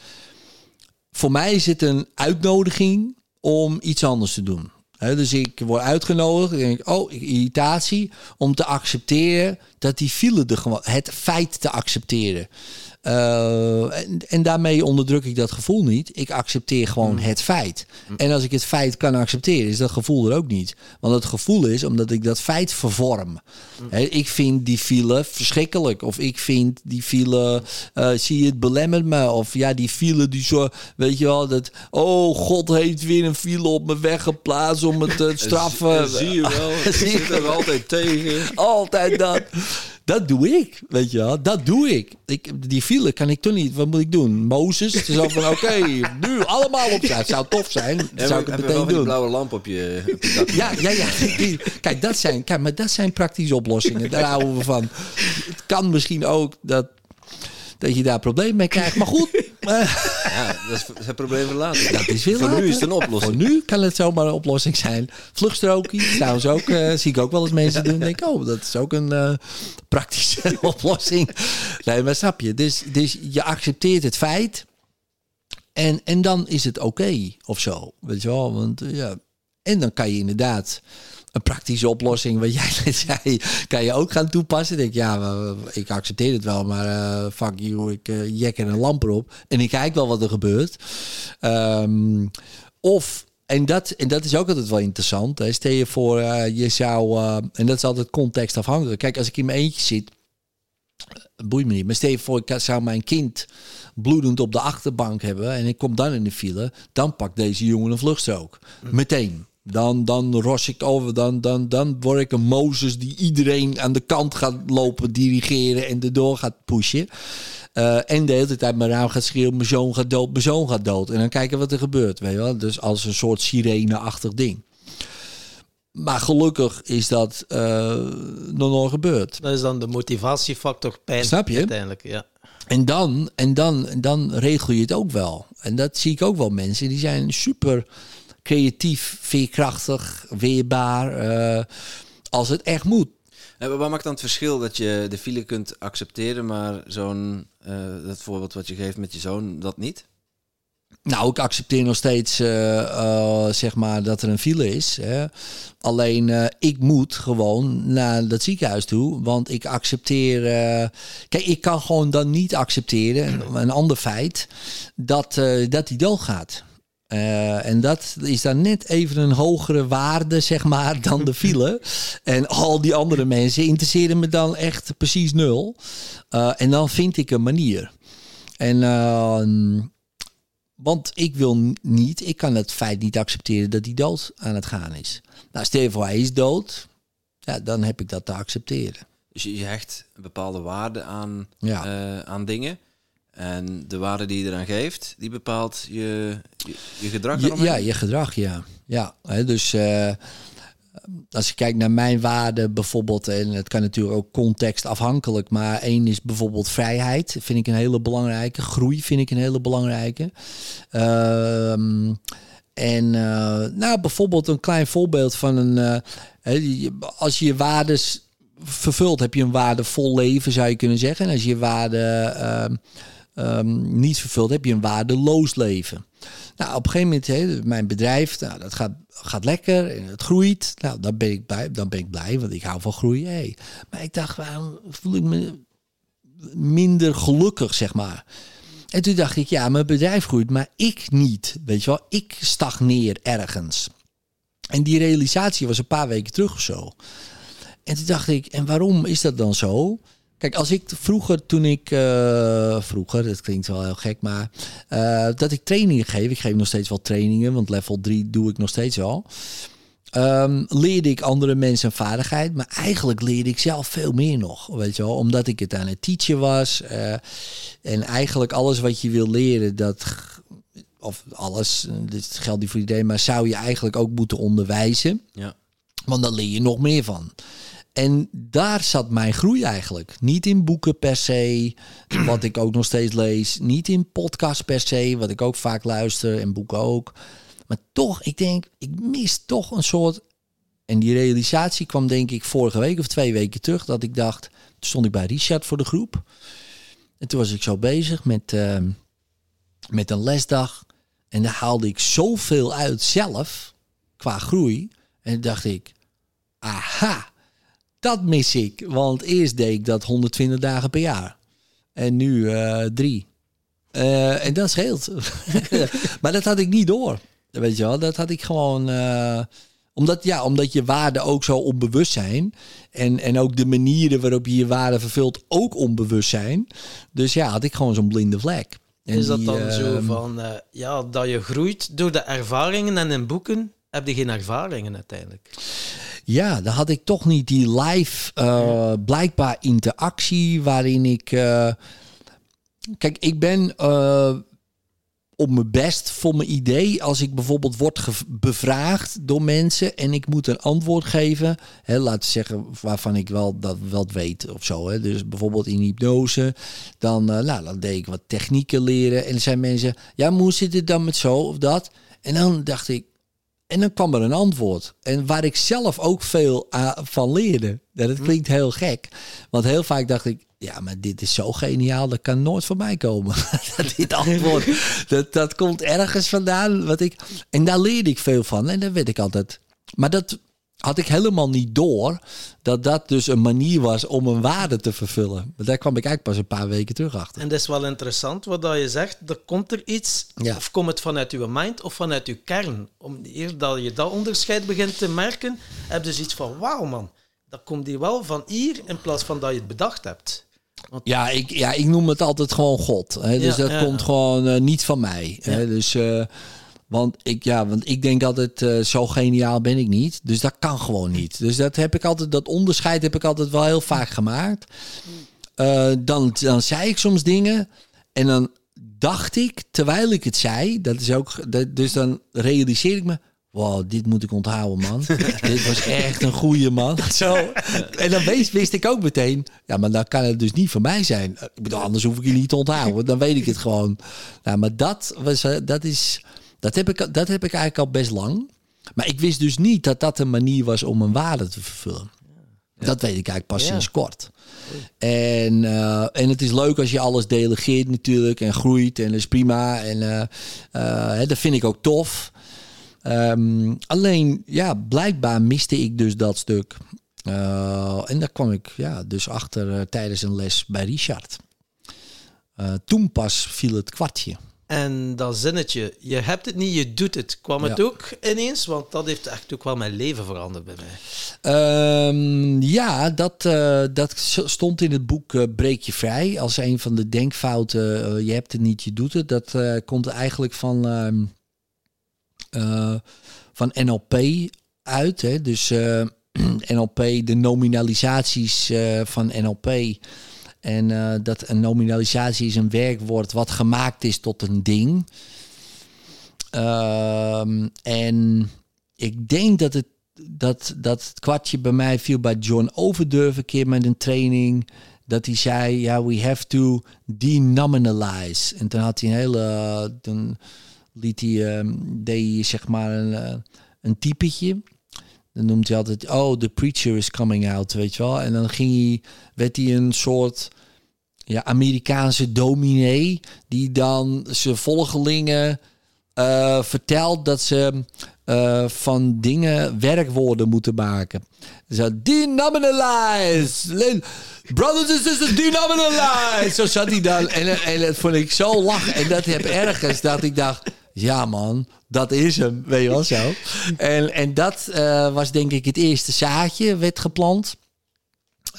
voor mij is het een uitnodiging om iets anders te doen. dus ik word uitgenodigd. En denk oh, irritatie. Om te accepteren dat die file er gewoon. Het feit te accepteren. Uh, en, en, daarmee onderdruk ik dat gevoel niet. Ik accepteer gewoon mm. het feit. Mm. En als ik het feit kan accepteren, is dat gevoel er ook niet. Want het gevoel is omdat ik dat feit vervorm. Mm. ik vind die file verschrikkelijk. Of ik vind die file, uh, zie je het belemmert me. Of ja, die file die zo, weet je wel, dat... Oh, God heeft weer een file op me weggeplaatst om het te straffen. zie je wel, zie je er altijd tegen. Altijd dat. Dat doe ik, weet je wel. Dat doe ik. ik die file kan ik toch niet. Wat moet ik doen? Mozes? Zo van, oké, nu allemaal op. het zou tof zijn. Dat zou ik het meteen doen. die blauwe lamp op je, op je dak. Ja, ja, ja. Kijk, dat zijn, kijk, maar dat zijn praktische oplossingen. Daar houden we van. Het kan misschien ook dat dat je daar problemen mee krijgt. Maar goed. ja, dat is het probleem van later. Dat is veel Voor nu is het een oplossing. Voor nu kan het zomaar een oplossing zijn. Vluchtstrookjes, trouwens ook, uh, zie ik ook wel eens mensen doen. Denk oh, dat is ook een uh, praktische oplossing. Nee, maar snap je? Dus, dus je accepteert het feit. En, en dan is het oké of zo. Weet je wel? Want ja. En dan kan je inderdaad een praktische oplossing, wat jij net zei, kan je ook gaan toepassen. Ik denk, ja, ik accepteer het wel, maar uh, fuck you, ik uh, jek er een lamp erop en ik kijk wel wat er gebeurt. Um, of en dat, en dat is ook altijd wel interessant. Hè. Stel je voor, uh, je zou, uh, en dat is altijd contextafhankelijk. Kijk, als ik in mijn eentje zit boeit me niet. Maar stel je voor, ik zou mijn kind bloedend op de achterbank hebben en ik kom dan in de file, dan pakt deze jongen een vluchtstrook. Meteen. Dan, dan ros ik over, dan, dan, dan word ik een Mozes die iedereen aan de kant gaat lopen, dirigeren en erdoor gaat pushen. Uh, en de hele tijd mijn raam gaat schreeuwen, mijn zoon gaat dood, mijn zoon gaat dood. En dan kijken wat er gebeurt, weet je wel. Dus als een soort sirene-achtig ding. Maar gelukkig is dat uh, nog nooit gebeurd. Dat is dan de motivatiefactor pijn. Snap je? Uiteindelijk, ja. En dan, en dan, dan regel je het ook wel. En dat zie ik ook wel mensen. Die zijn super creatief, veerkrachtig, weerbaar. Uh, als het echt moet. En wat maakt dan het verschil dat je de file kunt accepteren, maar zo'n, uh, dat voorbeeld wat je geeft met je zoon, dat niet? Nou, ik accepteer nog steeds uh, uh, zeg maar dat er een file is. Hè. Alleen uh, ik moet gewoon naar dat ziekenhuis toe. Want ik accepteer. kijk, ik kan gewoon dan niet accepteren. Een ander feit. Dat, dat hij doodgaat. Uh, en dat is dan net even een hogere waarde, zeg maar, dan de file. en al die andere mensen interesseren me dan echt precies nul. Uh, en dan vind ik een manier. En, uh, want ik wil niet, ik kan het feit niet accepteren dat hij dood aan het gaan is. Nou, stel je voor, hij is dood. Ja, dan heb ik dat te accepteren. Dus je hecht een bepaalde waarde aan, ja. aan dingen. En de waarde die je eraan geeft, die bepaalt je, je, je gedrag. Je, ja, je gedrag, ja. ja hè, dus uh, als je kijkt naar mijn waarde bijvoorbeeld, en het kan natuurlijk ook contextafhankelijk, maar één is bijvoorbeeld vrijheid, vind ik een hele belangrijke. Groei vind ik een hele belangrijke. Uh, en uh, nou, bijvoorbeeld een klein voorbeeld van een, uh, als je je waardes vervult, heb je een waardevol leven, zou je kunnen zeggen. En als je je waarde uh, um, niet vervuld, heb je een waardeloos leven. Nou, op een gegeven moment, hè, mijn bedrijf, nou, dat gaat, gaat lekker en het groeit. Nou, dan ben ik blij, dan ben ik blij want ik hou van groeien. Hey. Maar ik dacht, waarom voel ik me minder gelukkig, zeg maar. En toen dacht ik, ja, mijn bedrijf groeit, maar ik niet. Weet je wel, ik stagneer ergens. En die realisatie was een paar weken terug of zo. En toen dacht ik, en waarom is dat dan zo? Kijk, als ik vroeger, toen ik uh, vroeger, dat klinkt wel heel gek, maar uh, dat ik trainingen geef, ik geef nog steeds wel trainingen, want level 3 doe ik nog steeds wel. Um, leerde ik andere mensen een vaardigheid, maar eigenlijk leerde ik zelf veel meer nog, weet je wel, omdat ik het aan het teachen was. Uh, en eigenlijk alles wat je wil leren, dat, of alles, dit geldt niet voor iedereen, maar zou je eigenlijk ook moeten onderwijzen. Ja. Want dan leer je nog meer van. En daar zat mijn groei eigenlijk. Niet in boeken per se, wat ik ook nog steeds lees. Niet in podcasts per se, wat ik ook vaak luister en boeken ook. Maar toch, ik denk, ik mis toch een soort. En die realisatie kwam denk ik vorige week of twee weken terug. Dat ik dacht, toen stond ik bij Richard voor de groep. En toen was ik zo bezig met, uh, met een lesdag. En daar haalde ik zoveel uit zelf, qua groei. En dacht ik, aha, dat mis ik. Want eerst deed ik dat 120 dagen per jaar. En nu uh, drie. Uh, en dat scheelt. maar dat had ik niet door. Weet je wel, dat had ik gewoon. Uh, omdat, ja, omdat je waarden ook zo onbewust zijn. En, en ook de manieren waarop je je waarden vervult ook onbewust zijn. Dus ja, had ik gewoon zo'n blinde vlek. En is dat dan zo van, ja, dat je groeit door de ervaringen en in boeken heb je geen ervaringen uiteindelijk? Ja, dan had ik toch niet die live, uh, blijkbaar interactie waarin ik. Uh, kijk, ik ben uh, op mijn best voor mijn idee als ik bijvoorbeeld word bevraagd door mensen en ik moet een antwoord geven. Hè, laten zeggen waarvan ik wel dat wel weet of zo. Hè. Dus bijvoorbeeld in hypnose, dan, nou, dan deed ik wat technieken leren en er zijn mensen, ja, hoe zit het dan met zo of dat? En dan dacht ik, en dan kwam er een antwoord. En waar ik zelf ook veel uh, van leerde. Dat het klinkt heel gek. Want heel vaak dacht ik, ja, maar dit is zo geniaal, dat kan nooit van mij komen. dit antwoord, dat, dat komt ergens vandaan. Wat ik, en daar leerde ik veel van. En dan weet ik altijd. Maar dat had ik helemaal niet door dat dat dus een manier was om een waarde te vervullen. Daar kwam ik eigenlijk pas een paar weken terug achter. En dat is wel interessant wat je zegt. Er komt er iets, ja. of komt het vanuit uw mind of vanuit uw kern? Om, eer dat je dat onderscheid begint te merken, heb je dus iets van, wauw man, dat komt hier wel van hier in plaats van dat je het bedacht hebt. Ja, ik, ja, ik noem het altijd gewoon God. Hè? Dus dat komt gewoon uh, niet van mij. Hè? Dus, uh, want, ik, ja, want ik denk altijd, uh, zo geniaal ben ik niet. Dus dat kan gewoon niet. Dus dat heb ik altijd, dat onderscheid heb ik altijd wel heel vaak gemaakt. dan, dan zei ik soms dingen en dan dacht ik, terwijl ik het zei, dat is ook, dat, dus dan realiseer ik me, wow, dit moet ik onthouden, man. dit was echt een goede man. Zo. En dan wist, wist ik ook meteen, ja, maar dan kan het dus niet van mij zijn. Ik bedoel, anders hoef ik je niet te onthouden. Dan weet ik het gewoon. Nou, maar dat was, eh, dat is, dat heb ik, dat heb ik eigenlijk al best lang. Maar ik wist dus niet dat dat een manier was om een waarde te vervullen. Dat weet ik eigenlijk pas sinds kort. En, uh, en het is leuk als je alles delegeert natuurlijk en groeit en dat is prima. En uh, uh, dat vind ik ook tof. Um, alleen, ja, blijkbaar miste ik dus dat stuk. en daar kwam ik ja, dus achter tijdens een les bij Richard. toen pas viel het kwartje. En dat zinnetje, je hebt het niet, je doet het. Kwam het ook ineens? Want dat heeft echt ook wel mijn leven veranderd bij mij. Um, ja, dat, uh, dat stond in het boek uh, Breek je vrij. Als een van de denkfouten, uh, je hebt het niet, je doet het. Dat komt eigenlijk van, ehm, van NLP uit. Hè? Dus NLP, de nominalisaties van NLP en uh, dat een nominalisatie is een werkwoord wat gemaakt is tot een ding. Uh, en ik denk dat het, dat, dat het kwartje bij mij viel bij John Overdurf een keer met een training. Dat hij zei, ja, we have to denominalize. En toen had hij een hele, toen liet hij, um, deed hij zeg maar een, uh, een typetje. Dan noemt hij altijd, oh, the preacher is coming out, weet je wel. En dan ging hij, werd hij een soort ja, Amerikaanse dominee, die dan zijn volgelingen uh, vertelt dat ze uh, van dingen werkwoorden moeten maken. Dus denominalize. Brothers and sisters, denominalize. Zo zat hij dan. En, en dat vond ik zo lachen. En dat heb ergens dat ik dacht... Ja, man, dat is hem. Weet je wel zo. En, en dat uh, was denk ik het eerste zaadje, werd geplant.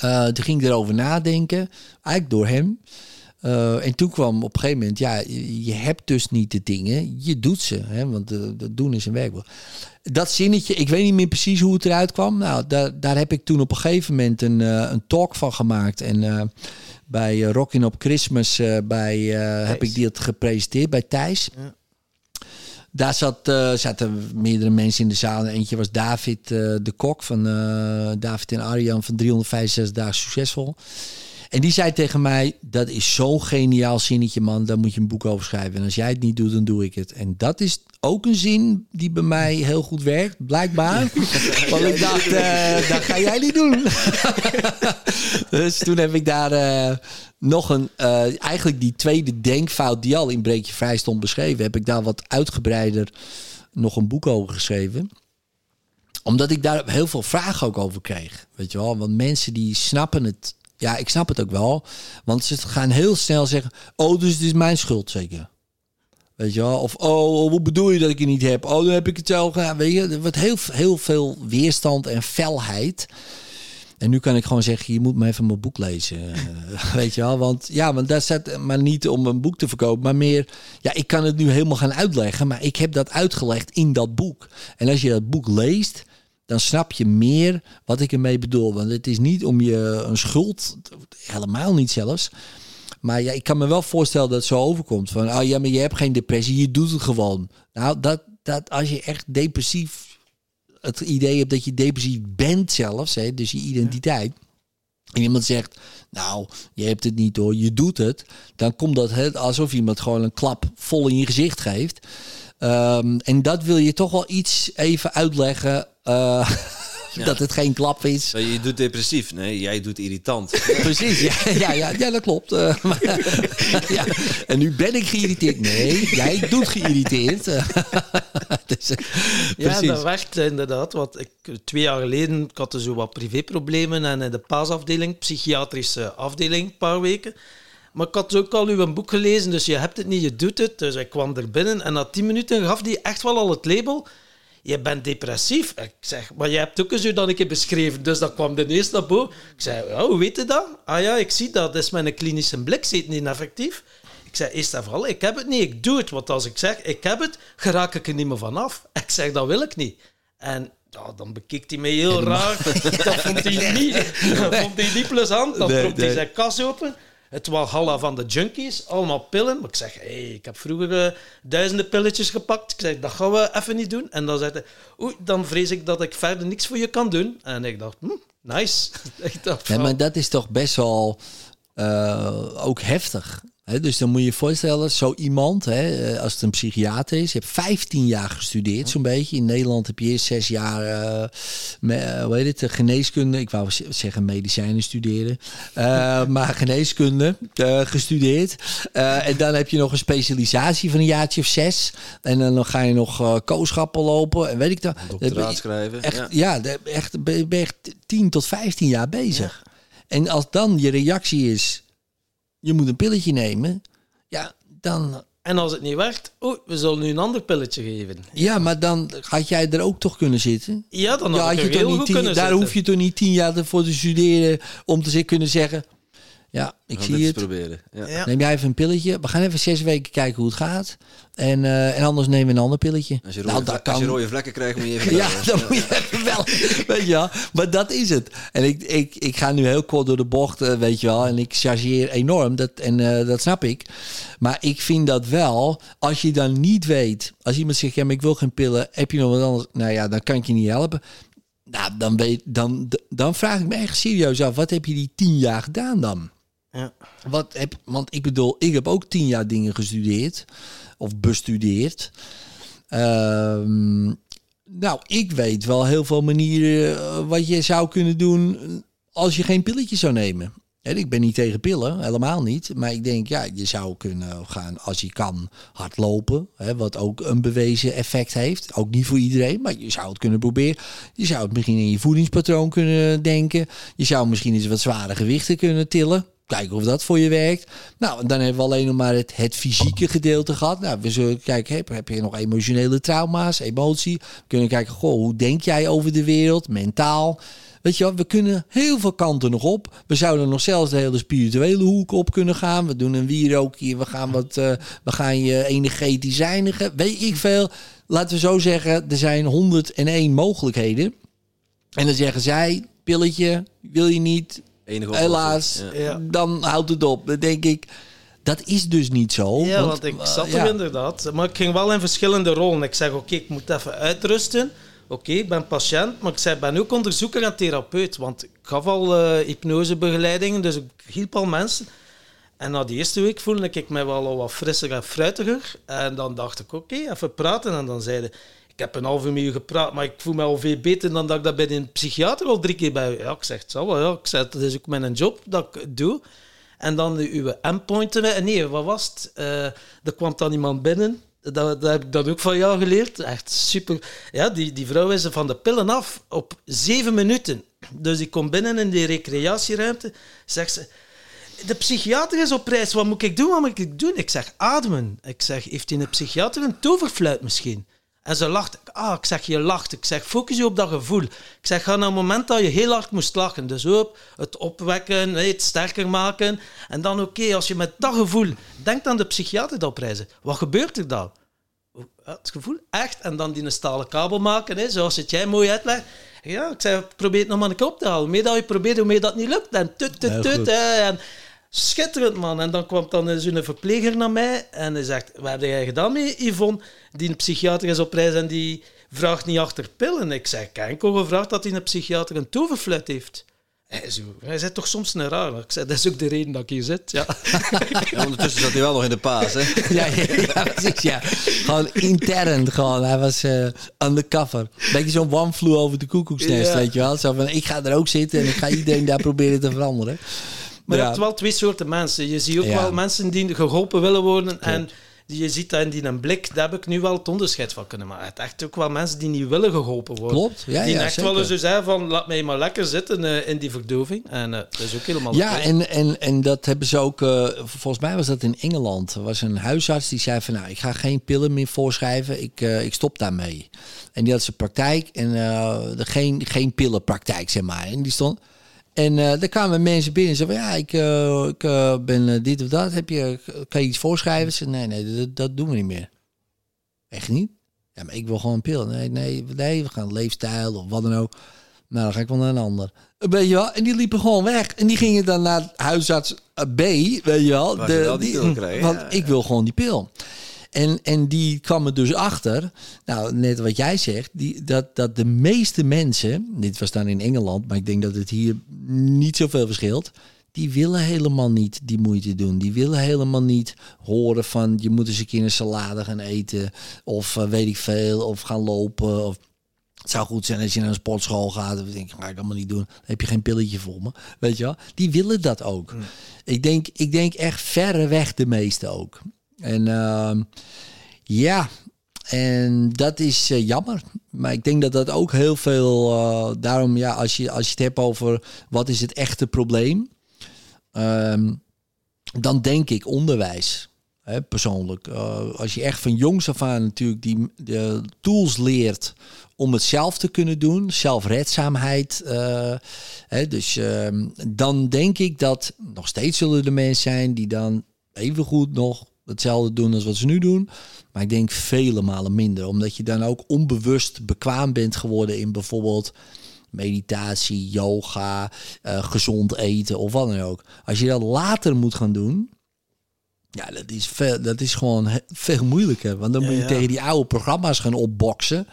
Uh, toen ging ik erover nadenken, eigenlijk door hem. Uh, en toen kwam op een gegeven moment, ja, je hebt dus niet de dingen, je doet ze. Hè, want dat doen is een werkwoord. Dat zinnetje, ik weet niet meer precies hoe het eruit kwam. Nou, daar, daar heb ik toen op een gegeven moment een, een talk van gemaakt. En bij Rockin' op Christmas bij, heb ik die het gepresenteerd bij Thijs. Ja. Daar zat, uh, zaten meerdere mensen in de zaal. Eentje was David uh, de Kok van uh, David en Arjan van 365 dagen succesvol. En die zei tegen mij: Dat is zo'n geniaal zinnetje, man. Daar moet je een boek over schrijven. En als jij het niet doet, dan doe ik het. En dat is ook een zin die bij mij heel goed werkt, blijkbaar. Want ik dacht: uh, Dat ga jij niet doen. dus toen heb ik daar uh, nog een. Uh, eigenlijk die tweede denkfout die al in Breekje Vrij stond beschreven, heb ik daar wat uitgebreider nog een boek over geschreven omdat ik daar heel veel vragen ook over kreeg. Weet je wel, want mensen die snappen het ja, ik snap het ook wel. Want ze gaan heel snel zeggen: Oh, dus het is mijn schuld zeker. Weet je wel? Of oh, hoe bedoel je dat ik het niet heb? Oh, dan heb ik het zelf gedaan. Weet je, er wordt heel, heel veel weerstand en felheid. En nu kan ik gewoon zeggen: je moet me even mijn boek lezen. weet je wel? Want ja, want dat staat maar niet om een boek te verkopen, maar meer. Ja, ik kan het nu helemaal gaan uitleggen, maar ik heb dat uitgelegd in dat boek. En als je dat boek leest, dan snap je meer wat ik ermee bedoel. Want het is niet om je een schuld, helemaal niet zelfs. Maar ja, ik kan me wel voorstellen dat het zo overkomt. Van, oh ja, maar je hebt geen depressie, je doet het gewoon. Nou, dat, dat als je echt depressief, het idee hebt dat je depressief bent zelfs, hè, dus je identiteit. En iemand zegt, nou, je hebt het niet hoor, je doet het. Dan komt dat alsof iemand gewoon een klap vol in je gezicht geeft. Um, en dat wil je toch wel iets even uitleggen. Uh, Dat het geen klap is. Maar je doet depressief. Nee, jij doet irritant. Precies, ja, ja, ja, ja dat klopt. Uh, maar, ja. En nu ben ik geïrriteerd. Nee, jij doet geïrriteerd. dus, ja, dat werkt inderdaad. Want ik, twee jaar geleden ik had er zo wat privéproblemen. En in de paasafdeling, psychiatrische afdeling, een paar weken. Maar ik had ook al uw boek gelezen, dus je hebt het niet, je doet het. Dus ik kwam er binnen en na tien minuten gaf die echt wel al het label. je bent depressief. Ik zeg, maar je hebt ook eens u dan een keer beschreven. Dus dat kwam de eerste naar boven. Ik zei, ja, hoe weet je dat? Ah ja, ik zie dat. Dat is mijn klinische blik, zit niet effectief. Ik zei, is dat vooral? Ik heb het niet, ik doe het. Want als ik zeg, ik heb het, geraak ik er niet meer vanaf. Ik zeg, dat wil ik niet. En ja, dan bekeek hij mij heel raar. dat vond hij niet, dat vond hij niet plezant. Dan nee, hij zijn kas open. Het Walhalla van de junkies, allemaal pillen. Maar ik zeg, hey, ik heb vroeger uh, duizenden pilletjes gepakt. Ik zeg, dat gaan we even niet doen. En dan zei hij, oei, dan vrees ik dat ik verder niks voor je kan doen. En ik dacht, hm, nice. ik dacht, ja, maar dat is toch best wel uh, ook heftig dus dan moet je je voorstellen, zo iemand, eh, als het een psychiater is, je hebt 15 jaar gestudeerd, zo'n beetje. In Nederland heb je eerst zes jaar, uh, me, hoe heet het, geneeskunde, ik wou zeggen medicijnen studeren, uh, maar geneeskunde gestudeerd. en dan heb je nog een specialisatie van een jaartje of zes. En dan ga je nog kooschappen lopen en weet ik dat. Doctoraat schrijven. Echt, ja, ja echt, ben je echt 10 tot 15 jaar bezig. En als dan je reactie is je moet een pilletje nemen, ja, dan... En als het niet werkt, oh, we zullen nu een ander pilletje geven. Ja, maar dan had jij er ook toch kunnen zitten? Ja, dan had, ja, je toch niet tien, Daar hoef je toch niet tien jaar voor te studeren om te kunnen zeggen... Ja, ik zie het. proberen. Ja. Neem jij even een pilletje. We gaan even zes weken kijken hoe het gaat. En, uh, en anders nemen we een ander pilletje. Als je rode, nou, dat kan... als je rode vlekken krijgt, moet je even Ja, dan moet je even wel. weet je wel. Maar dat is het. En ik, ik, ik ga nu heel kort door de bocht, uh, weet je wel. En ik chargeer enorm. Dat, en uh, dat snap ik. Maar ik vind dat wel, als je dan niet weet... Als iemand zegt, ja, maar ik wil geen pillen. Heb je nog wat anders? Nou ja, dan kan ik je niet helpen. Nou, dan, weet, dan, dan vraag ik me echt serieus af. Wat heb je die tien jaar gedaan dan? Ja. Wat heb, want ik bedoel, ik heb ook tien jaar dingen gestudeerd of bestudeerd. Ehm, nou, ik weet wel heel veel manieren eh, wat je zou kunnen doen als je geen pilletje zou nemen. En ik ben niet tegen pillen, helemaal niet. Maar ik denk, ja, je zou kunnen gaan, als je kan, hardlopen. Hè, wat ook een bewezen effect heeft. Ook niet voor iedereen, maar je zou het kunnen proberen. Je zou het misschien in je voedingspatroon kunnen denken. Je zou misschien eens wat zware gewichten kunnen tillen. Kijken of dat voor je werkt. Nou, dan hebben we alleen nog maar het, fysieke gedeelte gehad. Nou, we zullen kijken, heb, heb je nog emotionele trauma's, emotie? We kunnen kijken, goh, hoe denk jij over de wereld, mentaal? Weet je wel, we kunnen heel veel kanten nog op. We zouden nog zelfs de hele spirituele hoek op kunnen gaan. We doen een wierookje, we gaan, wat, uh, we gaan je energetisch zijnigen. Weet ik veel. Laten we zo zeggen, er zijn 101 mogelijkheden. En dan zeggen zij, pilletje, wil je niet, Helaas, dan houdt het op. Dan denk ik, dat is dus niet zo. Ja, want, ik zat er inderdaad. Maar ik ging wel in verschillende rollen. Ik zeg, oké, ik moet even uitrusten. Oké, ik ben patiënt, maar ik zei, ben ook onderzoeker en therapeut. Want ik gaf al uh, hypnosebegeleidingen, dus ik hielp al mensen. En na die eerste week voelde ik me wel al wat frisser en fruitiger. En dan dacht ik, oké, even praten. En dan zeiden ik heb een halve uur gepraat, maar ik voel me al veel beter dan dat ik dat bij een psychiater al drie keer bij. Ja, ik zeg het wel. Ja. Ik zeg, dat is ook mijn job dat ik doe. En dan uw endpointen. Nee, wat was het? Uh, er kwam dan iemand binnen. Dat, dat heb ik dan ook van jou geleerd. Echt super. Ja, die, die vrouw is van de pillen af op zeven minuten. Dus die komt binnen in die recreatieruimte. Zegt ze de psychiater is op reis. Wat moet ik doen? Wat moet ik doen? Ik zeg ademen. Ik zeg, heeft hij een psychiater een toverfluit misschien? En ze lacht. Ah, ik zeg, je lacht. Ik zeg, focus je op dat gevoel. Ik zeg, ga naar het moment dat je heel hard moest lachen. Dus op, het opwekken, het sterker maken. En dan, oké, als je met dat gevoel... Denk aan de psychiater dat opreizen. Wat gebeurt er dan? Het gevoel, echt. En dan die een stalen kabel maken, hè, zoals het jij mooi uitlegt. Ja, ik zeg, probeer het nog maar een keer op te halen. Hoe meer dat je probeert, hoe meer dat niet lukt. En tut, tut, tut. en Schitterend, man. En dan kwam dan zo'n verpleger naar mij en hij zegt, wat heb jij gedaan met Yvonne? Die een psychiater is op reis en die vraagt niet achter pillen. Ik zeg, enkel gevraagd dat hij een psychiater een toverfluit heeft. Hij, zo, hij zit toch soms een raar. Ik zei, dat is ook de reden dat ik hier zit. Ja. ja ondertussen zat hij wel nog in de paas, hè? ja, ja, precies, ja. Gewoon intern, gewoon. Hij was uh, undercover. Beetje zo'n one flew over de koekoeksnest, weet je wel. Zo van, ik ga er ook zitten en ik ga iedereen daar proberen te veranderen. Maar je hebt wel twee soorten mensen. Je ziet ook wel mensen die geholpen willen worden. En je ziet dat in die een blik, daar heb ik nu wel het onderscheid van kunnen maken. Het echt ook wel mensen die niet willen geholpen worden. Klopt, ja, die ja, echt zeker. wel eens zo zeggen van, laat mij maar lekker zitten eh, in die verdoving. En eh, dat is ook helemaal Ja, en, en, en dat hebben ze ook, eh, volgens mij was dat in Engeland. Er was een huisarts die zei van, nou, ik ga geen pillen meer voorschrijven, ik, ik stop daarmee. En die had zijn praktijk en de, geen, geen pillenpraktijk, zeg maar. En die stond... En eh daar kwamen mensen binnen en zeiden van, ja, ik, eh, ik eh, ben dit of dat. Heb je, kan je iets voorschrijven? Ze nee, nee, dat, dat doen we niet meer. Echt niet? Ja, maar ik wil gewoon een pil. Nee, nee, nee, we gaan leefstijl of wat dan ook. Nou, dan ga ik wel naar een ander. Weet je wel? En die liepen gewoon weg. En die gingen dan naar huisarts B, weet je wel. Waar je wel die Want ja, ik wil gewoon die pil. En, en die kwam er dus achter, nou net wat jij zegt, die, dat, dat de meeste mensen, dit was dan in Engeland, maar ik denk dat het hier niet zoveel verschilt, die willen helemaal niet die moeite doen. Die willen helemaal niet horen van je moet eens een keer een salade gaan eten of eh, weet ik veel, of gaan lopen. Of, het zou goed zijn als je naar een sportschool gaat. Dan denk ik, ga ik allemaal niet doen. Dan heb je geen pilletje voor me. Weet je wel? Die willen dat ook. Ik, denk, ik denk echt verreweg de meeste ook. En ehm, ja, en dat is eh, jammer. Maar ik denk dat dat ook heel veel... eh, daarom, ja, als je, als je het hebt over wat is het echte probleem... ehm, dan denk ik onderwijs. Hè, persoonlijk. Eh, als je echt van jongs af aan natuurlijk die de tools leert om het zelf te kunnen doen, zelfredzaamheid. hè, dus ehm, dan denk ik dat nog steeds zullen er mensen zijn die dan even goed nog hetzelfde doen als wat ze nu doen. Maar ik denk vele malen minder. Omdat je dan ook onbewust bekwaam bent geworden in bijvoorbeeld meditatie, yoga, eh, gezond eten of wat dan ook. Als je dat later moet gaan doen, ja, dat is, veel, dat is gewoon veel moeilijker. Want dan moet je ja. tegen die oude programma's gaan opboksen.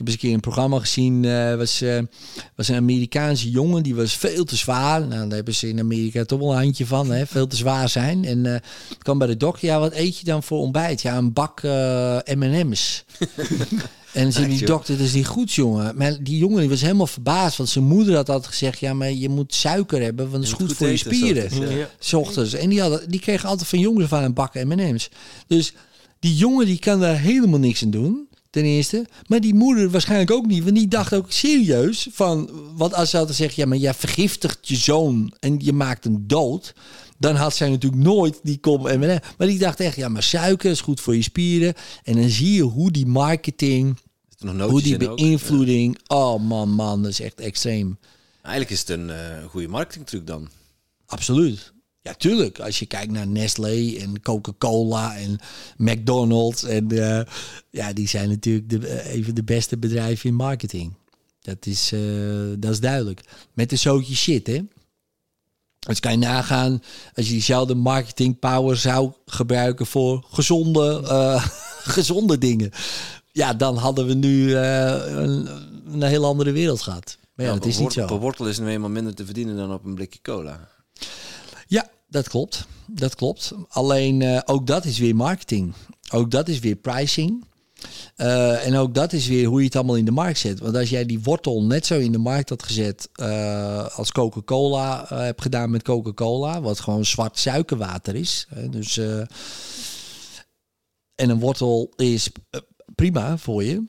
Ik heb eens een keer een programma gezien. eh was, eh, was een Amerikaanse jongen. Die was veel te zwaar. Nou, daar hebben ze in Amerika toch wel een handje van. Hè? Veel te zwaar zijn. En eh kwam bij de dokter. Ja, wat eet je dan voor ontbijt? Ja, een bak eh, M&M's. En zei die dokter, dat is niet goed, jongen. Maar die jongen die was helemaal verbaasd. Want zijn moeder had altijd gezegd... Ja, maar je moet suiker hebben, want dat is goed, goed voor je spieren. s ochtends, ja. S ochtends. En die, hadden, die kregen altijd van jongens van een bak M&M's. Dus die jongen die kan daar helemaal niks aan doen. Ten eerste. Maar die moeder waarschijnlijk ook niet. Want die dacht ook serieus van... Want als ze hadden gezegd... Ja, maar jij vergiftigt je zoon en je maakt hem dood... Dan had zij natuurlijk nooit die kom M&M. Maar die dacht echt... Ja, maar suiker is goed voor je spieren. En dan zie je hoe die marketing... Hoe die ook? beïnvloeding... Oh man, man. Dat is echt extreem. Eigenlijk is het een eh, goede marketingtruc dan. Absoluut. Ja, tuurlijk. Als je kijkt naar Nestlé en Coca-Cola en McDonald's. En uh, ja, die zijn natuurlijk de, uh, even de beste bedrijven in marketing. Dat is, uh, dat is duidelijk. Met de zootje shit, hè. Dus kan je nagaan, als je diezelfde marketing power zou gebruiken voor gezonde, uh, gezonde dingen. Ja, dan hadden we nu een, een hele andere wereld gehad. Maar ja, ja, dat is niet zo. Per wortel is nu eenmaal minder te verdienen dan op een blikje cola. Ja, dat klopt. Dat klopt. Alleen uh, ook dat is weer marketing. Ook dat is weer pricing. Uh, en ook dat is weer hoe je het allemaal in de markt zet. Want als jij die wortel net zo in de markt had gezet uh, als Coca-Cola hebt gedaan met Coca-Cola, wat gewoon zwart suikerwater is. Hè, dus, en een wortel is prima voor je.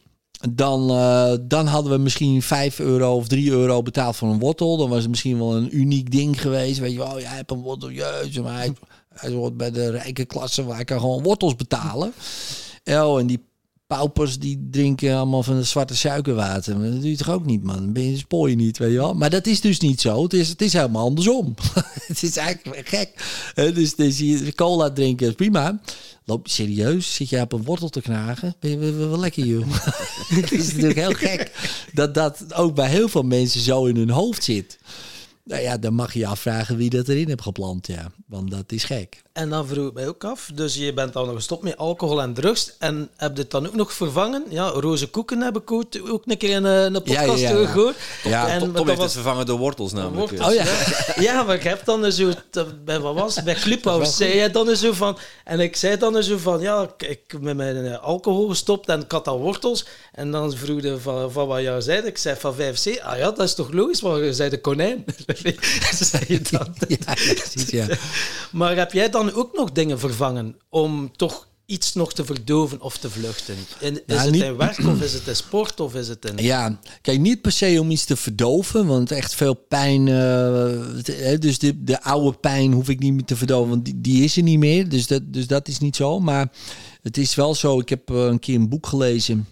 Dan, uh, dan hadden we misschien 5 euro of 3 euro betaald voor een wortel. Dan was het misschien wel een uniek ding geweest. Weet je wel, jij hebt een wortel, jeetje, maar hij, hoort bij de rijke klasse waar ik kan gewoon wortels betalen. Oh, en die paupers die drinken allemaal van het zwarte suikerwater. Dat doe je toch ook niet, man? Dan ben je spoor je niet, weet je wel. Maar dat is dus niet zo. Het is, het is helemaal andersom. het is eigenlijk gek. Dus, dus cola drinken is prima. Loop serieus, zit je op een wortel te knagen? Ben je wel, lekker, joh. het is natuurlijk heel gek dat dat ook bij heel veel mensen zo in hun hoofd zit. Nou ja, dan mag je afvragen wie dat erin heeft geplant, ja. Want dat is gek. En dan vroeg ik mij ook af, dus je bent dan nog gestopt met alcohol en drugs en heb je het dan ook nog vervangen? Ja, roze koeken heb ik ook, ook een keer in een, een podcast ja, ja, ja. gehoord. Ja, en, Tom, Tom heeft het vervangen door wortels namelijk. Wortels, Oh ja. ja, maar ik heb dan zo, bij, wat was het, bij Clubhouse zei je dan zo van, en ik zei dan zo van, ja, ik, ik met mijn alcohol gestopt en ik had al wortels. En dan vroeg je van, van wat jou zei, ik zei van 5C, ah ja, dat is toch logisch, want je zei de konijn. zei je dan. ja, precies, ja. Maar heb jij dan ook nog dingen vervangen om toch iets nog te verdoven of te vluchten? In, is het in werk of is het in sport of is het in... Ja, kijk, niet per se om iets te verdoven, want echt veel pijn... Uh, dus de, de oude pijn hoef ik niet meer te verdoven, want die, die is er niet meer. Dus dat, dus dat is niet zo. Maar het is wel zo, ik heb een keer een boek gelezen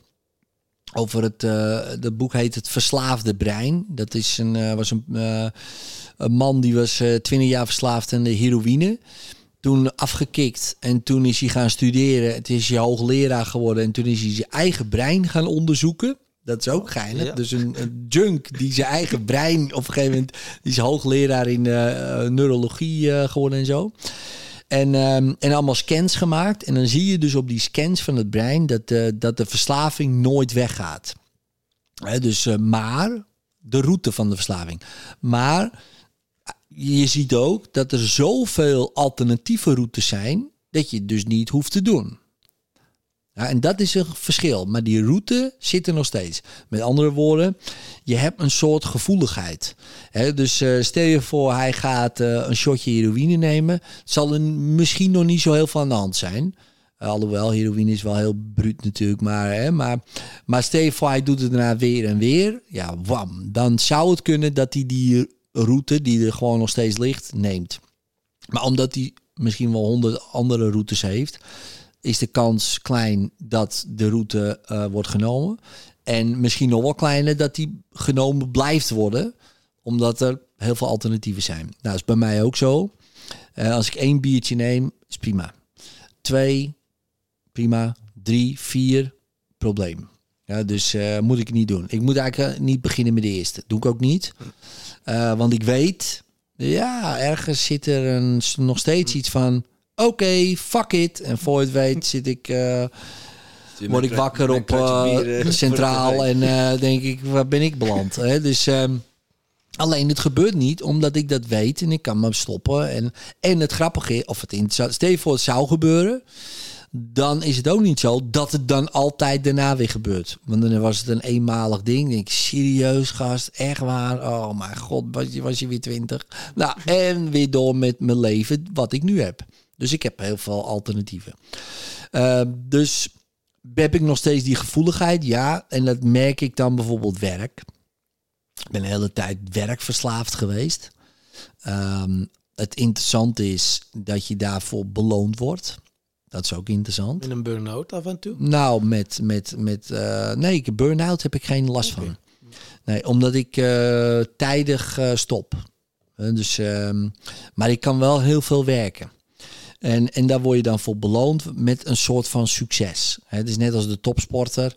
over het, uh, dat boek heet Het Verslaafde Brein. Dat is een, uh, was een, uh, een man die was 20 jaar verslaafd aan de heroïne. Toen afgekikt en toen is hij gaan studeren. Het is hij hoogleraar geworden en toen is hij zijn eigen brein gaan onderzoeken. Dat is ook geinig. Dus een, een, junk die zijn eigen brein op een gegeven moment... Die is hoogleraar in neurologie geworden en zo. En, um, en allemaal scans gemaakt. En dan zie je dus op die scans van het brein dat, uh, dat de verslaving nooit weggaat. He, dus, maar de route van de verslaving. Maar je ziet ook dat er zoveel alternatieve routes zijn dat je het dus niet hoeft te doen. Ja, en dat is een verschil. Maar die route zit er nog steeds. Met andere woorden, je hebt een soort gevoeligheid. dus uh, stel je voor, hij gaat uh, een shotje heroïne nemen. Zal er misschien nog niet zo heel veel aan de hand zijn. Uh, alhoewel, heroïne is wel heel bruut natuurlijk. Maar, hè, maar, maar stel je voor, hij doet het daarna weer en weer. Ja, wam. Dan zou het kunnen dat hij die route, die er gewoon nog steeds ligt, neemt. Maar omdat hij misschien wel honderd andere routes heeft is de kans klein dat de route uh, wordt genomen. En misschien nog wel kleiner dat die genomen blijft worden, omdat er heel veel alternatieven zijn. Nou, dat is bij mij ook zo. Uh, als ik één biertje neem, is prima. Twee, prima. Drie, vier, probleem. Ja, dus uh, moet ik niet doen. Ik moet eigenlijk niet beginnen met de eerste. Doe ik ook niet. Want ik weet, ja, ergens zit er een, nog steeds iets van oké, fuck it. En voor het weet zit ik, uh, word ik wakker op uh, centraal en denk ik, waar ben ik beland? Hè? Dus um, alleen het gebeurt niet omdat ik dat weet en ik kan me stoppen. En, en het grappige is, of het interessant, stel je voor het zou gebeuren dan is het ook niet zo dat het dan altijd daarna weer gebeurt. Want dan was het een eenmalig ding. Denk ik, serieus gast, echt waar? Oh mijn god, was je, was je weer twintig? Nou, en weer door met mijn leven wat ik nu heb. Dus ik heb heel veel alternatieven. Uh, dus heb ik nog steeds die gevoeligheid? Ja. En dat merk ik dan bijvoorbeeld werk. Ik ben de hele tijd werkverslaafd geweest. Um, het interessante is dat je daarvoor beloond wordt. Dat is ook interessant. In een burn-out af en toe? Nou, met, met, met uh, nee, burn-out heb ik geen last okay. van. Nee, omdat ik uh, tijdig uh, stop. dus, um, maar ik kan wel heel veel werken. En, en daar word je dan voor beloond met een soort van succes. Het is net als de topsporter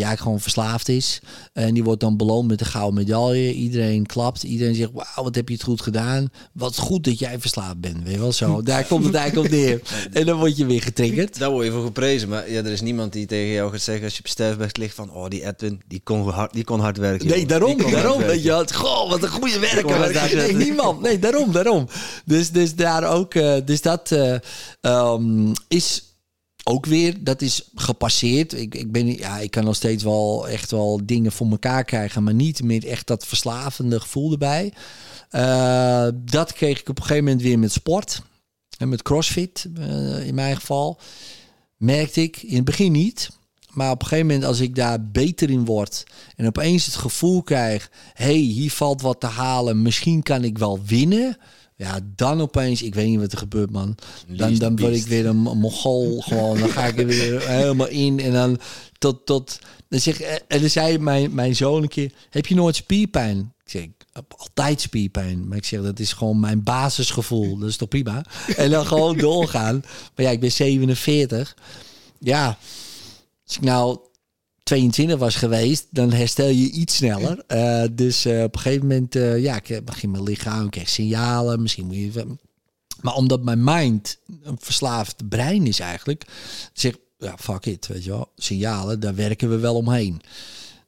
eigenlijk gewoon verslaafd is. En die wordt dan beloond met een gouden medaille. Iedereen klapt. Iedereen zegt, wauw, wat heb je het goed gedaan. Wat goed dat jij verslaafd bent. Weet je wel zo. Daar komt het eigenlijk op neer. En dan word je weer getriggerd. Daar word je voor geprezen. Maar ja, er is niemand die tegen jou gaat zeggen als je op sterfbed ligt van, oh, die Edwin, die kon hard, die kon hard werken. Nee, daarom. daarom. Weet je, goh, wat een goede werker. Nee, niemand. Nee, daarom, daarom. Dus, dus daar ook, uh, dus dat uh, um, is ook weer, dat is gepasseerd. Ik, ik, ben, ja, ik kan nog steeds wel echt wel dingen voor elkaar krijgen, maar niet meer echt dat verslavende gevoel erbij. Uh, dat kreeg ik op een gegeven moment weer met sport. En met CrossFit uh, in mijn geval. Merkte ik in het begin niet. Maar op een gegeven moment, als ik daar beter in word en opeens het gevoel krijg: hey, hier valt wat te halen, misschien kan ik wel winnen ja, dan opeens, ik weet niet wat er gebeurt, man. Dan, dan word ik weer een mogol gewoon. Dan ga ik er weer helemaal in. En dan tot, tot, dan zeg, en dan zei mijn, mijn zoon een keer, heb je nooit spierpijn? Ik zeg, ik heb altijd spierpijn. Maar ik zeg, dat is gewoon mijn basisgevoel. Dat is toch prima? En dan gewoon doorgaan. Maar ja, ik ben 47. Ja, als ik nou 22 was geweest, dan herstel je iets sneller. Uh, dus uh, op een gegeven moment, uh, ja, ik begin mijn lichaam, ik krijg signalen. Misschien moet je. Maar omdat mijn mind een verslaafd brein is eigenlijk, zeg ja, fuck it, weet je wel. Signalen, daar werken we wel omheen.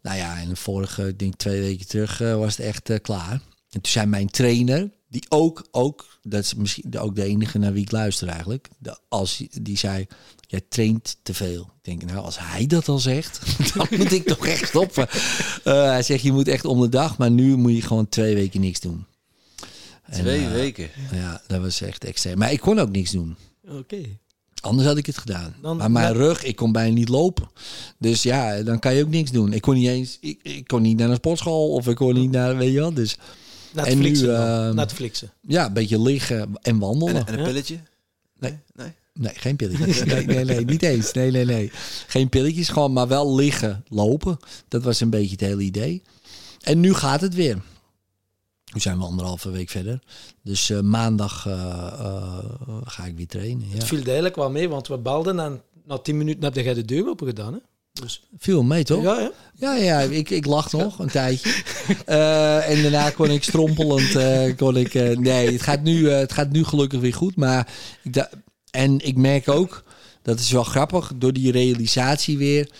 Nou ja, en de vorige, ik denk twee weken terug, was het echt klaar. En toen zei mijn trainer, die ook, ook, dat is misschien ook de enige naar wie ik luister eigenlijk, de, als die zei, jij traint te veel. Ik denk, nou, als hij dat al zegt, dan moet ik toch echt stoppen. Uh, hij zegt, je moet echt om de dag, maar nu moet je gewoon twee weken niks doen. Twee en, uh, weken? Ja, dat was echt extreem. Maar ik kon ook niks doen. Oké. Okay. Anders had ik het gedaan. maar mijn rug, ik kon bijna niet lopen. Dus ja, dan kan je ook niks doen. Ik kon niet eens, ik, ik kon niet naar een sportschool of ik kon niet naar, weet je wel. Dus, Netflixen en nu, uh, Netflixen. Ja, een beetje liggen en wandelen. En, een pilletje? Nee. Nee? Nee, geen pilletjes. Nee, nee, nee, niet eens. Nee, nee, nee. Geen pilletjes, gewoon maar wel liggen, lopen. Dat was een beetje het hele idee. En nu gaat het weer. Nu zijn we anderhalve week verder. Dus uh, maandag uh, uh, ga ik weer trainen. Ja. Het viel eigenlijk wel mee, want we belden en na tien minuten heb jij de deur open gedaan. Hè? Dus... Viel mee, toch? Ja, ja. Ja, ja ik, ik lag nog een tijdje. en daarna kon ik strompelend... kon ik, nee, het gaat, nu, het gaat nu gelukkig weer goed. Maar ik en ik merk ook, dat is wel grappig, door die realisatie weer...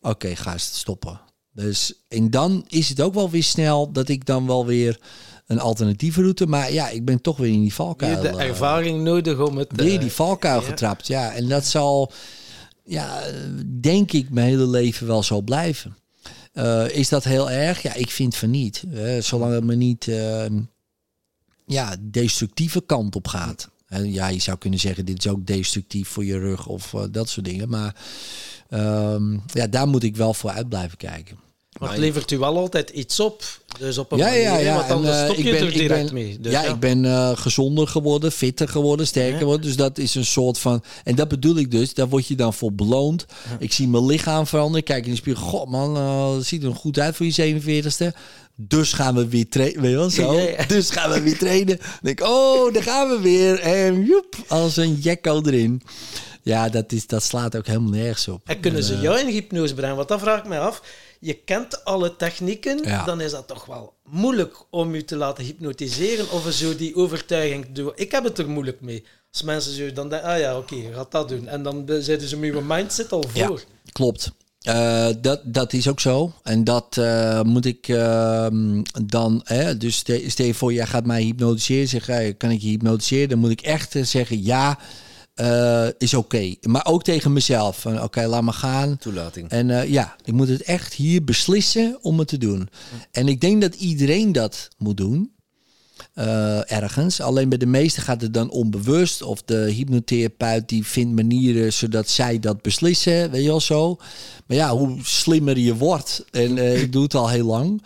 Oké, okay, ga eens stoppen. Dus, en dan is het ook wel weer snel dat ik dan wel weer een alternatieve route. Maar ja, ik ben toch weer in die valkuil. Je de ervaring nodig om het... Weer die valkuil getrapt, ja. En dat zal, ja, denk ik, mijn hele leven wel zo blijven. Uh, is dat heel erg? Ja, ik vind van niet. Zolang het me niet uh, ja, destructieve kant op gaat. ja, je zou kunnen zeggen, dit is ook destructief voor je rug of dat soort dingen. Maar um, ja, daar moet ik wel voor uit blijven kijken. Maar het levert u wel altijd iets op. Dus op een ja, manier, ja, ja. want anders en, uh, stop je ben, er direct ben, mee. Dus ja, ja, ik ben uh, gezonder geworden, fitter geworden, sterker geworden. Dus dat is een soort van... En dat bedoel ik dus, daar word je dan voor beloond. Ik zie mijn lichaam veranderen. Kijk in de spiegel, god man, uh, dat ziet er goed uit voor je 47ste. Dus gaan we weer trainen, weet je wel, zo. Dus gaan we weer trainen. Dan denk ik, oh, daar gaan we weer. En joep, als een jekko erin. Ja, dat, is, dat slaat ook helemaal nergens op. En kunnen ze jou in hypnose brengen? Want dat vraag ik mij af je kent alle technieken, ja. dan is dat toch wel moeilijk om je te laten hypnotiseren of zo die overtuiging doen. Ik heb het er moeilijk mee. Als mensen zo dan denken, ah ja, oké, okay, gaat dat doen. En dan zitten ze met je mindset al voor. Ja, klopt. Uh, dat, dat is ook zo. En dat uh, moet ik uh, dan. Hè, dus stel je voor, jij gaat mij hypnotiseren. Zeg, kan ik je hypnotiseren? Dan moet ik echt zeggen ja. Uh, is oké. Okay. Maar ook tegen mezelf. Van oké, okay, laat me gaan. Toelating. En uh, ja, ik moet het echt hier beslissen om het te doen. En ik denk dat iedereen dat moet doen. Uh, ergens. Alleen bij de meesten gaat het dan onbewust. Of de hypnotherapeut die vindt manieren zodat zij dat beslissen. Weet je wel zo. Maar ja, hoe slimmer je wordt. En ik doe het al heel lang.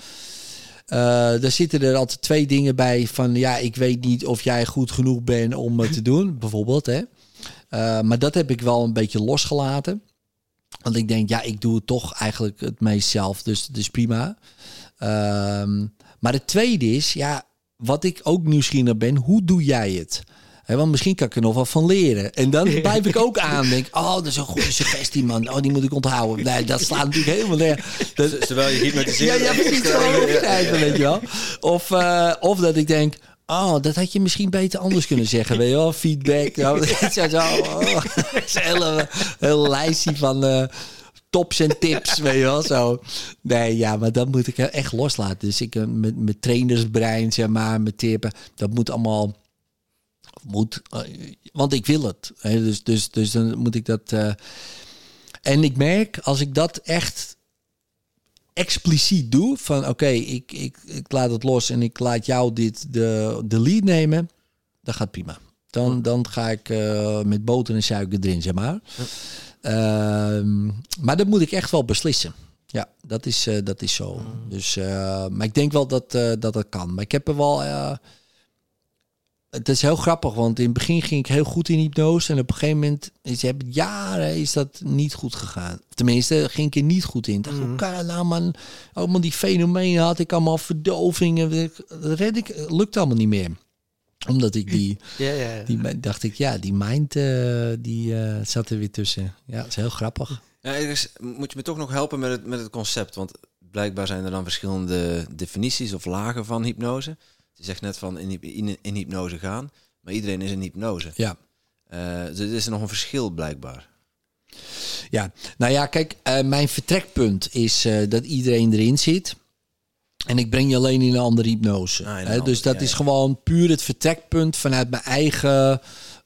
Uh, daar zitten er altijd twee dingen bij van ja, ik weet niet of jij goed genoeg bent om het te doen, bijvoorbeeld. Hè? Uh, maar dat heb ik wel een beetje losgelaten. Want ik denk, ja, ik doe het toch eigenlijk het meest zelf, dus, dus prima. Uh, maar het tweede is, ja, wat ik ook nieuwsgierig ben, hoe doe jij het? He, want misschien kan ik er nog wat van leren. En dan blijf ik ook aan. Denk, oh, dat is een goede suggestie, man. Oh, die moet ik onthouden. Nee, dat slaat natuurlijk helemaal neer. Dat, Terwijl je niet met de zin... Ja, ja, precies. weet je wel. Of, uh, of dat ik denk, Oh, dat had je misschien beter anders kunnen zeggen. Weet je wel, feedback. Nou, zo, zo, oh, een hele, hele lijstje van uh, tops en tips, weet je wel. Zo. Nee, ja, maar dat moet ik echt loslaten. Dus ik uh, met, met trainersbrein, zeg maar, met tippen. Dat moet allemaal... Moet, uh, want ik wil het. Hè? Dus, dus, dus dan moet ik dat... en ik merk, als ik dat echt expliciet doe, van oké, okay, ik, ik, ik laat het los en ik laat jou dit de, de lead nemen, dat gaat prima. Dan, dan ga ik uh, met boter en suiker erin, zeg maar. Ja. Uh, maar dat moet ik echt wel beslissen. Ja, dat is, uh, dat is zo. Mm. Dus, uh, maar ik denk wel dat, dat dat kan. Maar ik heb er wel het is heel grappig, want in het begin ging ik heel goed in hypnose. En op een gegeven moment, is, heb jaren, is dat niet goed gegaan. Tenminste, ging ik er niet goed in. Dacht, mm. -hmm. man, allemaal die fenomenen had ik allemaal verdovingen. Red ik, lukt allemaal niet meer. Omdat ik die, ja, ja, ja. die dacht ik, ja, die mind, uh, die uh, zat er weer tussen. Ja, dat is heel grappig. Ja, dus moet je me toch nog helpen met het, met het concept. Want blijkbaar zijn er dan verschillende definities of lagen van hypnose. Je zegt net van in, in, in hypnose gaan, maar iedereen is in hypnose. Ja. Uh, dus er is nog een verschil blijkbaar. Ja, nou ja, kijk, uh, mijn vertrekpunt is uh, dat iedereen erin zit. En ik breng je alleen in een andere hypnose. Ah, een dus dat ja, is ja. gewoon puur het vertrekpunt vanuit mijn eigen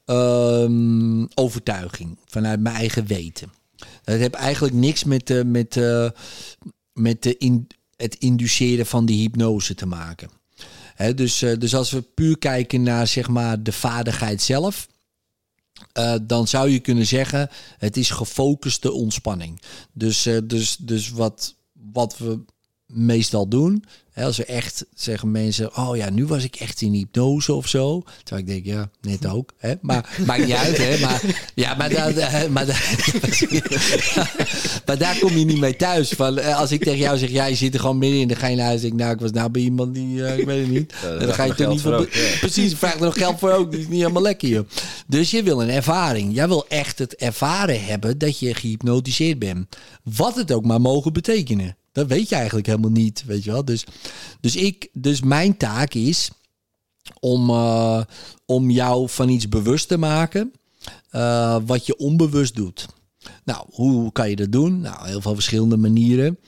um, overtuiging, vanuit mijn eigen weten. Dat heeft eigenlijk niks met, uh, met, met de in, het induceren van die hypnose te maken. Dus, uh, dus als we puur kijken naar zeg maar, de vaardigheid zelf. Uh, dan zou je kunnen zeggen, het is gefocuste ontspanning. Dus, uh, dus, dus wat, wat we meestal doen, als we echt zeggen mensen, oh ja, nu was ik echt in hypnose of zo. Terwijl ik denk, ja, net ook. Hè? Maar maakt niet uit, hè? Maar, ja, maar, daar, maar, daar, maar daar kom je niet mee thuis. Van, eh, als ik tegen jou zeg, ja, je zit er gewoon midden in, dan ga je naar huis. Denk, nou, ik was nou bij iemand die, uh, ik weet het niet. Ja, dan ga je toch niet voor. Ook, Precies, vraag er nog geld voor ook. Dat is niet helemaal lekker, joh. Dus je wil een ervaring. Jij wil echt het ervaren hebben dat je gehypnotiseerd bent. Wat het ook maar mogen betekenen. Dat weet je eigenlijk helemaal niet, weet je wel. Dus, dus, ik, dus mijn taak is om, uh, om jou van iets bewust te maken uh, wat je onbewust doet. Nou, hoe kan je dat doen? Nou, heel veel verschillende manieren.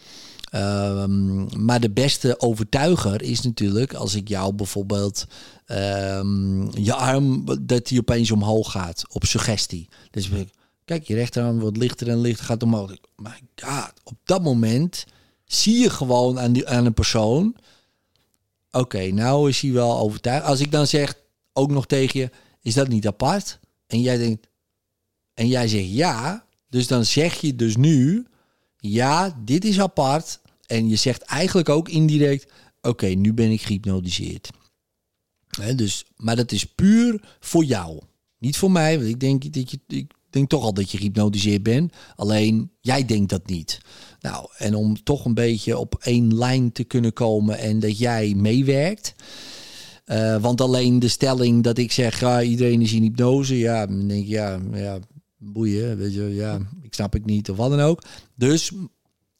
Um, maar de beste overtuiger is natuurlijk als ik jou bijvoorbeeld um, je arm, dat die opeens omhoog gaat op suggestie. Dus kijk, je rechterarm wordt lichter en lichter, gaat omhoog. My god, op dat moment zie je gewoon aan, die, aan een persoon. Oké, nou is hij wel overtuigd. Als ik dan zeg, ook nog tegen je, is dat niet apart? En jij denkt, en jij zegt ja, dus dan zeg je dus nu, ja, dit is apart. En je zegt eigenlijk ook indirect, oké, nu ben ik gehypnotiseerd. dus, maar dat is puur voor jou. Niet voor mij, want ik denk dat je, ik denk toch al dat je gehypnotiseerd bent. Alleen jij denkt dat niet. Nou, en om toch een beetje op één lijn te kunnen komen en dat jij meewerkt. Uh, want alleen de stelling dat ik zeg, ja, iedereen is in hypnose. Ja, dan denk ik, ja, ja, boeien, weet je, ja, ik snap ik niet of wat dan ook. Dus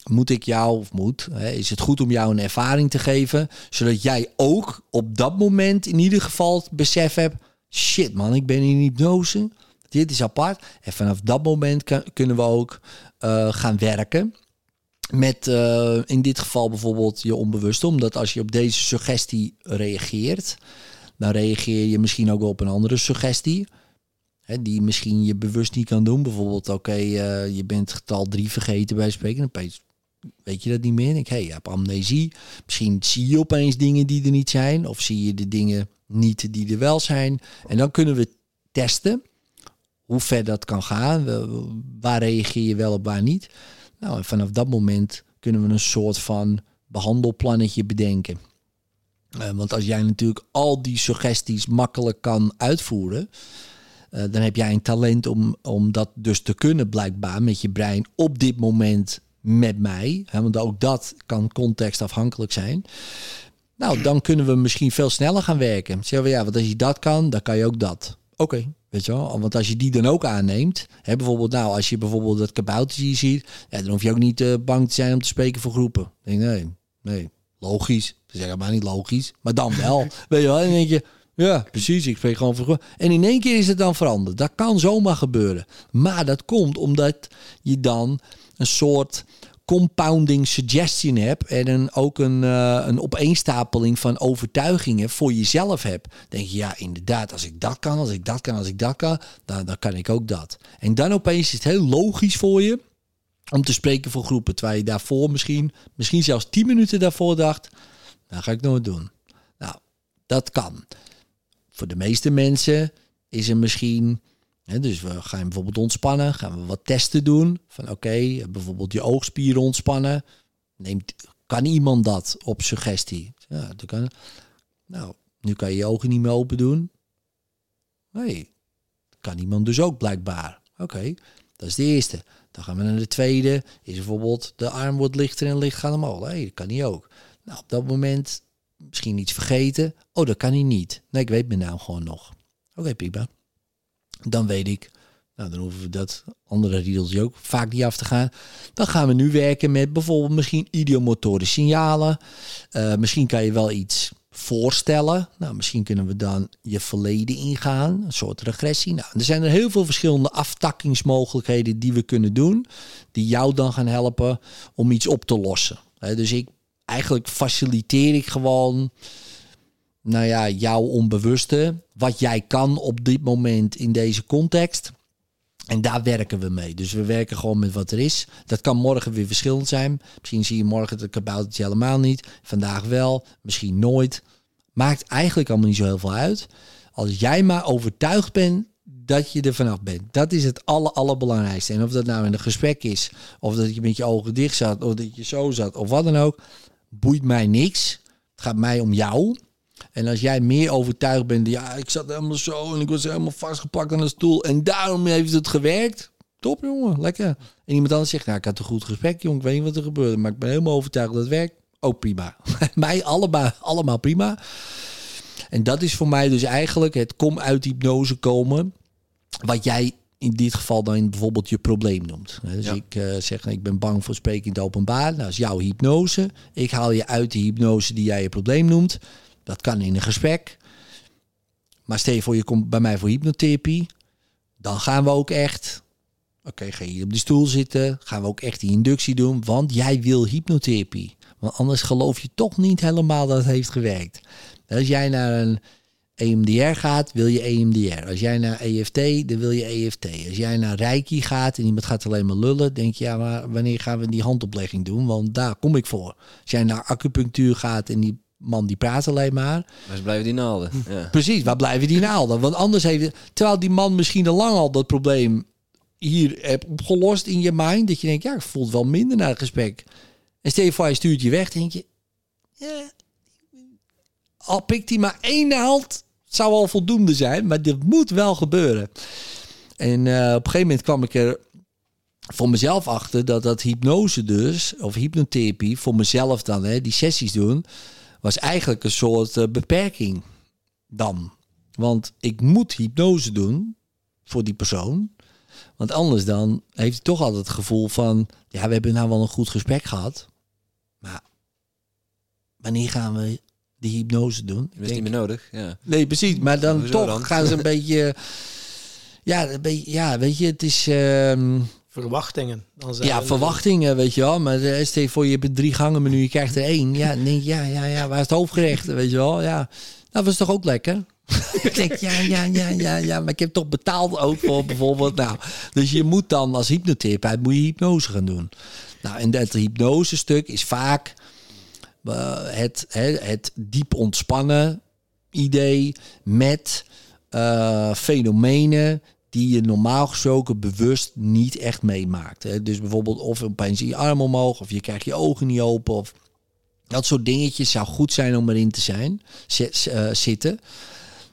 moet ik jou, of moet, hè, is het goed om jou een ervaring te geven, zodat jij ook op dat moment in ieder geval het besef hebt, shit man, ik ben in hypnose. Dit is apart. En vanaf dat moment kunnen we ook uh, gaan werken met uh, in dit geval bijvoorbeeld je onbewuste. Omdat als je op deze suggestie reageert, dan reageer je misschien ook wel op een andere suggestie. Hè, die misschien je bewust niet kan doen. Bijvoorbeeld, oké, uh, je bent getal 3 vergeten bij spreken. Opeens weet je dat niet meer. Ik, hey, je hebt amnesie. Misschien zie je opeens dingen die er niet zijn. Of zie je de dingen niet die er wel zijn. En dan kunnen we testen hoe ver dat kan gaan. Waar reageer je wel op, waar niet. Nou, en vanaf dat moment kunnen we een soort van behandelplannetje bedenken. Uh, want als jij natuurlijk al die suggesties makkelijk kan uitvoeren, uh, dan heb jij een talent om, om dat dus te kunnen, blijkbaar, met je brein op dit moment met mij. Hè, want ook dat kan contextafhankelijk zijn. Nou, dan kunnen we misschien veel sneller gaan werken. Zeggen we ja, want als je dat kan, dan kan je ook dat. Oké, Weet je wel? Want als je die dan ook aanneemt, hè, bijvoorbeeld nou, als je bijvoorbeeld dat kaboutertje ziet, ja, dan hoef je ook niet uh, bang te zijn om te spreken voor groepen. denk, nee, nee, logisch. Ze zeggen maar niet logisch, maar dan wel. Weet je wel? En dan denk je, ja, precies, ik spreek gewoon voor groepen. En in één keer is het dan veranderd. Dat kan zomaar gebeuren. Maar dat komt omdat je dan een soort compounding suggestion hebt en een, ook een, uh, een opeenstapeling van overtuigingen voor jezelf hebt, denk je ja, inderdaad, als ik dat kan, als ik dat kan, als ik dat kan, dan, dan kan ik ook dat. En dan opeens is het heel logisch voor je om te spreken voor groepen, terwijl je daarvoor misschien, misschien zelfs tien minuten daarvoor dacht, dan ga ik nooit doen. Nou, dat kan. Voor de meeste mensen is er misschien dus we gaan bijvoorbeeld ontspannen, gaan we wat testen doen. Van oké, bijvoorbeeld je oogspieren ontspannen. Neemt, kan iemand dat op suggestie? Ja, dat kan. Nou, nu kan je je ogen niet meer open doen. Nee, kan iemand dus ook blijkbaar. Oké, dat is de eerste. Dan gaan we naar de tweede. Is bijvoorbeeld de arm wordt lichter en licht gaat omhoog. Nee, dat kan niet ook. Nou, op dat moment misschien iets vergeten. Oh, dat kan hij niet. Nee, ik weet mijn naam gewoon nog. Oké, okay, dan weet ik, nou, dan hoeven we dat andere riedeltje ook vaak niet af te gaan. Dan gaan we nu werken met bijvoorbeeld misschien idiomotorische signalen. Uh, misschien kan je wel iets voorstellen. Nou, misschien kunnen we dan je verleden ingaan, een soort regressie. Nou, er zijn er heel veel verschillende aftakkingsmogelijkheden die we kunnen doen, die jou dan gaan helpen om iets op te lossen. dus ik eigenlijk faciliteer ik gewoon nou ja, jouw onbewuste, wat jij kan op dit moment in deze context. En daar werken we mee. Dus we werken gewoon met wat er is. Dat kan morgen weer verschillend zijn. Misschien zie je morgen het kaboutertje helemaal niet. Vandaag wel, misschien nooit. Maakt eigenlijk allemaal niet zo heel veel uit. Als jij maar overtuigd bent dat je er vanaf bent. Dat is het aller, allerbelangrijkste. En of dat nou in een gesprek is, of dat je met je ogen dicht zat, of dat je zo zat, of wat dan ook, boeit mij niks. Het gaat mij om jou. En als jij meer overtuigd bent, ja, ik zat helemaal zo en ik was helemaal vastgepakt aan de stoel en daarom heeft het gewerkt. Top, jongen, lekker. En iemand anders zegt, nou, ik had een goed gesprek, jongen, ik weet niet wat er gebeurde, maar ik ben helemaal overtuigd dat het werkt. Ook prima. mij allemaal, allemaal prima. En dat is voor mij dus eigenlijk het kom uit hypnose komen. Wat jij in dit geval dan bijvoorbeeld je probleem noemt. Dus ik uh, zeg, ik ben bang voor spreken in het openbaar. Nou, dat is jouw hypnose. Ik haal je uit de hypnose die jij je probleem noemt. Dat kan in een gesprek. Maar stel je voor, je komt bij mij voor hypnotherapie. Dan gaan we ook echt... Oké, ga je op de stoel zitten. Gaan we ook echt die inductie doen. Want jij wil hypnotherapie. Want anders geloof je toch niet helemaal dat het heeft gewerkt. Als jij naar een EMDR gaat, wil je EMDR. Als jij naar EFT, dan wil je EFT. Als jij naar Reiki gaat en iemand gaat alleen maar lullen, denk je, ja, maar wanneer gaan we die handoplegging doen? Want daar kom ik voor. Als jij naar acupunctuur gaat en die man die praat alleen maar. Waar blijven die naalden? Ja. Precies, waar blijven die naalden? Want anders heeft terwijl die man misschien al lang al dat probleem hier hebt opgelost in je mind, dat je denkt, ja, ik voel het wel minder na het gesprek. En hij stuurt je weg, denk je, ja, al pikt hij maar één naald, zou al voldoende zijn, maar dit moet wel gebeuren. En uh, op een gegeven moment kwam ik er voor mezelf achter dat dat hypnose dus, of hypnotherapie, voor mezelf dan, hè, die sessies doen, was eigenlijk een soort uh, beperking dan. Want ik moet hypnose doen voor die persoon. Want anders dan heeft hij toch altijd het gevoel van, ja, we hebben nou wel een goed gesprek gehad. Maar wanneer gaan we de hypnose doen. Dat is niet meer nodig. Ja. Nee, precies. Maar dan toch gaan ze een beetje. Ja, een beetje, ja, weet je, het is. Ehm, verwachtingen. Dan zijn ja, verwachtingen, weet je wel. Maar uh, stel je voor, je hebt een drie gangen menu, je krijgt er één. Ja, denk ja, ja, ja, waar is het hoofdgerecht, weet je wel. Ja, dat was toch ook lekker? ik denk, ja, ja, ja, ja, ja, maar ik heb toch betaald ook voor bijvoorbeeld. Nou, dus je moet dan als hypnotherapeut moet je hypnose gaan doen. Nou, en dat hypnose stuk is vaak het, het, het diep ontspannen idee met uh, fenomenen die je normaal gesproken bewust niet echt meemaakt. Hè. Dus bijvoorbeeld of opeens je arm omhoog, of je krijgt je ogen niet open, of dat soort dingetjes zou goed zijn om erin te zijn, uh, zitten.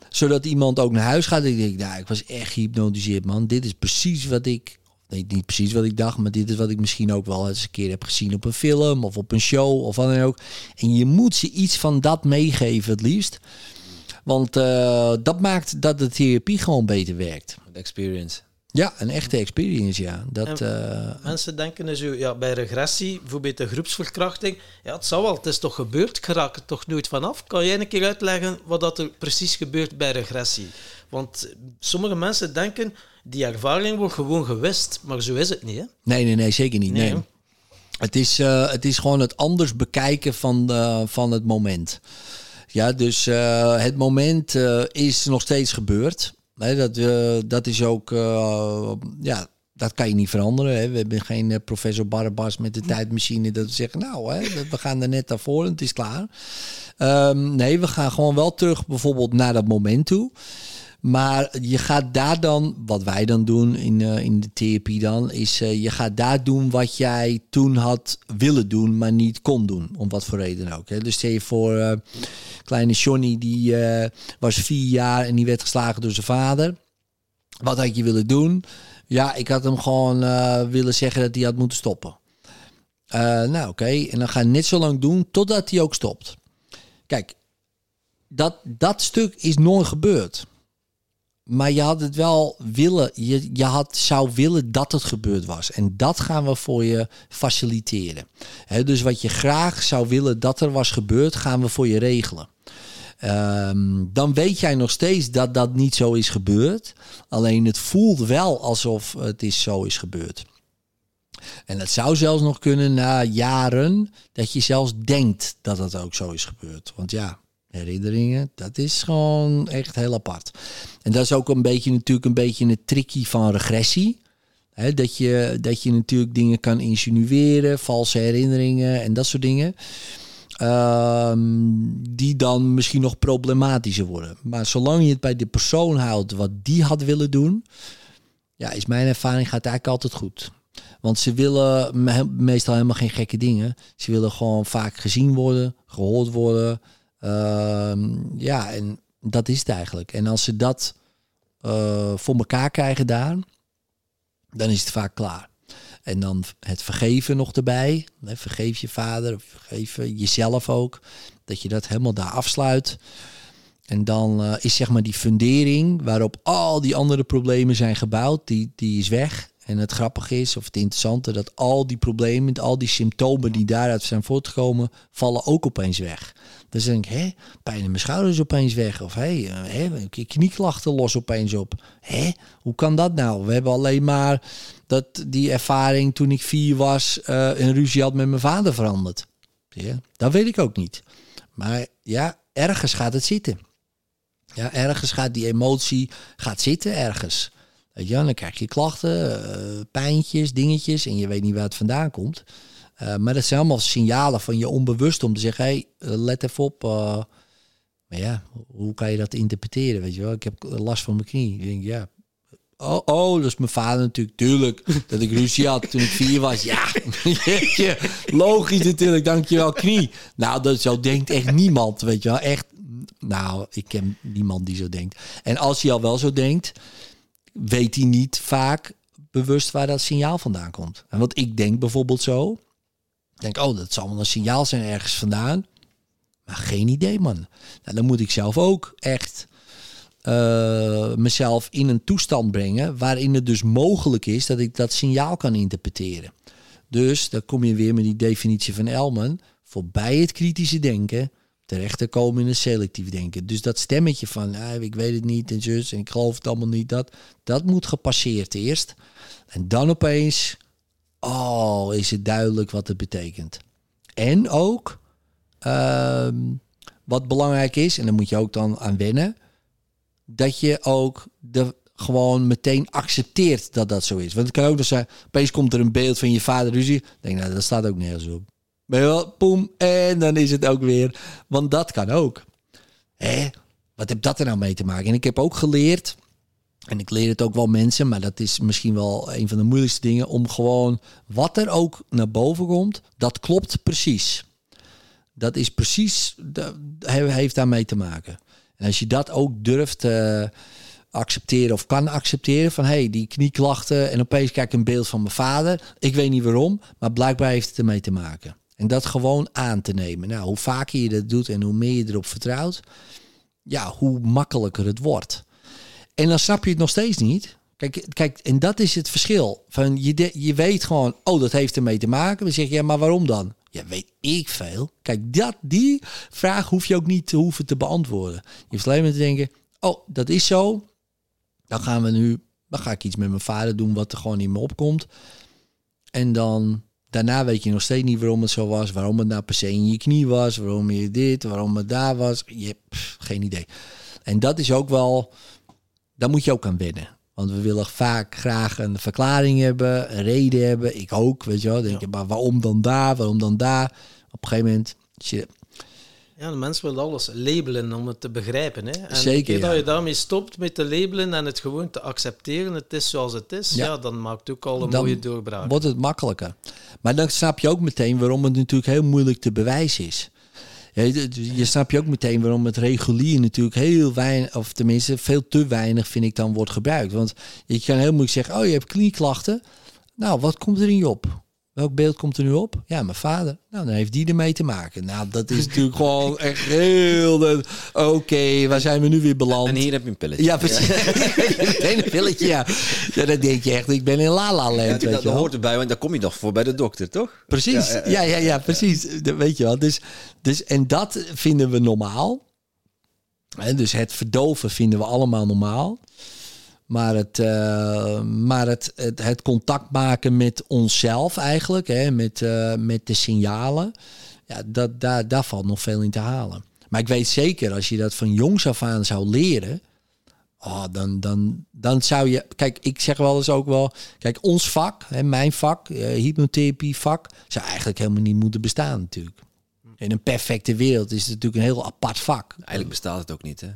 Zodat iemand ook naar huis gaat en denkt, nou, ik was echt gehypnotiseerd, man. Dit is precies wat ik Nee, niet precies wat ik dacht, maar dit is wat ik misschien ook wel eens een keer heb gezien op een film of op een show of wat dan ook. En je moet ze iets van dat meegeven het liefst. Want uh, dat maakt dat de therapie gewoon beter werkt. De experience. Ja, een echte experience, ja. Dat, uh, mensen denken dus, ja, bij regressie, bijvoorbeeld de groepsverkrachting, ja, het zou wel, het is toch gebeurd, ik raak er toch nooit vanaf. Kan jij een keer uitleggen wat dat er precies gebeurt bij regressie? Want sommige mensen denken, die ervaring wordt gewoon gewist, maar zo is het niet. Hè? Nee, nee, nee, zeker niet. Nee. Het, is, uh, het is gewoon het anders bekijken van, de, van het moment. Ja, dus uh, het moment uh, is nog steeds gebeurd. Dat, dat is ook, ja, dat kan je niet veranderen. Hè. We hebben geen professor Barbas met de tijdmachine dat we zeggen, nou, hè, we gaan er net daarvoor en het is klaar. Um, nee, we gaan gewoon wel terug bijvoorbeeld naar dat moment toe. Maar je gaat daar dan, wat wij dan doen in, uh, in de therapie dan, is uh, je gaat daar doen wat jij toen had willen doen, maar niet kon doen. Om wat voor reden ook. Hè. Dus stel je voor, uh, kleine Johnny, die was vier jaar en die werd geslagen door zijn vader. Wat had je willen doen? Ja, ik had hem gewoon willen zeggen dat hij had moeten stoppen. nou, oké. En dan ga je net zo lang doen totdat hij ook stopt. Kijk, dat, dat stuk is nooit gebeurd. Maar je had het wel willen, je, je had, zou willen dat het gebeurd was. En dat gaan we voor je faciliteren. dus wat je graag zou willen dat er was gebeurd, gaan we voor je regelen. Ehm, dan weet jij nog steeds dat dat niet zo is gebeurd. Alleen het voelt wel alsof het is zo is gebeurd. En het zou zelfs nog kunnen na jaren dat je zelfs denkt dat het ook zo is gebeurd. Want ja, herinneringen, dat is gewoon echt heel apart. En dat is ook een beetje natuurlijk een beetje een tricky van regressie. dat, je, dat je natuurlijk dingen kan insinueren, valse herinneringen en dat soort dingen. Ehm, die dan misschien nog problematischer worden. Maar zolang je het bij de persoon houdt wat die had willen doen, ja, is mijn ervaring gaat eigenlijk altijd goed. Want ze willen meestal helemaal geen gekke dingen. Ze willen gewoon vaak gezien worden, gehoord worden. Ehm, ja, en dat is het eigenlijk. En als ze dat uh, voor elkaar krijgen daar, dan is het vaak klaar. En dan het vergeven nog erbij. Vergeef je vader, vergeef jezelf ook. Dat je dat helemaal daar afsluit. En dan uh, is zeg maar die fundering waarop al die andere problemen zijn gebouwd, die, die is weg. En het grappige is, of het interessante, dat al die problemen, al die symptomen die daaruit zijn voortgekomen, vallen ook opeens weg. Dan denk ik, hé, pijn in mijn schouders opeens weg. Of hé, hey, knieklachten los opeens op. Hé, hoe kan dat nou? We hebben alleen maar dat die ervaring toen ik vier was, uh, een ruzie had met mijn vader veranderd. Ja, dat weet ik ook niet. Maar ja, ergens gaat het zitten. Ja, ergens gaat die emotie gaat zitten ergens. Weet je, dan krijg je klachten, uh, pijntjes, dingetjes en je weet niet waar het vandaan komt. Uh, maar dat zijn allemaal signalen van je onbewust om te zeggen, hey, eh, let even op. maar ja, hoe kan je dat interpreteren? Weet je wel, ik heb last van mijn knie. Ik denk, ja, Oh, oh, dat is mijn vader natuurlijk. Tuurlijk, dat ik ruzie had toen ik vier was. Ja, logisch natuurlijk. Dankjewel, knie. Nou, dat, zo denkt echt niemand, weet je wel. Echt, nou, ik ken niemand die zo denkt. En als hij al wel zo denkt, weet hij niet vaak bewust waar dat signaal vandaan komt. En wat ik denk bijvoorbeeld zo, denk, oh, dat zal wel een signaal zijn ergens vandaan. Maar geen idee, man. Nou, dan moet ik zelf ook echt uh, mezelf in een toestand brengen waarin het dus mogelijk is dat ik dat signaal kan interpreteren. Dus dan kom je weer met die definitie van Elman, voorbij het kritische denken, terecht te komen in het selectief denken. Dus dat stemmetje van, ah, ik weet het niet en zus en ik geloof het allemaal niet, dat, dat moet gepasseerd eerst. En dan opeens, oh, is het duidelijk wat het betekent. En ook, uh, wat belangrijk is, en dan moet je ook dan aan wennen, dat je ook de, gewoon meteen accepteert dat dat zo is. Want het kan ook dus zijn, opeens komt er een beeld van je vader ruzie. Denk, nou, dat staat ook nergens op. Maar wel, poem, en dan is het ook weer. Want dat kan ook. Hé, wat heb dat er nou mee te maken? En ik heb ook geleerd, en ik leer het ook wel mensen, maar dat is misschien wel een van de moeilijkste dingen, om gewoon wat er ook naar boven komt, dat klopt precies. Dat is precies, dat heeft daarmee te maken. En als je dat ook durft te accepteren of kan accepteren van hey, die knieklachten en opeens kijk ik een beeld van mijn vader. Ik weet niet waarom, maar blijkbaar heeft het ermee te maken. En dat gewoon aan te nemen. Nou, hoe vaker je dat doet en hoe meer je erop vertrouwt, ja, hoe makkelijker het wordt. En dan snap je het nog steeds niet. Kijk, kijk en dat is het verschil. Van je, je weet gewoon, oh, dat heeft ermee te maken. Dan zeg je, ja, maar waarom dan? Ja, weet ik veel. Kijk, dat, die vraag hoef je ook niet te hoeven te beantwoorden. Je hoeft alleen maar te denken, oh, dat is zo. Dan gaan we nu, dan ga ik iets met mijn vader doen wat er gewoon in me opkomt. En dan daarna weet je nog steeds niet waarom het zo was, waarom het nou per se in je knie was, waarom je dit, waarom het daar was. Je hebt geen idee. En dat is ook wel, daar moet je ook aan wennen. Want we willen vaak graag een verklaring hebben, een reden hebben. Ik ook, weet je wel. Denk je, maar waarom dan daar, waarom dan daar? Op een gegeven moment, je, ja, de mensen willen alles labelen om het te begrijpen. Hè? En Zeker. dat je daarmee stopt met te labelen en het gewoon te accepteren, het is zoals het is, ja, dan maakt ook al een mooie doorbraak. Wordt het makkelijker. Maar dan snap je ook meteen waarom het natuurlijk heel moeilijk te bewijzen is. Je, je snap je ook meteen waarom het regulier natuurlijk heel weinig, of tenminste veel te weinig vind ik dan wordt gebruikt. Want je kan heel moeilijk zeggen, oh je hebt knieklachten. Nou, wat komt er in je op? Welk beeld komt er nu op? Ja, mijn vader. Nou, dan heeft die ermee te maken. Nou, dat is natuurlijk gewoon echt heel... Oké, waar zijn we nu weer beland? En hier heb je een pilletje. Ja, precies. een pilletje, ja. ja. Dan denk je echt, ik ben in La La Land, ja, dat, hoort erbij, want daar kom je nog voor bij de dokter, toch? Precies, ja, ja, ja, precies. weet je wel. Dus, dus, en dat vinden we normaal. En dus het verdoven vinden we allemaal normaal. Maar het, uh, maar het, het, contact maken met onszelf eigenlijk, hè, met, uh, met de signalen, ja, dat, daar, daar valt nog veel in te halen. Maar ik weet zeker, als je dat van jongs af aan zou leren, oh, dan, dan, dan zou je. Kijk, ik zeg wel eens ook wel. Kijk, ons vak, hè, mijn vak, uh, hypnotherapie vak, zou eigenlijk helemaal niet moeten bestaan, natuurlijk. In een perfecte wereld is het natuurlijk een heel apart vak. Eigenlijk bestaat het ook niet, hè?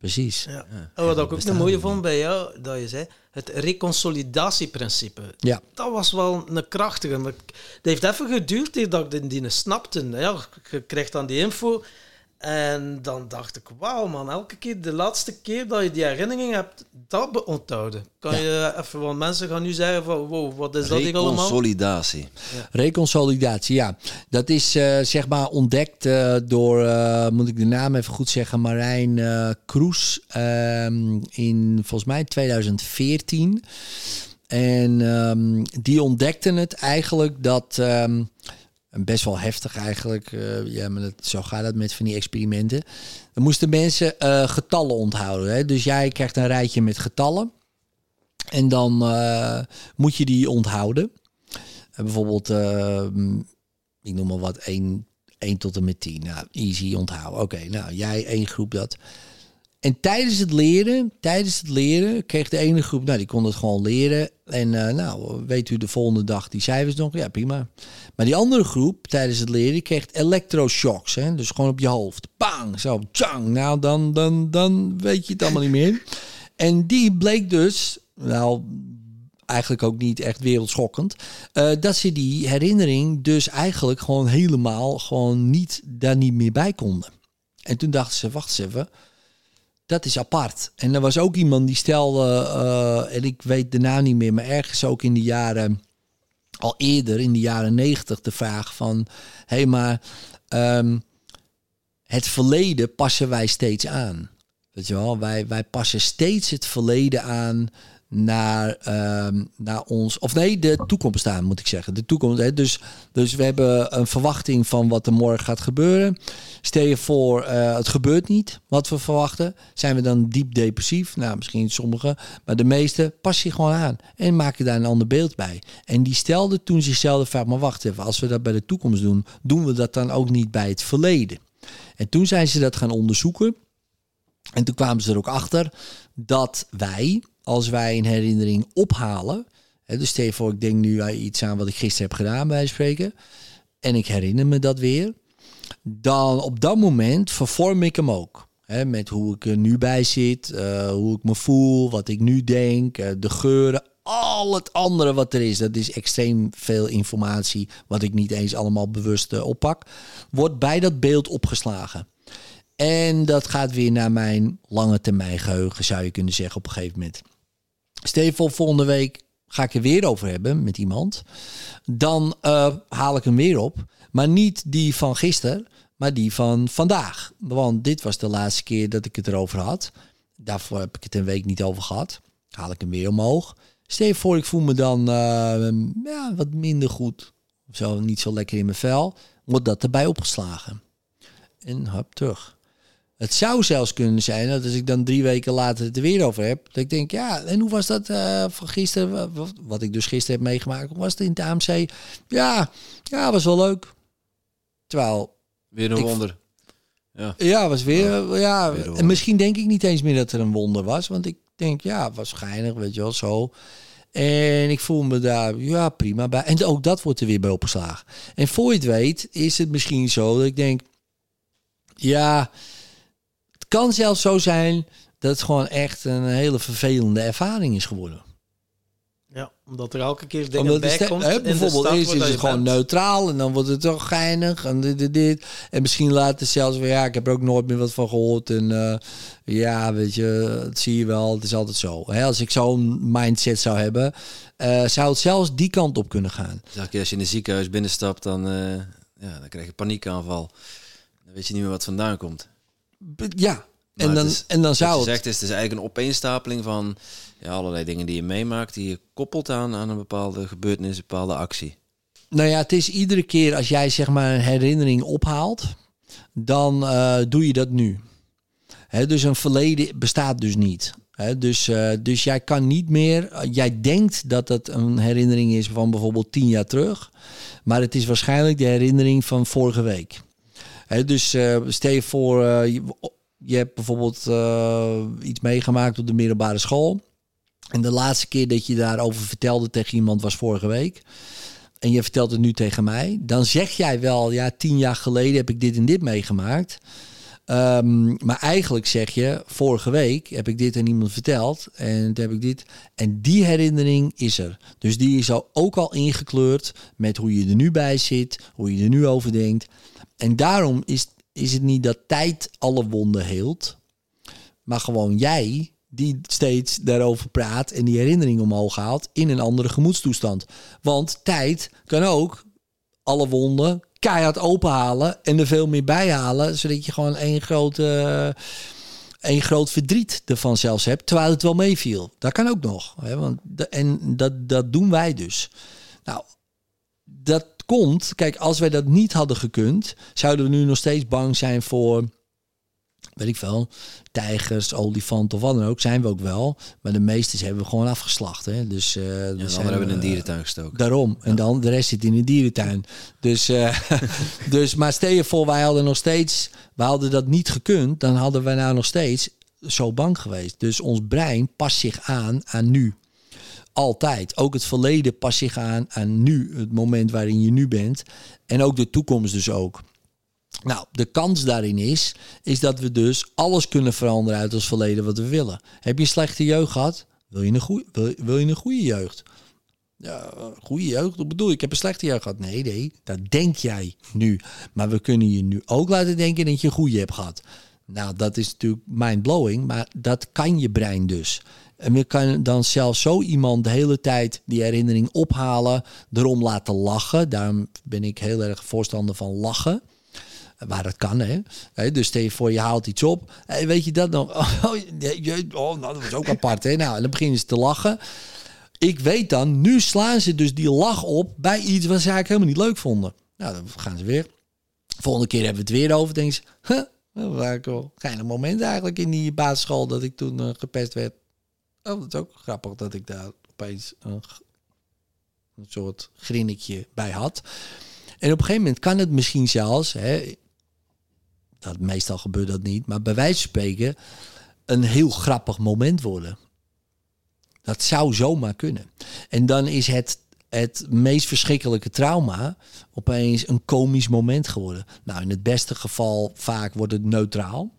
Precies. Ja. En wat ik ook een mooie vond bij jou, dat je zei, het reconsolidatieprincipe. Ja. Dat was wel een krachtige. Maar het heeft even geduurd dat ik die snapte. Ja, je krijgt dan die info en dan dacht ik, wauw man, elke keer, de laatste keer dat je die herinnering hebt, dat onthouden. Kan je even, want mensen gaan nu zeggen van, wow, wat is dat hier allemaal? Reconsolidatie. Ja. Reconsolidatie, ja. Dat is uh, zeg maar ontdekt uh, door, uh, moet ik de naam even goed zeggen, Marijn Kroes ehm, in volgens mij 2014. En um, die ontdekte het eigenlijk dat... Um, best wel heftig eigenlijk. Uh, ja, maar dat, zo gaat het met van die experimenten. Dan moesten mensen uh, getallen onthouden. Hè? Dus jij krijgt een rijtje met getallen. En dan uh, moet je die onthouden. bijvoorbeeld, ik noem maar wat, 1, 1 tot en met 10. Nou, easy onthouden. Oké, nou, jij één groep dat. En tijdens het leren, tijdens het leren kreeg de ene groep, nou die kon het gewoon leren. En uh, nou, weet u de volgende dag die cijfers nog? Ja, prima. Maar die andere groep tijdens het leren kreeg elektroshocks. Hè? Dus gewoon op je hoofd. Bang, zo, tjang. Nou, dan, dan, dan weet je het allemaal niet meer. En die bleek dus, nou, eigenlijk ook niet echt wereldschokkend, uh, dat ze die herinnering dus eigenlijk gewoon helemaal gewoon niet, daar niet meer bij konden. En toen dachten ze, wacht eens even dat is apart. En er was ook iemand die stelde, uh, en ik weet de naam niet meer, maar ergens ook in de jaren, al eerder in de jaren negentig, de vraag van, hé hey, maar um, het verleden passen wij steeds aan. Weet je wel, wij, wij passen steeds het verleden aan naar, um, naar ons, of nee, de toekomst aan moet ik zeggen. De toekomst. Hè? Dus, dus we hebben een verwachting van wat er morgen gaat gebeuren. Stel je voor, uh, het gebeurt niet wat we verwachten. Zijn we dan diep depressief? Nou, misschien sommigen, maar de meeste pas je gewoon aan en maak je daar een ander beeld bij. En die stelde toen zichzelf vraag, maar wacht even, als we dat bij de toekomst doen, doen we dat dan ook niet bij het verleden? En toen zijn ze dat gaan onderzoeken. En toen kwamen ze er ook achter dat wij, als wij een herinnering ophalen. Hè, dus stel voor, ik denk nu iets aan wat ik gisteren heb gedaan bij spreken. En ik herinner me dat weer. Dan op dat moment vervorm ik hem ook. Hè, met hoe ik er nu bij zit, uh, hoe ik me voel, wat ik nu denk, uh, de geuren, al het andere wat er is. Dat is extreem veel informatie, wat ik niet eens allemaal bewust uh, oppak. Wordt bij dat beeld opgeslagen. En dat gaat weer naar mijn lange termijn geheugen, zou je kunnen zeggen, op een gegeven moment. Stel volgende week ga ik er weer over hebben met iemand. Dan uh, haal ik hem weer op. Maar niet die van gisteren, maar die van vandaag. Want dit was de laatste keer dat ik het erover had. Daarvoor heb ik het een week niet over gehad. Haal ik hem weer omhoog. Stel je voor, ik voel me dan uh, ja, wat minder goed. Of zo, niet zo lekker in mijn vel. Wordt dat erbij opgeslagen. En hop, terug. Het zou zelfs kunnen zijn dat als ik dan drie weken later het er weer over heb, dat ik denk, ja, en hoe was dat uh, van gisteren, wat, wat, ik dus gisteren heb meegemaakt, hoe was het in het AMC? Ja, ja, was wel leuk. Terwijl... Weer een wonder. Ja, ja was weer, ja, weer en misschien denk ik niet eens meer dat er een wonder was, want ik denk, ja, geinig, weet je wel, zo. En ik voel me daar, ja, prima bij. En ook dat wordt er weer bij opgeslagen. En voor je het weet, is het misschien zo dat ik denk, ja, kan zelfs zo zijn dat het gewoon echt een hele vervelende ervaring is geworden. Ja, omdat er elke keer dingen bij komt. Hè, bijvoorbeeld eerst is het gewoon neutraal en dan wordt het toch geinig en dit, dit, dit. En misschien later zelfs weer, ja, ik heb er ook nooit meer wat van gehoord. En uh, ja, weet je, dat zie je wel, het is altijd zo. Hè, als ik zo'n mindset zou hebben, uh, zou het zelfs die kant op kunnen gaan. Je, als je in een ziekenhuis binnenstapt, dan, uh, ja, dan krijg je paniekaanval. Dan weet je niet meer wat vandaan komt. Ja, en dan, is, en dan zou het... Zegt, is, het is eigenlijk een opeenstapeling van ja, allerlei dingen die je meemaakt, die je koppelt aan, aan een bepaalde gebeurtenis, een bepaalde actie. Nou ja, het is iedere keer als jij zeg maar een herinnering ophaalt, dan uh, doe je dat nu. He, dus een verleden bestaat dus niet. He, dus, uh, dus jij kan niet meer, uh, jij denkt dat het een herinnering is van bijvoorbeeld tien jaar terug, maar het is waarschijnlijk de herinnering van vorige week. Dus stel je voor, je, je hebt bijvoorbeeld uh, iets meegemaakt op de middelbare school. En de laatste keer dat je daarover vertelde tegen iemand was vorige week. en je vertelt het nu tegen mij, dan zeg jij wel, ja, tien jaar geleden heb ik dit en dit meegemaakt. Ehm, maar eigenlijk zeg je, vorige week heb ik dit aan iemand verteld en heb ik dit. En die herinnering is er. Dus die is ook al ingekleurd met hoe je er nu bij zit, hoe je er nu over denkt. En daarom is, is het niet dat tijd alle wonden heelt, maar gewoon jij die steeds daarover praat en die herinnering omhoog haalt in een andere gemoedstoestand. Want tijd kan ook alle wonden keihard openhalen en er veel meer bij halen, zodat je gewoon één grote een groot verdriet ervan zelfs hebt, terwijl het wel meeviel. Dat kan ook nog. Hè? Want en dat, dat doen wij dus. Nou, komt, kijk, als wij dat niet hadden gekund, zouden we nu nog steeds bang zijn voor weet ik veel, tijgers, olifanten of wat dan ook, zijn we ook wel. Maar de meeste hebben we gewoon afgeslacht. Hè? Dus, uh, ja, hebben we een dierentuin gestoken. Daarom. En dan de rest zit in een dierentuin. Dus, uh, dus maar stel je voor, wij hadden nog steeds, wij hadden dat niet gekund, dan hadden wij nou nog steeds zo bang geweest. Dus ons brein past zich aan aan nu. Altijd. Ook het verleden past zich aan aan nu, het moment waarin je nu bent. En ook de toekomst dus ook. Nou, de kans daarin is, is dat we dus alles kunnen veranderen uit ons verleden wat we willen. Heb je een slechte jeugd gehad? Wil je een goede, wil, wil je een goede jeugd? Ja, goede jeugd, wat bedoel? Ik heb een slechte jeugd gehad. Nee, nee, dat denk jij nu. Maar we kunnen je nu ook laten denken dat je een goede hebt gehad. Nou, dat is natuurlijk mind-blowing, maar dat kan je brein dus. En we kan dan zelfs zo iemand de hele tijd die herinnering ophalen, erom laten lachen. Daarom ben ik heel erg voorstander van lachen waar het kan. Hè? Dus stel je voor, je haalt iets op. Weet je dat nog? Oh, oh, nou, dat was ook apart. Hè? Nou, en dan beginnen ze te lachen. Ik weet dan, nu slaan ze dus die lach op bij iets wat ze eigenlijk helemaal niet leuk vonden. Nou, dan gaan ze weer. Volgende keer hebben we het weer over. Denk ze, huh, dat was wel een moment eigenlijk in die basisschool dat ik toen uh, gepest werd. Oh, dat is ook grappig dat ik daar opeens een, een soort grinnetje bij had. En op een gegeven moment kan het misschien zelfs, hè, dat meestal gebeurt dat niet, maar bij wijze van spreken een heel grappig moment worden. Dat zou zomaar kunnen. En dan is het, het meest verschrikkelijke trauma opeens een komisch moment geworden. Nou, in het beste geval vaak wordt het neutraal.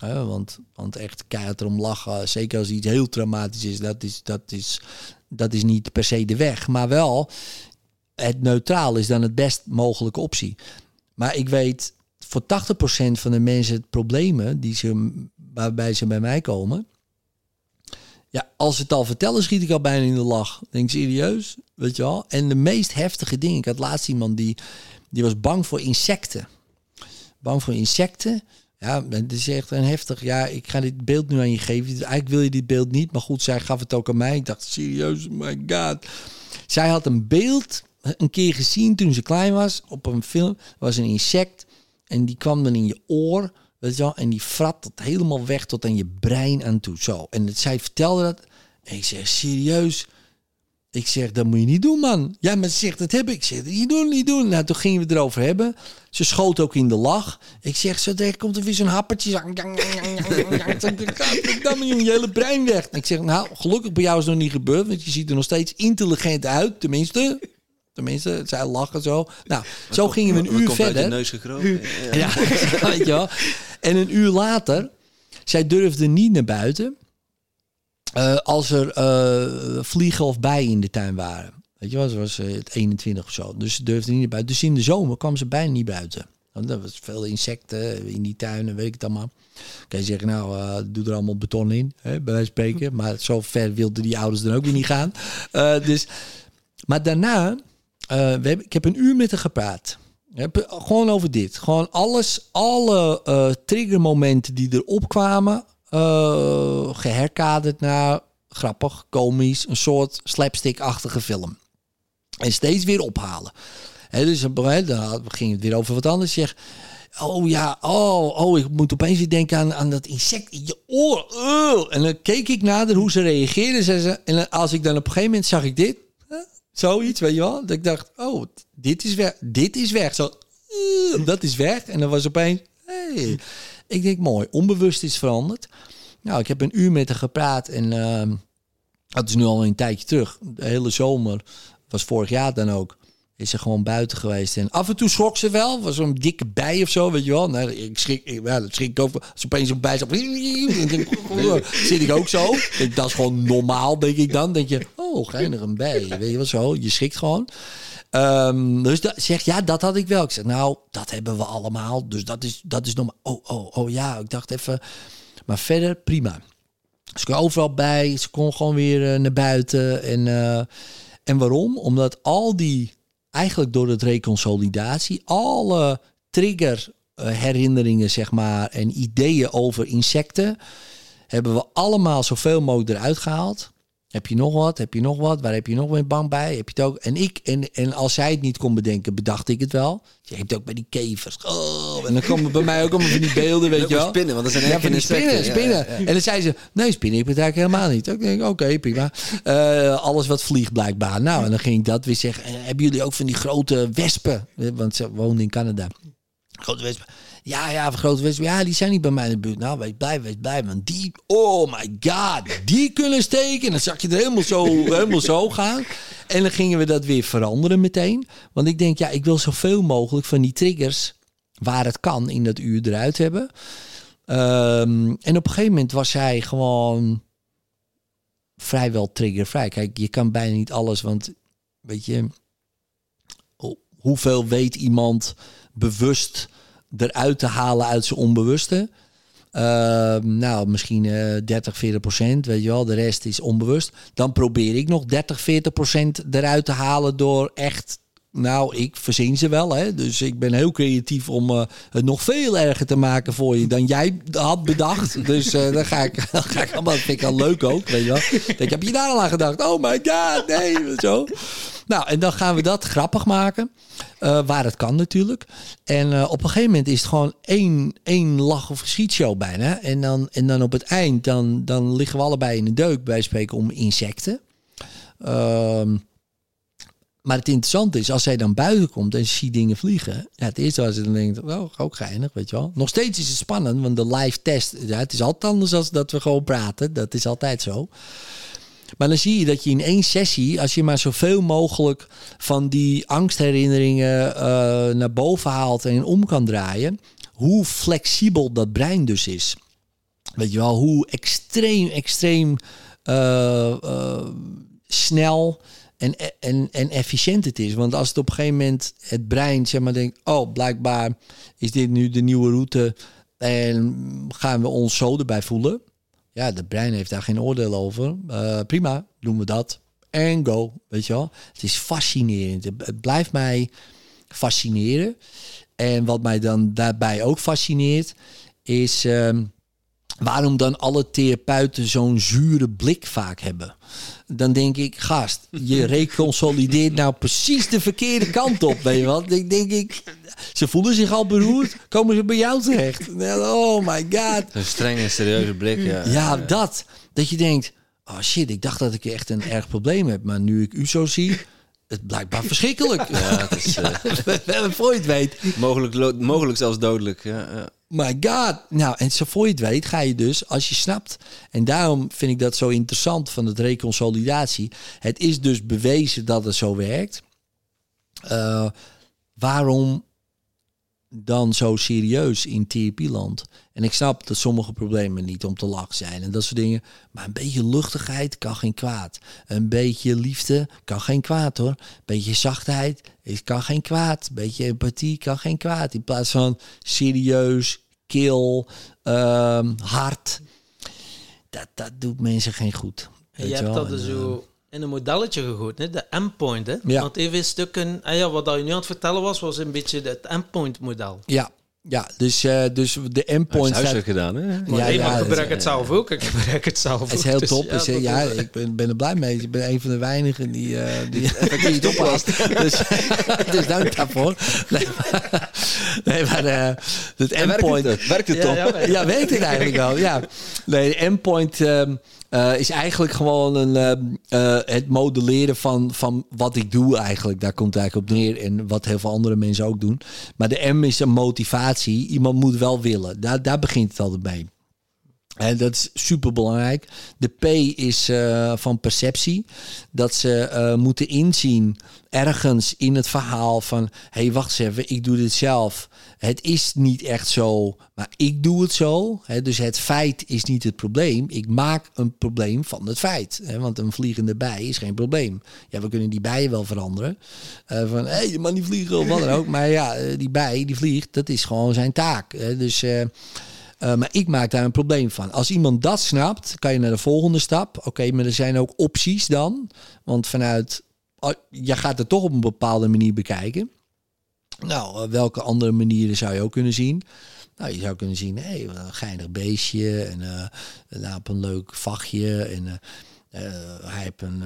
Want, want echt keihard erom lachen, zeker als iets heel traumatisch is, dat is, dat is, dat is niet per se de weg. Maar wel, het neutraal is dan het best mogelijke optie. Maar ik weet voor 80% van de mensen het problemen die ze, waarbij ze bij mij komen. Ja, als ze het al vertellen, schiet ik al bijna in de lach. Denk serieus, weet je wel? En de meest heftige dingen. Ik had laatst iemand die, die was bang voor insecten. Bang voor insecten. Ja, het is echt een heftig. Ja, ik ga dit beeld nu aan je geven. Eigenlijk wil je dit beeld niet, maar goed, zij gaf het ook aan mij. Ik dacht, serieus, oh my god. Zij had een beeld een keer gezien toen ze klein was op een film. was een insect en die kwam dan in je oor, weet je en die frat dat helemaal weg tot aan je brein aan toe. Zo. En zij vertelde dat. En ik zeg, serieus? Ik zeg, dat moet je niet doen, man. Ja, maar ze zegt, dat heb ik. Ik zeg, niet doen, niet doen. Nou, toen gingen we erover hebben. Ze schoot ook in de lach. Ik zeg, zo direct komt er weer zo'n happertje. Dan moet je je hele brein weg. Ik zeg, nou, gelukkig bij jou is het nog niet gebeurd. Want je ziet er nog steeds intelligent uit. Tenminste, Tenminste, zij lachen zo. Nou, zo gingen we een uur verder. neus gekropen. Ja, weet je wel. En een uur later, zij durfde niet naar buiten uh, als er uh, vliegen of bijen in de tuin waren. Weet je wel, was uh, het 21 of zo. Dus ze durfde niet naar buiten. Dus in de zomer kwam ze bijna niet buiten. Want er was veel insecten in die tuinen, weet ik het allemaal. Kan je zeggen, nou, doe er allemaal beton in, hè, bij wijze van spreken. Maar zo ver wilden die ouders dan ook weer niet gaan. dus, maar daarna we hebben, ik heb een uur met haar gepraat. Gewoon over dit. Gewoon alles, alle triggermomenten die erop kwamen, uh, geherkaderd naar grappig, komisch, een soort slapstick-achtige film. En steeds weer ophalen. Dus dan ging het weer over wat anders. Zeg, oh ja, oh, oh, ik moet opeens weer denken aan, aan dat insect in je oor. En dan keek ik naar hoe ze reageerde. Zei ze, en als ik dan op een gegeven moment zag ik dit. Zoiets, weet je wel? Dat ik dacht, oh, dit is weg. Dit is weg. Zo, dat is weg. En dan was opeens, hey. Ik denk, mooi. Onbewust is veranderd. Nou, ik heb een uur met haar gepraat en uh, dat is nu al een tijdje terug. De hele zomer was vorig jaar dan ook. Is ze gewoon buiten geweest. En af en toe schrok ze wel. Was zo'n dikke bij of zo, weet je wel. Nou, ik schrik, ik, ja, dat schrik ik ook. Als opeens een bij zat, zit ik ook zo. Dat is gewoon normaal, denk ik dan. Denk je, oh, geinig een bij. Weet je wel zo. Je schrikt gewoon. Um, dus dat, zegt, ja, dat had ik wel. Ik zeg, nou, dat hebben we allemaal. Dus dat is, dat is normaal. Oh, oh, oh ja, ik dacht even. Maar verder, prima. Ze kon overal bij. Ze kon gewoon weer uh, naar buiten. En, uh, en waarom? Omdat al die, eigenlijk door het reconsolidatie, alle trigger uh, herinneringen, zeg maar, en ideeën over insecten, hebben we allemaal zoveel mogelijk eruit gehaald. Heb je nog wat? Heb je nog wat? Waar heb je nog een bang bij? Heb je het ook? En ik, en, en als zij het niet kon bedenken, bedacht ik het wel. Je hebt ook bij die kevers. Oh, en dan komen bij mij ook allemaal van die beelden, weet je wel. Spinnen, want dat zijn ja, van die spinnen, spinnen. Ja, ja, En dan zei ze, nee, spinnen, ik betrek helemaal niet. Ik denk, oké, okay, prima. Uh, alles wat vliegt blijkbaar. Nou, en dan ging ik dat weer zeggen. En hebben jullie ook van die grote wespen? Want ze woonde in Canada. Grote wespen. Ja, ja, grote wespen. Ja, die zijn niet bij mij in de buurt. Nou, wees blij, wees blij. Want die, oh my god, die kunnen steken. En dan zag je er helemaal zo, helemaal zo gaan. En dan gingen we dat weer veranderen meteen. Want ik denk, ja, ik wil zoveel mogelijk van die triggers, waar het kan, in dat uur eruit hebben. Um, en op een gegeven moment was zij gewoon vrijwel triggervrij. Kijk, je kan bijna niet alles, want weet je, hoeveel weet iemand bewust eruit te halen uit zijn onbewuste. Uh, nou, misschien uh, 30, 40 procent, weet je wel. De rest is onbewust. Dan probeer ik nog 30, 40 procent eruit te halen door echt... Nou, ik verzin ze wel, hè. Dus ik ben heel creatief om uh, het nog veel erger te maken voor je dan jij had bedacht. dus uh, dan ga ik, dan ga ik allemaal, dat vind ik al leuk ook, weet je wel. Denk, heb je daar al aan gedacht? Oh my god, nee, zo. Nou, en dan gaan we dat grappig maken. Uh, waar het kan natuurlijk. En uh, op een gegeven moment is het gewoon één, één lach- of schietshow bijna. En dan, en dan op het eind, dan, dan liggen we allebei in de deuk bij spreken om insecten. Uh, maar het interessante is, als zij dan buiten komt en ziet dingen vliegen. Ja, het eerste wat ze dan denkt, oh, ook geinig, weet je wel. Nog steeds is het spannend, want de live test, ja, het is altijd anders dan dat we gewoon praten. Dat is altijd zo. Maar dan zie je dat je in één sessie, als je maar zoveel mogelijk van die angstherinneringen uh, naar boven haalt en om kan draaien, hoe flexibel dat brein dus is. Weet je wel, hoe extreem, extreem uh, uh, snel en, en, en efficiënt het is. Want als het op een gegeven moment het brein zeg maar denkt, oh blijkbaar is dit nu de nieuwe route en gaan we ons zo erbij voelen ja, de brein heeft daar geen oordeel over. Uh, prima, doen we dat. En go, weet je wel. Het is fascinerend. Het blijft mij fascineren. En wat mij dan daarbij ook fascineert, is uh, waarom dan alle therapeuten zo'n zure blik vaak hebben. Dan denk ik, gast, je reconsolideert nou precies de verkeerde kant op, weet je wat? Dan denk ik, ze voelen zich al beroerd, komen ze bij jou terecht. Oh my god. Een strenge, serieuze blik, ja. Ja, dat. Dat je denkt, oh shit, ik dacht dat ik echt een erg probleem heb. Maar nu ik u zo zie, het blijkbaar verschrikkelijk. Ja, het is, uh, voor je het weet. Mogelijk, mogelijk zelfs dodelijk, ja, ja. My god. Nou, en zo voor je het weet ga je dus, als je snapt... en daarom vind ik dat zo interessant van het reconsolidatie... het is dus bewezen dat het zo werkt. Uh, waarom dan zo serieus in therapieland. En ik snap dat sommige problemen niet om te lachen zijn en dat soort dingen. Maar een beetje luchtigheid kan geen kwaad. Een beetje liefde kan geen kwaad hoor. Een beetje zachtheid kan geen kwaad. Een beetje empathie kan geen kwaad. In plaats van serieus, kil, um, hard. Dat, dat doet mensen geen goed. je hebt dat dus zo in een modelletje gegooid, hè? de endpoint. Hè? Ja. Want even stukken, ah ja, wat je nu aan het vertellen was, was een beetje het endpoint model. Ja, ja, dus, uh, dus de endpoint. Dat is gedaan, hè? Maar ja, nee, ja, maar ik gebruik het zelf ook. Ik gebruik het zelf Het is heel dus top. Dus, ja, ja ik ben, ben er blij mee. Ik ben een van de weinigen die, uh, die, die het oppast. dus, dus dank daarvoor. Nee, maar, nee, maar uh, het endpoint... Werkt het, werkt het toch? Ja, ja, werkt het eigenlijk wel. Ja. Nee, de endpoint... Um, uh, is eigenlijk gewoon een, uh, uh, het modelleren van, van wat ik doe eigenlijk. Daar komt het eigenlijk op neer. En wat heel veel andere mensen ook doen. Maar de M is een motivatie. Iemand moet wel willen. Daar, daar begint het altijd mee. En dat is super belangrijk. De P is uh, van perceptie. Dat ze uh, moeten inzien ergens in het verhaal van: hé, hey, wacht eens even, ik doe dit zelf. Het is niet echt zo, maar ik doe het zo. Dus het feit is niet het probleem. Ik maak een probleem van het feit. Want een vliegende bij is geen probleem. Ja, we kunnen die bijen wel veranderen. Uh, van hé, hey, mag niet vliegen of wat dan ook. Maar ja, die bij die vliegt, dat is gewoon zijn taak. Hè, dus. Uh, maar ik maak daar een probleem van. Als iemand dat snapt, kan je naar de volgende stap. Oké, maar er zijn ook opties dan. Want vanuit, oh, je gaat het toch op een bepaalde manier bekijken. Nou, uh, welke andere manieren zou je ook kunnen zien? Nou, je zou kunnen zien, hé, hey, een geinig beestje en uh, een leuk vachtje. En hij heeft een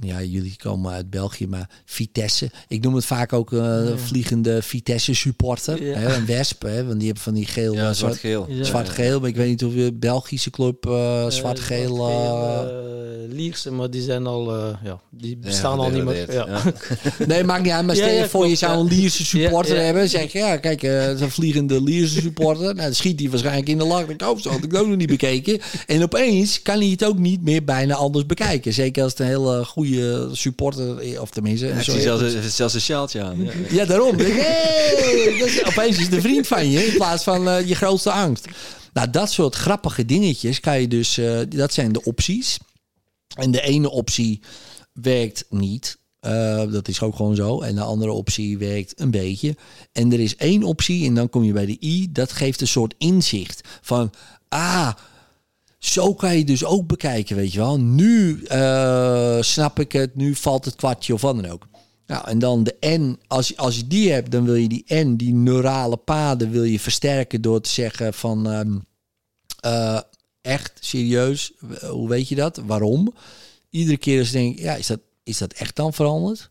ja, jullie komen uit België, maar Vitesse. Ik noem het vaak ook uh, vliegende Vitesse supporter. Ja. Hè, een wesp, hè, want die hebben van die geel... Ja, zwart-geel. Ja. Zwart-geel, maar ik weet niet of je Belgische club uh, zwart-geel... Zwart Lierse, maar die zijn al... ja, die bestaan al niet meer. Ja. nee, maakt niet uit, maar stel je voor je zou een Lierse supporter hebben. Zeg je, ja, kijk, uh, zo'n vliegende Lierse supporter. Nou, dan schiet hij waarschijnlijk in de lach. Ik hoop zo, had ik ook nog niet bekeken. En opeens kan hij het ook niet meer bijna anders bekijken. Zeker als het een hele goede goede supporter, of tenminste... Ja, zelfs, zelfs een sjaaltje aan. Ja, ja daarom. hey, dat is, opeens is de vriend van je in plaats van uh, je grootste angst. Nou, dat soort grappige dingetjes kan je dus... Uh, dat zijn de opties. En de ene optie werkt niet. Uh, dat is ook gewoon zo. En de andere optie werkt een beetje. En er is één optie, en dan kom je bij de I. Dat geeft een soort inzicht van... Ah, zo kan je dus ook bekijken, weet je wel. Nu uh, snap ik het, nu valt het kwartje of wat dan ook. Nou, en dan de N, als, als je die hebt, dan wil je die N, die neurale paden, wil je versterken door te zeggen van um, uh, echt, serieus, hoe weet je dat? Waarom? Iedere keer als je denkt, ja, is dat, is dat echt dan veranderd?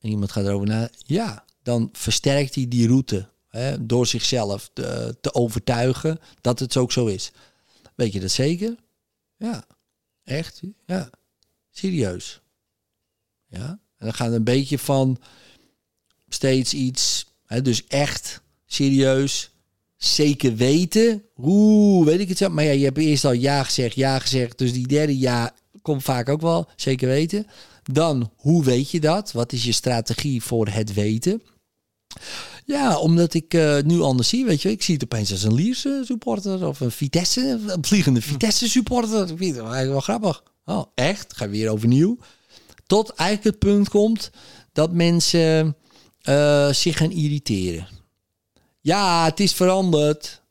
En iemand gaat erover na, ja, dan versterkt hij die route hè, door zichzelf te, te overtuigen dat het ook zo is. Weet je dat zeker? Ja. Echt? Ja. Serieus. Ja. En dan gaat een beetje van steeds iets, hè, dus echt serieus, zeker weten. Oeh, weet ik het zo. Maar ja, je hebt eerst al ja gezegd, ja gezegd. Dus die derde ja komt vaak ook wel, zeker weten. Dan, hoe weet je dat? Wat is je strategie voor het weten? Ja, omdat ik uh, nu anders zie, weet je. Ik zie het opeens als een Lierse supporter of een Vitesse, een vliegende Vitesse supporter. Ik vind het eigenlijk wel grappig. Oh, echt? Ga weer overnieuw. Tot eigenlijk het punt komt dat mensen uh, zich gaan irriteren. Ja, het is veranderd.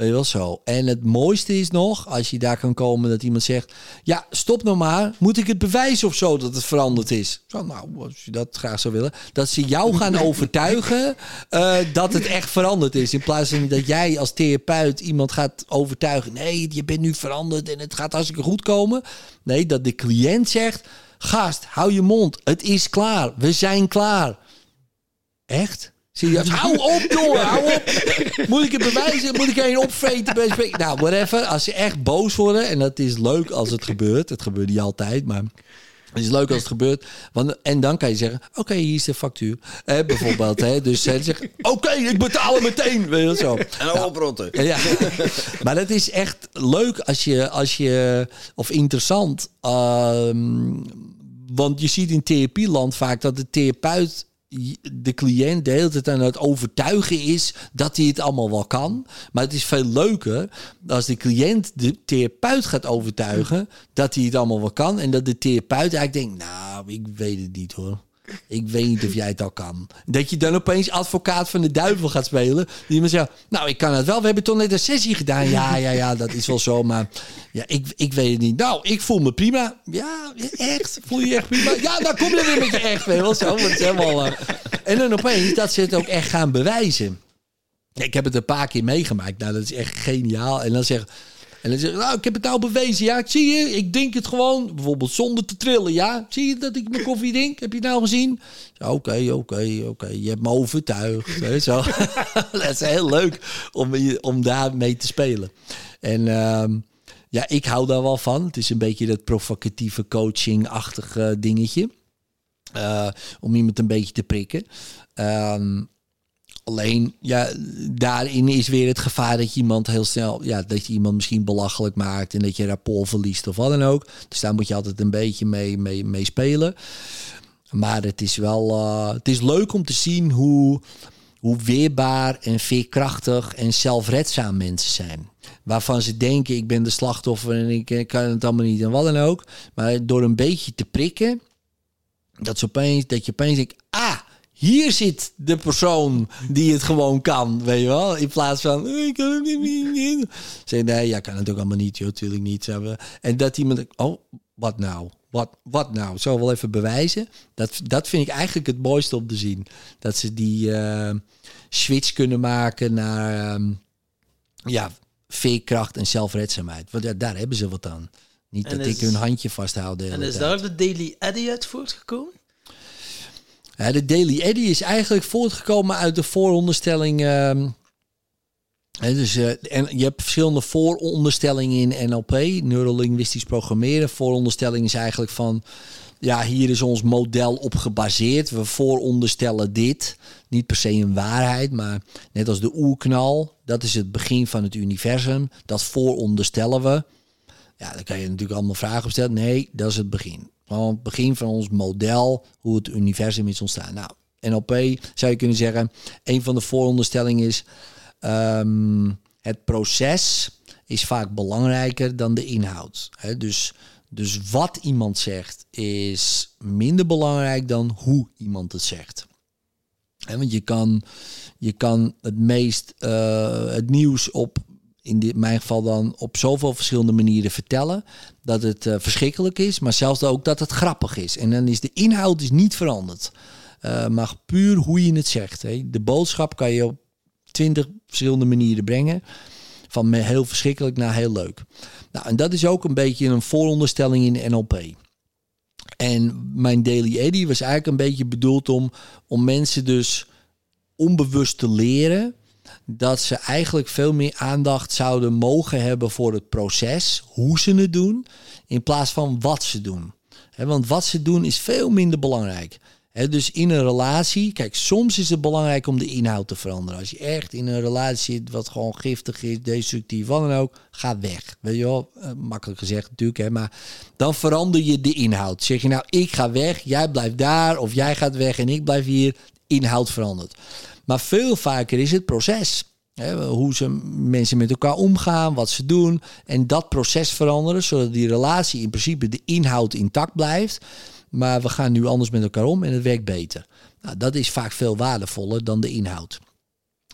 Weet je wel zo. En het mooiste is nog, als je daar kan komen dat iemand zegt... Ja, stop nou maar. Moet ik het bewijzen of zo dat het veranderd is? Zo, nou, als je dat graag zou willen. Dat ze jou gaan overtuigen uh, dat het echt veranderd is. In plaats van dat jij als therapeut iemand gaat overtuigen... Nee, je bent nu veranderd en het gaat hartstikke goed komen. Nee, dat de cliënt zegt... Gast, hou je mond. Het is klaar. We zijn klaar. Echt? Serieus, hou op jongen, hou op. Moet ik het bewijzen? Moet ik een opvreten? Nou, whatever. Als ze echt boos worden, en dat is leuk als het gebeurt. Het gebeurt niet altijd, maar... Het is leuk als het gebeurt. Want, en dan kan je zeggen: Oké, hier is de factuur. Eh, bijvoorbeeld. Hè, dus ze zeggen: Oké, ik betaal hem meteen. Weet je, zo. En dan nou, oprotten. Ja. maar dat is echt leuk als je. Als je of interessant. Uh, want je ziet in therapieland vaak dat de therapeut de cliënt de hele tijd aan het overtuigen is dat hij het allemaal wel kan. Maar het is veel leuker als de cliënt de therapeut gaat overtuigen dat hij het allemaal wel kan. En dat de therapeut eigenlijk denkt, nou, ik weet het niet hoor. Ik weet niet of jij het al kan. Dat je dan opeens advocaat van de duivel gaat spelen. Die me zegt, nou, ik kan het wel. We hebben toch net een sessie gedaan. Ja, ja, ja, dat is wel zo. Maar ja, ik, ik weet het niet. Nou, ik voel me prima. Ja, echt? Voel je je echt prima? Ja, dan kom je weer met je echt. Wel zo. Is helemaal, uh... En dan opeens dat ze het ook echt gaan bewijzen. Ik heb het een paar keer meegemaakt. Nou, dat is echt geniaal. En dan zeggen en dan zeg nou, ik heb het nou bewezen. Ja, zie je, ik drink het gewoon. Bijvoorbeeld zonder te trillen. Ja, zie je dat ik mijn koffie drink? Heb je het nou gezien? Oké, oké, oké. Je hebt me overtuigd. Zo. dat is heel leuk om, om daar mee te spelen. En uh, ja, ik hou daar wel van. Het is een beetje dat provocatieve coaching-achtige dingetje. Uh, om iemand een beetje te prikken. Uh, Alleen, ja, daarin is weer het gevaar dat je iemand heel snel, ja, dat je iemand misschien belachelijk maakt en dat je rapport verliest of wat dan ook. Dus daar moet je altijd een beetje mee, mee, spelen. Maar het is wel, uh, het is leuk om te zien hoe, hoe weerbaar en veerkrachtig en zelfredzaam mensen zijn. Waarvan ze denken, ik ben de slachtoffer en ik kan het allemaal niet en wat dan ook. Maar door een beetje te prikken, dat, ze opeens, dat je opeens denkt, ah, hier zit de persoon die het gewoon kan, weet je wel? In plaats van, oh, ik kan het niet. Zeg, nee, ja, kan het ook allemaal niet, joh, natuurlijk niet. En dat iemand, oh, wat nou? Wat, wat nou? Zo wel even bewijzen. Dat, dat vind ik eigenlijk het mooiste om te zien. Dat ze die uh, switch kunnen maken naar um, ja, veerkracht en zelfredzaamheid. Want ja, daar hebben ze wat aan. Niet dat ik hun handje vasthoud. En is daar de Daily Eddy uit voortgekomen? De Daily Eddy is eigenlijk voortgekomen uit de vooronderstelling. Uh, dus, uh, en je hebt verschillende vooronderstellingen in NLP, neurolinguistisch programmeren. Vooronderstelling is eigenlijk van, ja, hier is ons model op gebaseerd. We vooronderstellen dit. Niet per se een waarheid, maar net als de oerknal, dat is het begin van het universum. Dat vooronderstellen we. Ja, dan kan je natuurlijk allemaal vragen op stellen. Nee, dat is het begin. Gewoon het begin van ons model, hoe het universum is ontstaan. Nou, NLP zou je kunnen zeggen, een van de vooronderstellingen is um, het proces is vaak belangrijker dan de inhoud. Dus, dus wat iemand zegt is minder belangrijk dan hoe iemand het zegt. Want je kan, je kan het meest uh, het nieuws op in mijn geval dan op zoveel verschillende manieren vertellen dat het uh, verschrikkelijk is, maar zelfs ook dat het grappig is. En dan is de inhoud is niet veranderd, uh, maar puur hoe je het zegt. Hè. De boodschap kan je op twintig verschillende manieren brengen, van heel verschrikkelijk naar heel leuk. Nou, en dat is ook een beetje een vooronderstelling in NLP. En mijn Daily Eddy was eigenlijk een beetje bedoeld om, om mensen dus onbewust te leren dat ze eigenlijk veel meer aandacht zouden mogen hebben voor het proces, hoe ze het doen, in plaats van wat ze doen. want wat ze doen is veel minder belangrijk. dus in een relatie, kijk, soms is het belangrijk om de inhoud te veranderen. Als je echt in een relatie zit wat gewoon giftig is, destructief, wat dan ook, ga weg. Weet je wel, eh, makkelijk gezegd natuurlijk, maar dan verander je de inhoud. Zeg je nou, ik ga weg, jij blijft daar, of jij gaat weg en ik blijf hier, inhoud verandert. Maar veel vaker is het proces. Hè, hoe ze mensen met elkaar omgaan, wat ze doen. En dat proces veranderen, zodat die relatie in principe de inhoud intact blijft. Maar we gaan nu anders met elkaar om en het werkt beter. Nou, dat is vaak veel waardevoller dan de inhoud.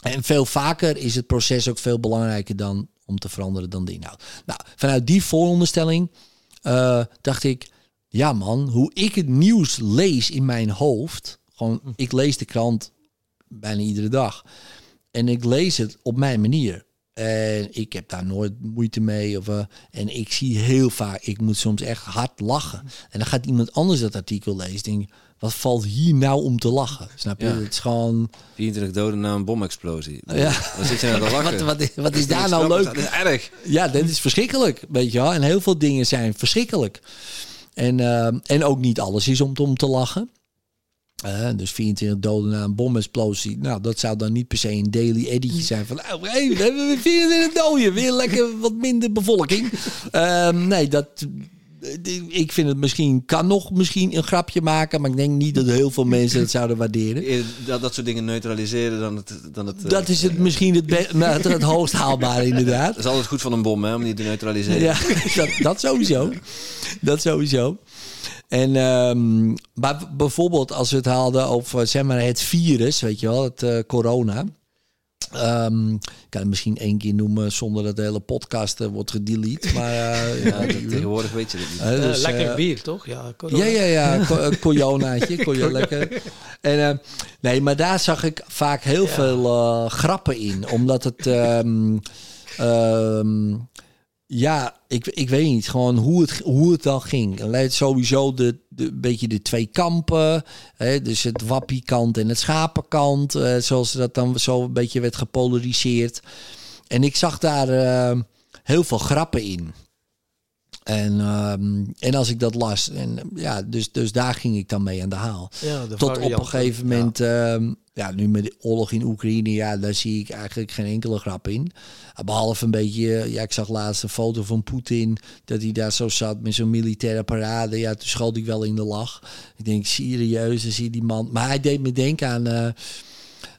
En veel vaker is het proces ook veel belangrijker dan om te veranderen dan de inhoud. Nou, vanuit die vooronderstelling uh, dacht ik, ja man, hoe ik het nieuws lees in mijn hoofd. Gewoon, ik lees de krant bijna iedere dag. En ik lees het op mijn manier. En ik heb daar nooit moeite mee. Of, uh, en ik zie heel vaak, ik moet soms echt hard lachen. En dan gaat iemand anders dat artikel lezen. Denk, wat valt hier nou om te lachen? Snap je? Het is gewoon... 24 doden na een bomexplosie. Ja. Wat zit je nou te lachen? wat, wat, wat is daar nou leuk? Dat is erg. Ja, dat is verschrikkelijk. Weet je wel? En heel veel dingen zijn verschrikkelijk. En, uh, en ook niet alles is om, om te lachen. Uh, dus 24 doden na een bomexplosie. Nou, dat zou dan niet per se een daily editie zijn van... Oh, hey, we hebben weer 24 doden. Weer lekker wat minder bevolking. Uh, nee, dat... Ik vind het misschien... Kan nog misschien een grapje maken. Maar ik denk niet dat heel veel mensen het zouden waarderen. Dat, dat soort dingen neutraliseren dan het... Dan het dat is het misschien het, nou, het, hoogst haalbare inderdaad. Dat is altijd goed van een bom, hè, om die te neutraliseren. Ja, dat, dat sowieso. Dat sowieso. En um, maar bijvoorbeeld als we het haalden over zeg maar, het virus, weet je wel, het uh, corona. Um, ik kan het misschien één keer noemen zonder dat de hele podcast uh, wordt gedelete. Maar uh, ja, tegenwoordig weet je het niet. Dus, lekker bier, toch? Ja, corona. ja, ja, ja. Co coronaatje. kon je lekker. En, nee, maar daar zag ik vaak heel ja. veel grappen in. Omdat het... Um, ja, ik, ik weet niet. Gewoon hoe het, hoe het dan ging. Sowieso de, de beetje de twee kampen. Hè, dus het wappiekant en het schapenkant. Uh, zoals dat dan zo een beetje werd gepolariseerd. En ik zag daar uh, heel veel grappen in. En, ehm, en als ik dat las, en ja, dus, dus daar ging ik dan mee aan de haal. Ja, de Tot op een gegeven moment, ja. ja, nu met de oorlog in Oekraïne, ja, daar zie ik eigenlijk geen enkele grap in. Behalve een beetje, ja, ik zag laatst een foto van Poetin, dat hij daar zo zat met zo'n militaire parade. Ja, toen schoot ik wel in de lach. Ik denk, serieus, dan zie je die man. Maar hij deed me denken aan uh,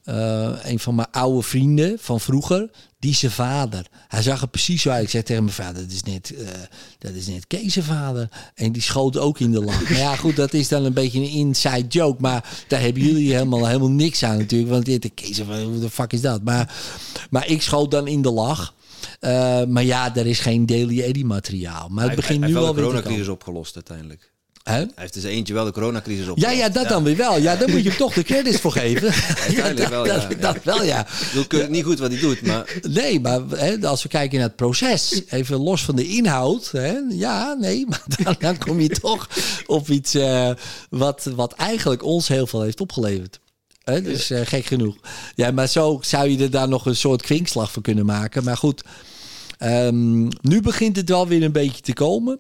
uh, een van mijn oude vrienden van vroeger, die zijn vader. Hij zag er precies zo uit. Ik zei tegen mijn vader, dat is net, uh, dat is net Kees' vader. En die schoot ook in de lach. maar ja, goed, dat is dan een beetje een inside joke. Maar daar hebben jullie helemaal, helemaal niks aan natuurlijk. Want dit, Kees, hoe de fuck is dat? Maar, maar ik schoot dan in de lach. Uh, maar ja, er is geen Daily Eddy materiaal. Maar het begint hij, nu hij wel de weer te coronacrisis opgelost uiteindelijk. Hij heeft dus eentje wel de coronacrisis Ja, opgelost. ja, dat dan weer wel. Ja, daar moet je hem toch de credits voor geven. Uiteindelijk wel, ja. dat, dat wel, ja. Ik weet niet goed wat hij doet, maar... Nee, maar hè, als we kijken naar het proces, even los van de inhoud. Hè, ja, nee, maar dan, dan kom je toch op iets uh, wat, wat eigenlijk ons heel veel heeft opgeleverd. Hè, dus uh, gek genoeg. Ja, maar zo zou je er daar nog een soort kwinkslag van kunnen maken. Maar goed, um, nu begint het wel weer een beetje te komen.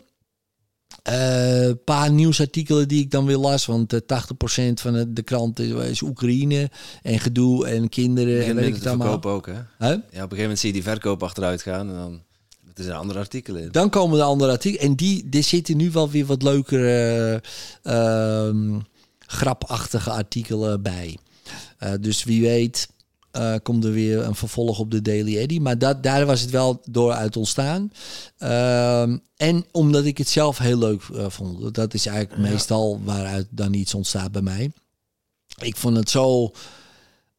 Een uh, paar nieuwsartikelen die ik dan weer las. Want uh, 80% van de, de krant is, is, Oekraïne. En gedoe en kinderen. En weet ik het allemaal. ook, hè? Huh? Ja, op een gegeven moment zie je die verkoop achteruit gaan. En dan er zijn andere artikelen in. Dan komen de andere artikelen. En die, die zitten nu wel weer wat leukere, uh, grapachtige artikelen bij. Dus wie weet... Uh, komt er weer een vervolg op de Daily Eddy. Maar dat, daar was het wel door uit ontstaan. Uh, en omdat ik het zelf heel leuk uh, vond. Dat is eigenlijk ja. meestal waaruit dan iets ontstaat bij mij. Ik vond het zo...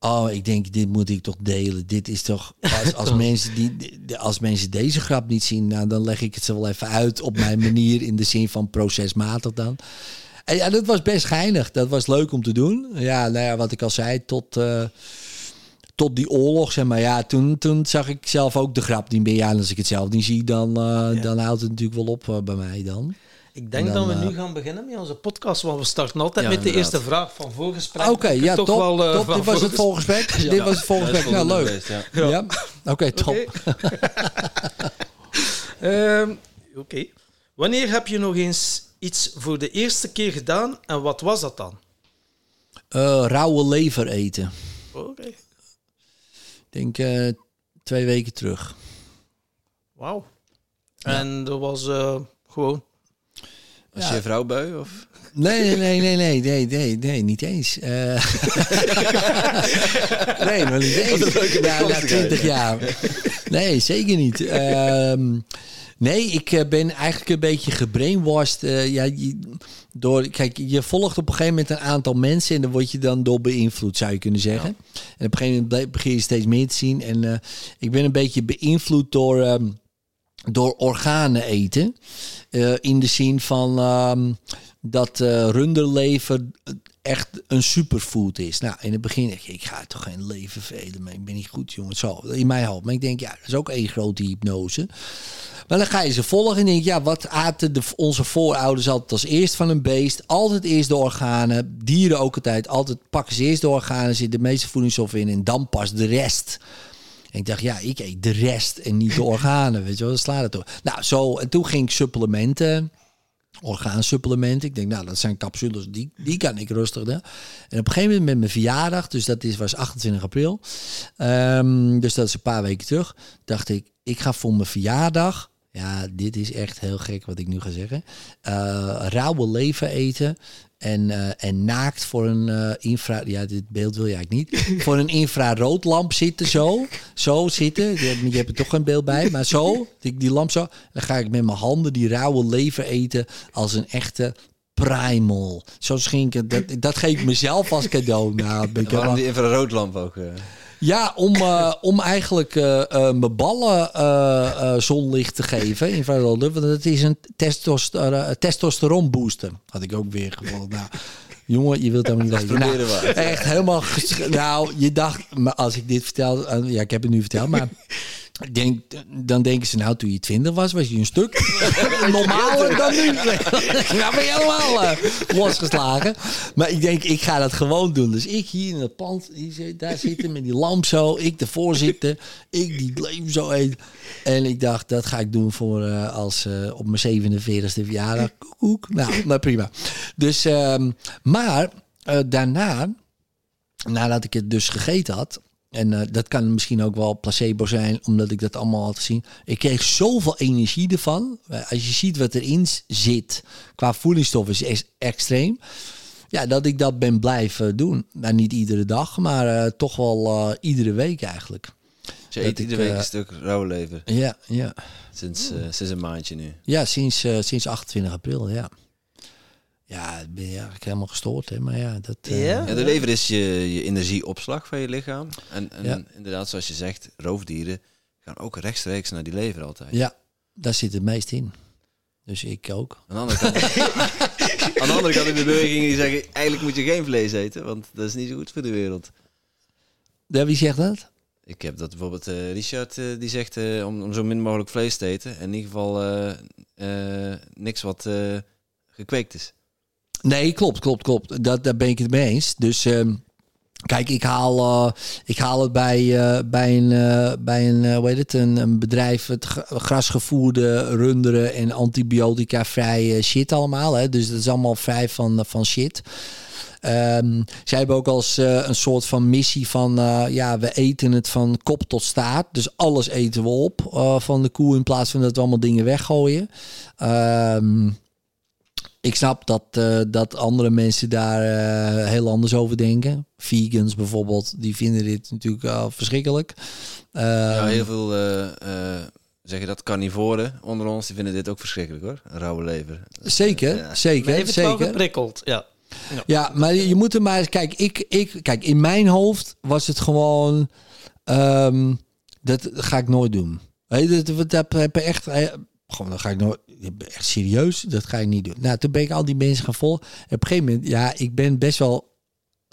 Oh, ik denk, dit moet ik toch delen. Dit is toch... Als, als, mensen, die, als mensen deze grap niet zien... Nou, dan leg ik het ze wel even uit op mijn manier... in de zin van procesmatig dan. En ja, dat was best geinig. Dat was leuk om te doen. Ja, nou ja, wat ik al zei, tot... Uh, tot die oorlog, zeg maar. Ja, toen, toen zag ik zelf ook de grap niet meer. Ja, en als ik het zelf niet zie, dan, uh, ja. dan houdt het natuurlijk wel op uh, bij mij dan. Ik denk dan, dat we uh, nu gaan beginnen met onze podcast, want we starten altijd ja, met de eerste vraag van voorgesprek. Oké, okay, ja, top. Wel, uh, top. Dit was het voorgesprek. ja. Dit was het voorgesprek. Nou, leuk. Ja, ja. oké, okay, top. Okay. um, Oké. Okay. Wanneer heb je nog eens iets voor de eerste keer gedaan en wat was dat dan? Uh, rauwe lever eten. Oké. Denk uh, twee weken terug. Wauw. En dat was uh, gewoon. Was ja. je vrouw bui? Of? Nee, nee, nee, nee, nee, nee, nee, niet eens. Uh... nee, maar niet eens. Ja, na 20 jaar. Nee, zeker niet. Um, nee, ik ben eigenlijk een beetje gebrainwashed. Uh, ja, door, kijk, je volgt op een gegeven moment een aantal mensen en dan word je dan door beïnvloed, zou je kunnen zeggen. Ja. En op een gegeven moment begin je steeds meer te zien. En uh, ik ben een beetje beïnvloed door, um, door organen eten. Uh, in de zin van um, dat uh, runderlever echt een superfood is. Nou, in het begin ik ga toch geen leven velen, maar ik ben niet goed, jongen. Zo, in mijn hoofd. Maar ik denk, ja, dat is ook één grote hypnose. Maar dan ga je ze volgen en denk ja, wat aten de, onze voorouders altijd als eerst van een beest? Altijd eerst de organen. Dieren ook altijd. Altijd pakken ze eerst de organen, zit de meeste voedingsstoffen in en dan pas de rest. En ik dacht, ja, ik eet de rest en niet de organen. Weet je wel, dan slaat het door. Nou, zo. En toen ging ik supplementen orgaansupplementen. Ik denk, nou, dat zijn capsules, die, die kan ik rustig doen. En op een gegeven moment met mijn verjaardag, dus dat is, was 28 april, um, dus dat is een paar weken terug, dacht ik, ik ga voor mijn verjaardag, ja, dit is echt heel gek wat ik nu ga zeggen, uh, rauwe leven eten. En, uh, en naakt voor een uh, infra... Ja, dit beeld wil je eigenlijk niet. voor een infraroodlamp zitten, zo. Zo zitten. Je, je hebt er toch geen beeld bij. Maar zo, die, die lamp zo. Dan ga ik met mijn handen die rauwe lever eten... als een echte primal. Zo schinken. Dat, dat geef ik mezelf als cadeau. Nou, Waarom die infraroodlamp ook? Uh... Ja, om, uh, om eigenlijk uh, mijn ballen zonlicht te geven. Infrarood, want het is een testoster testosteron booster. Had ik ook weer gevonden. Nou, jongen, je wilt dat niet weten. Nou, echt helemaal... Nou, je dacht, maar als ik dit vertel... ja, ik heb het nu verteld, maar... Denk, dan denken ze, nou, toen je twintig was, was je een stuk normaler dan nu. Ja, ben je helemaal uh, losgeslagen. Maar ik denk, ik ga dat gewoon doen. Dus ik hier in het pand, daar zitten met die lamp zo. Ik de voorzitter. Ik die leven zo eet. En ik dacht, dat ga ik doen voor uh, als uh, op mijn 47e verjaardag. Koek. Nou, maar prima. Dus, um, maar daarna, nadat ik het dus gegeten had en uh, dat kan misschien ook wel placebo zijn, omdat ik dat allemaal had gezien. Ik kreeg zoveel energie ervan. Uh, als je ziet wat erin zit qua voedingsstoffen, is extreem. Ja, dat ik dat ben blijven doen. Nou, niet iedere dag, maar uh, toch wel iedere week eigenlijk. Je eet iedere week een stuk rauwe lever? Ja, ja. Sinds, sinds een maandje nu? Ja, sinds, sinds 28 april, ja. Ja, ben je eigenlijk helemaal gestoord, hè? Maar ja, dat... Uh, ja? de lever is je, je energieopslag van je lichaam. En, en inderdaad, zoals je zegt, roofdieren gaan ook rechtstreeks naar die lever altijd. Ja, daar zit het meest in. Dus ik ook. Aan de andere kant, aan de andere kant in de beweging die zeggen, eigenlijk moet je geen vlees eten, want dat is niet zo goed voor de wereld. Ja, wie zegt dat? Ik heb dat bijvoorbeeld uh, Richard, uh, die zegt om, om zo min mogelijk vlees te eten. In ieder geval niks wat gekweekt is. Nee, klopt, klopt, klopt. Dat, daar ben ik het mee eens. Dus uh, kijk, ik haal, uh, ik haal het bij, uh, bij een, bij een, hoe heet het, een, bedrijf, het grasgevoerde runderen en antibiotica vrije shit allemaal. Hè? Dus dat is allemaal vrij van, van shit. Um, zij hebben ook als een soort van missie van ja, we eten het van kop tot staart. Dus alles eten we op van de koe in plaats van dat we allemaal dingen weggooien. Um, ik snap dat, uh, dat andere mensen daar uh, heel anders over denken. Vegans bijvoorbeeld, die vinden dit natuurlijk uh, verschrikkelijk. ja, heel veel zeggen dat carnivoren onder ons, die vinden dit ook verschrikkelijk hoor. Een rauwe lever. Zeker, ja. zeker, Even zeker. geprikkeld, ja. ja. Ja, maar je moet er maar kijk, ik, ik, kijk, in mijn hoofd was het gewoon, um, dat ga ik nooit doen. Weet je, dat, dat heb echt, gewoon, dan ga ik nooit, echt serieus, dat ga ik niet doen. Nou, toen ben ik al die mensen gaan volgen. op een gegeven moment, ja, ik ben best wel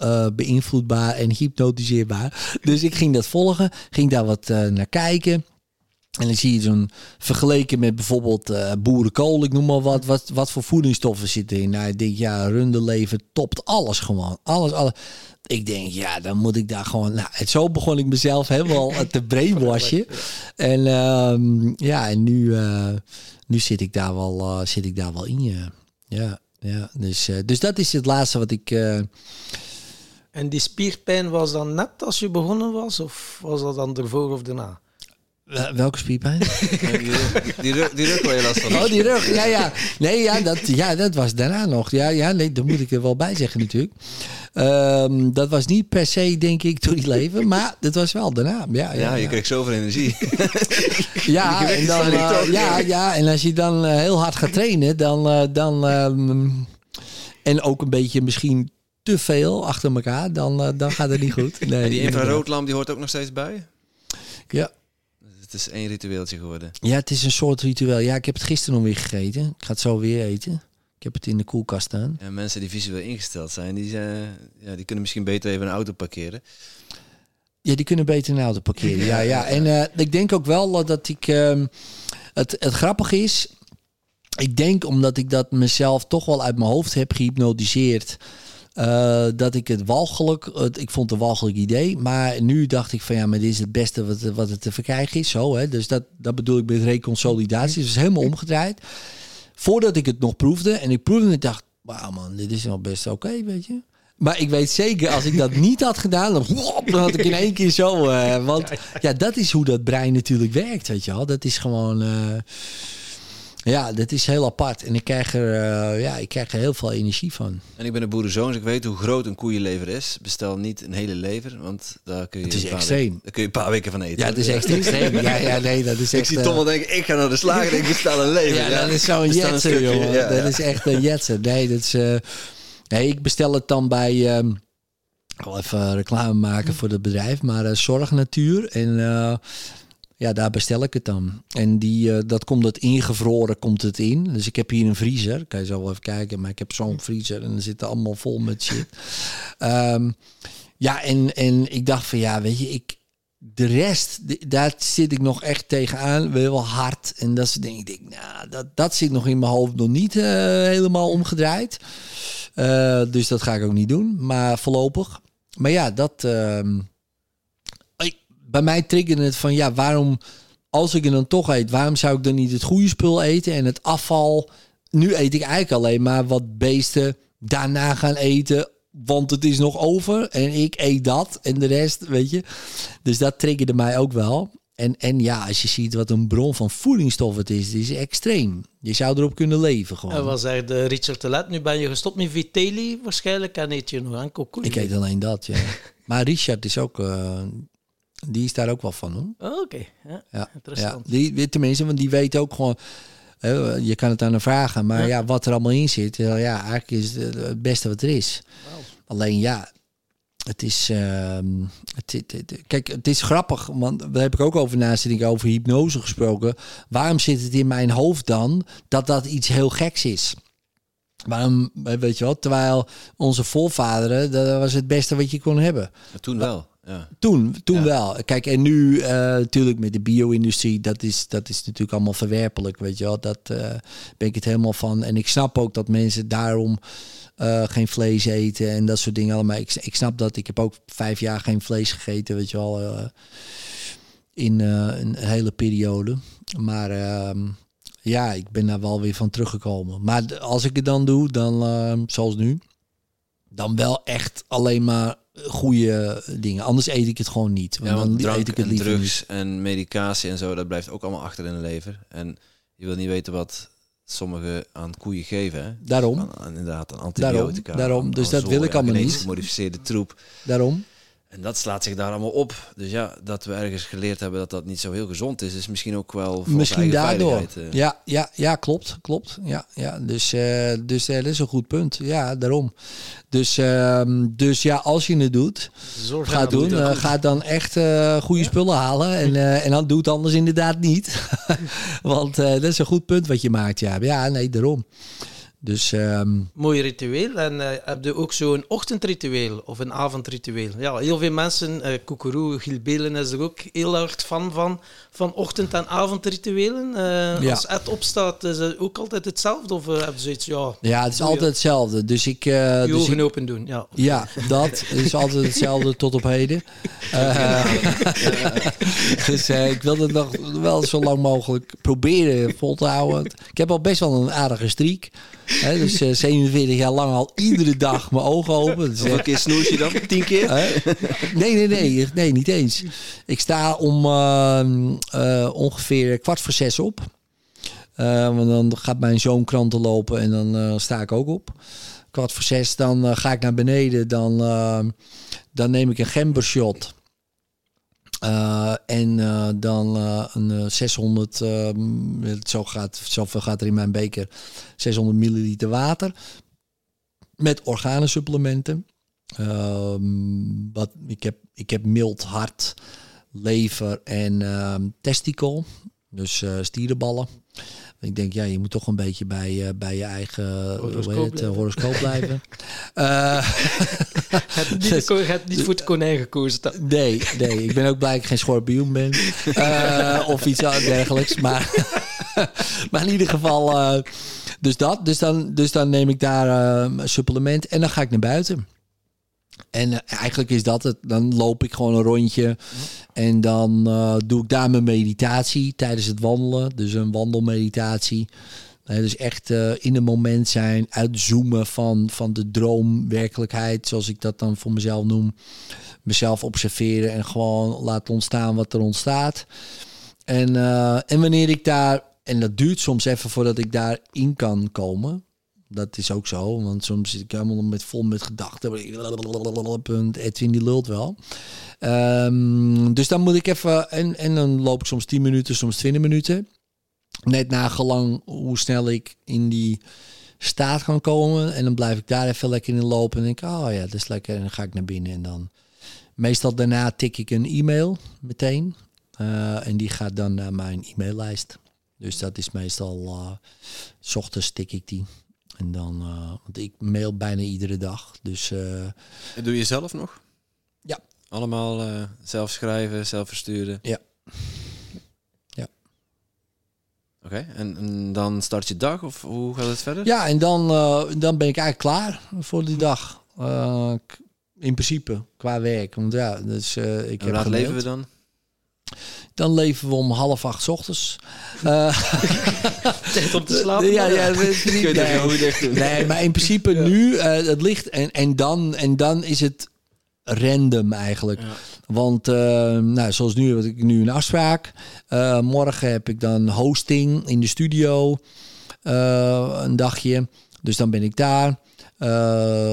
uh, beïnvloedbaar en hypnotiseerbaar. Dus ik ging dat volgen, ging daar wat uh, naar kijken. En dan zie je zo'n vergeleken met bijvoorbeeld uh, boerenkool, ik noem maar wat, wat, wat voor voedingsstoffen zitten in. Nou, ik denk, ja, runderleven topt alles gewoon. Alles, alles. Ik denk, ja, dan moet ik daar gewoon. Nou, en zo begon ik mezelf helemaal te brainwashen. En uh, ja, en nu, uh, nu zit ik daar wel, uh, zit ik daar wel in. Ja, ja, ja. Dus, uh, dus dat is het laatste wat ik. En die spierpijn was dan net als je begonnen was, of was dat dan ervoor of daarna? Welke spierpijn? die, die, rug, die rug wel last van. Oh, die rug. Ja, ja. Nee, ja, dat, ja, dat was daarna nog. Ja, ja, nee, dat moet ik er wel bij zeggen natuurlijk. Um, dat was niet per se, denk ik, door die leven. Maar dat was wel daarna. Ja, ja, ja je kreeg zoveel energie. ja, en dan, uh, ja, ja, en als je dan uh, heel hard gaat trainen, dan... Uh, dan um, en ook een beetje misschien te veel achter elkaar, dan, dan gaat het niet goed. Nee, en die infraroodlamp die hoort ook nog steeds bij? Ja, is één ritueeltje geworden. Ja, het is een soort ritueel. Ja, ik heb het gisteren nog weer gegeten. Ik ga het zo weer eten. Ik heb het in de koelkast staan. En mensen die visueel ingesteld zijn, die, zijn, ja, die kunnen misschien beter even een auto parkeren. Ja, die kunnen beter een auto parkeren. Ja, ja. En uh, ik denk ook wel dat ik. Uh, het, het grappige is. Ik denk omdat ik dat mezelf toch wel uit mijn hoofd heb gehypnotiseerd. Uh, dat ik het walgelijk, het, ik vond het een walgelijk idee, maar nu dacht ik van ja, maar dit is het beste wat, wat het te verkrijgen is. Zo, hè? Dus dat, dat bedoel ik met reconsolidatie. Dus helemaal omgedraaid. Voordat ik het nog proefde en ik proefde en dacht, wauw man, dit is nog best oké, okay, weet je. Maar ik weet zeker, als ik dat niet had gedaan, dan, dan had ik in één keer zo. Uh, want ja, dat is hoe dat brein natuurlijk werkt, weet je wel. Dat is gewoon. Uh, ja, dat is heel apart. En ik krijg, er, uh, ja, ik krijg er heel veel energie van. En ik ben een boerenzoon, dus ik weet hoe groot een koeienlever is. Bestel niet een hele lever, want daar kun je, het is een, extreem. Weken, daar kun je een paar weken van eten. Ja, het is echt extreem. Ja, ja, nee, dat is echt, ik zie Tom wel denken, ik ga naar de slager en ik bestel een lever. Ja, ja. dat is zo'n jetser, jongen. Ja, dat is echt een jetser. Nee, dat is... Uh, nee, ik bestel het dan bij... Um, ik wil even reclame maken voor het bedrijf, maar uh, Zorg Natuur. En uh, ja, daar bestel ik het dan. En die, uh, dat komt het ingevroren, komt het in. Dus ik heb hier een vriezer. Kan je zo wel even kijken, maar ik heb zo'n vriezer en er zit allemaal vol met shit. um, ja, en, en ik dacht van ja, weet je, ik, de rest, daar zit ik nog echt tegenaan. Wel hard. En dat ze denk ik, denk, nou, dat, dat zit nog in mijn hoofd nog niet eh, helemaal omgedraaid. Uh, dus dat ga ik ook niet doen. Maar voorlopig. Maar ja, dat. Uh, bij mij triggerde het van ja, waarom. Als ik er dan toch eet, waarom zou ik dan niet het goede spul eten en het afval? Nu eet ik eigenlijk alleen maar wat beesten daarna gaan eten want het is nog over en ik eet dat en de rest, weet je. Dus dat triggerde mij ook wel. En, en ja, als je ziet wat een bron van voedingsstoffen het is, het is extreem. Je zou erop kunnen leven gewoon. En wat zegt de Richard Telet? Nu ben je gestopt met Vitelli waarschijnlijk en eet je nog aan cocoon. Ik eet alleen dat, ja. maar Richard is ook, uh, die is daar ook wel van hoor. Oh, Oké, ja, ja, interessant. Ja, die, tenminste, want die weet ook gewoon... je kan het aan hem vragen, maar ja. wat er allemaal in zit, ja, eigenlijk is het, het beste wat er is. Wow. Alleen ja, het is, uh, het, het, kijk, het is grappig, want daar heb ik ook over naast over hypnose gesproken. Waarom zit het in mijn hoofd dan dat dat iets heel geks is? Waarom, weet je wel, terwijl onze voorvaderen, dat was het beste wat je kon hebben. toen wel. Ja. Toen, toen wel. Kijk, en nu uh, natuurlijk met de bio-industrie, dat is, dat is natuurlijk allemaal verwerpelijk, weet je wel. Dat uh, ben ik het helemaal van. En ik snap ook dat mensen daarom uh, geen vlees eten en dat soort dingen allemaal. Ik, ik snap dat. Ik heb ook vijf jaar geen vlees gegeten, weet je wel. In een hele periode. Maar ehm, ja, ik ben daar wel weer van teruggekomen. Maar als ik het dan doe, dan ehm, zoals nu, dan wel echt alleen maar goede dingen. Anders eet ik het gewoon niet. Want ja, want dan eet ik het liever drugs niet. en medicatie en zo, dat blijft ook allemaal achter in de lever. En je wil niet weten wat sommige aan koeien geven. Hè? Daarom. Aan, inderdaad, een antibiotica. Daarom, daarom. dus dat wil ik allemaal niet. gemodificeerde troep. Daarom. En dat slaat zich daar allemaal op. Dus ja, dat we ergens geleerd hebben dat dat niet zo heel gezond is, is misschien ook wel voor misschien daardoor. Uh. Ja, ja, ja, klopt, klopt. Ja, ja. Dus, uh, dus uh, dat is een goed punt. Ja, daarom. Dus, ehm, dus ja, als je het doet, Zorg ga doen. ga dan echt goede spullen halen. En, en dan doe het anders inderdaad niet. Want dat is een goed punt wat je maakt. Ja, ja nee, daarom. Dus, um... Mooi ritueel. En uh, heb je ook zo'n ochtendritueel of een avondritueel? Ja, heel veel mensen, uh, Koekeroe, Giel is er ook heel erg fan van, van ochtend- en avondrituelen. Uh, ja. Als het opstaat, is het ook altijd hetzelfde? Of heb je zoiets, ja... Ja, het is altijd hetzelfde. Dus ik... je dus ogen open doen, ja. Ja, dat is altijd hetzelfde tot op heden. dus ik wil het nog wel zo lang mogelijk proberen vol te houden. Ik heb al best wel een aardige streak dus uh, eh, 47 jaar lang al iedere dag mijn ogen open. Dus, Hoeveel keer snoes je dan? Tien keer? nee, nee, nee, nee, niet eens. Ik sta om uh, ongeveer kwart voor zes op. want dan gaat mijn zoon kranten lopen en dan sta ik ook op. Kwart voor zes, dan ga ik naar beneden. Dan, dan neem ik een gembershot. Uh, en uh, dan uh, een 600, zo gaat, zoveel gaat er in mijn beker, 600 milliliter water. Met organensupplementen. Ehm, wat, ik, heb, ik heb mild hart, lever en ehm, testikel. Dus stierenballen. Ik denk, ja, je moet toch een beetje bij, uh, bij je eigen horoscoop, het, horoscoop blijven. uh, het niet, het niet voor het konijn gekozen. Nee, nee, ik ben ook blij dat ik geen schorpioen ben. Uh, of iets dergelijks. Maar, maar in ieder geval, dus dat. Dus dan, dus dan neem ik daar een supplement en dan ga ik naar buiten. En uh, eigenlijk is dat het. Dan loop ik gewoon een rondje. En dan uh, doe ik daar mijn meditatie tijdens het wandelen. Dus een wandelmeditatie. Dus echt in het moment zijn, uitzoomen van, van de droomwerkelijkheid, zoals ik dat dan voor mezelf noem. Mezelf observeren en gewoon laten ontstaan wat er ontstaat. En, en wanneer ik daar, en dat duurt soms even voordat ik daarin kan komen. Dat is ook zo, want soms zit ik helemaal met, vol met gedachten. Edwin die lult wel. Um, dus dan moet ik even, en, en dan loop ik soms 10 minuten, soms 20 minuten. Net na gelang hoe snel ik in die staat kan komen. En dan blijf ik daar even lekker in lopen. En denk ik, oh ja, dat is lekker. En dan ga ik naar binnen. En dan meestal daarna tik ik een e-mail meteen. Uh, en die gaat dan naar mijn e-maillijst. Dus dat is meestal, uh, s ochtends tik ik die. En dan, uh, want ik mail bijna iedere dag. Dus, uh, en doe je zelf nog? Ja, Allemaal uh, zelf schrijven, zelf versturen? Ja. Ja. Oké, en, en, dan start je dag of hoe gaat het verder? Ja, en dan, dan ben ik eigenlijk klaar voor die dag. In principe, qua werk. Want ja, dus ik en heb leven we dan? Dan leven we om half acht ochtends. Uh, Tijd om te slapen. Ja, ja, niet, nee, nee, maar in principe ja. nu, uh, het ligt en, en, dan, en dan is het random eigenlijk. Ja. Want uh, nou, zoals nu heb ik nu een afspraak. morgen heb ik dan hosting in de studio. een dagje. Dus dan ben ik daar.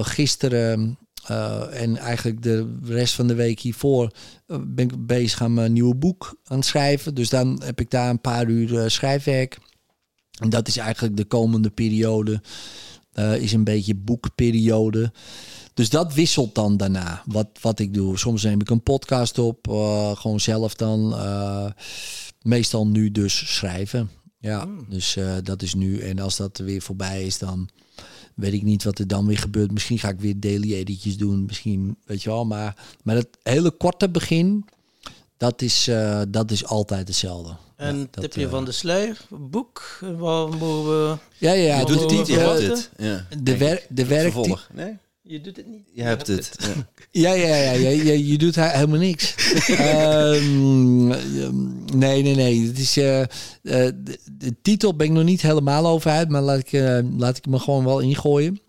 gisteren uh, en eigenlijk de rest van de week hiervoor uh, ben ik bezig aan mijn nieuwe boek aan het schrijven. Dus dan heb ik daar een paar uur uh, schrijfwerk. En dat is eigenlijk de komende periode. is een beetje boekperiode. Dus dat wisselt dan daarna, wat, wat ik doe. Soms neem ik een podcast op, gewoon zelf dan. meestal nu dus schrijven. Ja, mm. dus dat is nu. En als dat weer voorbij is, dan weet ik niet wat er dan weer gebeurt. Misschien ga ik weer daily editjes doen. Misschien, weet je wel. Maar, maar het hele korte begin, dat is, uh, dat is altijd hetzelfde. En ja, tipje uh, van de sluier, boek, waar mogen we... Ja, ja, doet het niet, je hebt het. Ja. De, wer de werk... Nee? Je doet het niet. Je, je hebt, het. het. Ja, ja, ja. ja, je, je doet helemaal niks. um, nee, nee, nee. Het is, uh, uh, de, de, titel ben ik nog niet helemaal over uit, maar laat ik, uh, laat ik me gewoon wel ingooien.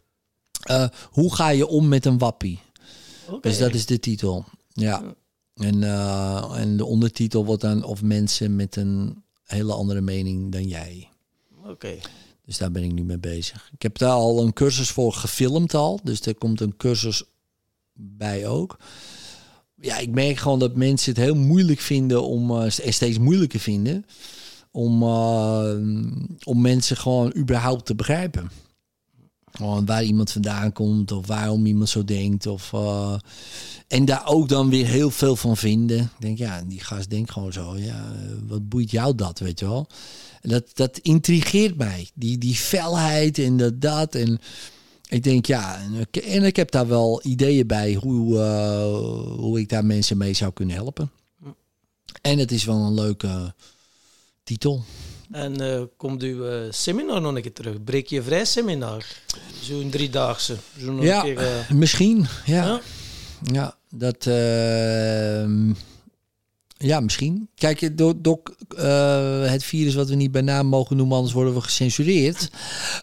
hoe ga je om met een wappie? Okay. Dus dat is de titel. Ja. En, en de ondertitel wordt dan of mensen met een hele andere mening dan jij. Oké. Okay. Dus daar ben ik nu mee bezig. Ik heb daar al een cursus voor gefilmd al. Dus er komt een cursus bij ook. Ja, ik merk gewoon dat mensen het heel moeilijk vinden om, uh, steeds moeilijker vinden, om, uh, om mensen gewoon überhaupt te begrijpen. Gewoon waar iemand vandaan komt of waarom iemand zo denkt. Of, uh, en daar ook dan weer heel veel van vinden. Ik denk, ja, die gast denkt gewoon zo. Ja, wat boeit jou dat, weet je wel? Dat, dat intrigeert mij. Die, die felheid en dat, dat. En ik denk, ja, en ik heb daar wel ideeën bij hoe, uh, hoe ik daar mensen mee zou kunnen helpen. En het is wel een leuke titel. En uh, komt uw uh, seminar nog een keer terug? Breek je vrij seminar? Zo'n driedaagse? Zo ja, keer, misschien. Ja, ja? ja dat... Ja, misschien. Kijk, door, door uh, het virus wat we niet bij naam mogen noemen, anders worden we gecensureerd.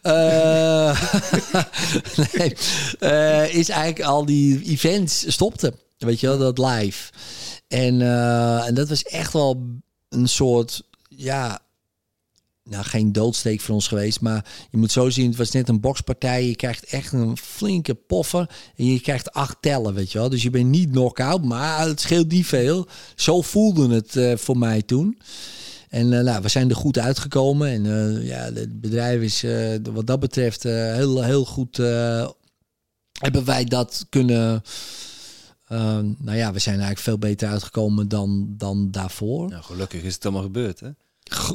Uh, nee, uh, is eigenlijk al die events stopten. Weet je wel, dat live. En, en dat was echt wel een soort, ja, nou, geen doodsteek voor ons geweest. Maar je moet zo zien, het was net een bokspartij. Je krijgt echt een flinke poffer. En je krijgt acht tellen, weet je wel. Dus je bent niet knock-out, maar het scheelt niet veel. Zo voelde het uh, voor mij toen. En uh, nou, we zijn er goed uitgekomen. En uh, ja, het bedrijf is wat dat betreft heel, heel goed... hebben wij dat kunnen... nou ja, we zijn eigenlijk veel beter uitgekomen dan, dan daarvoor. Nou, gelukkig is het allemaal gebeurd, hè?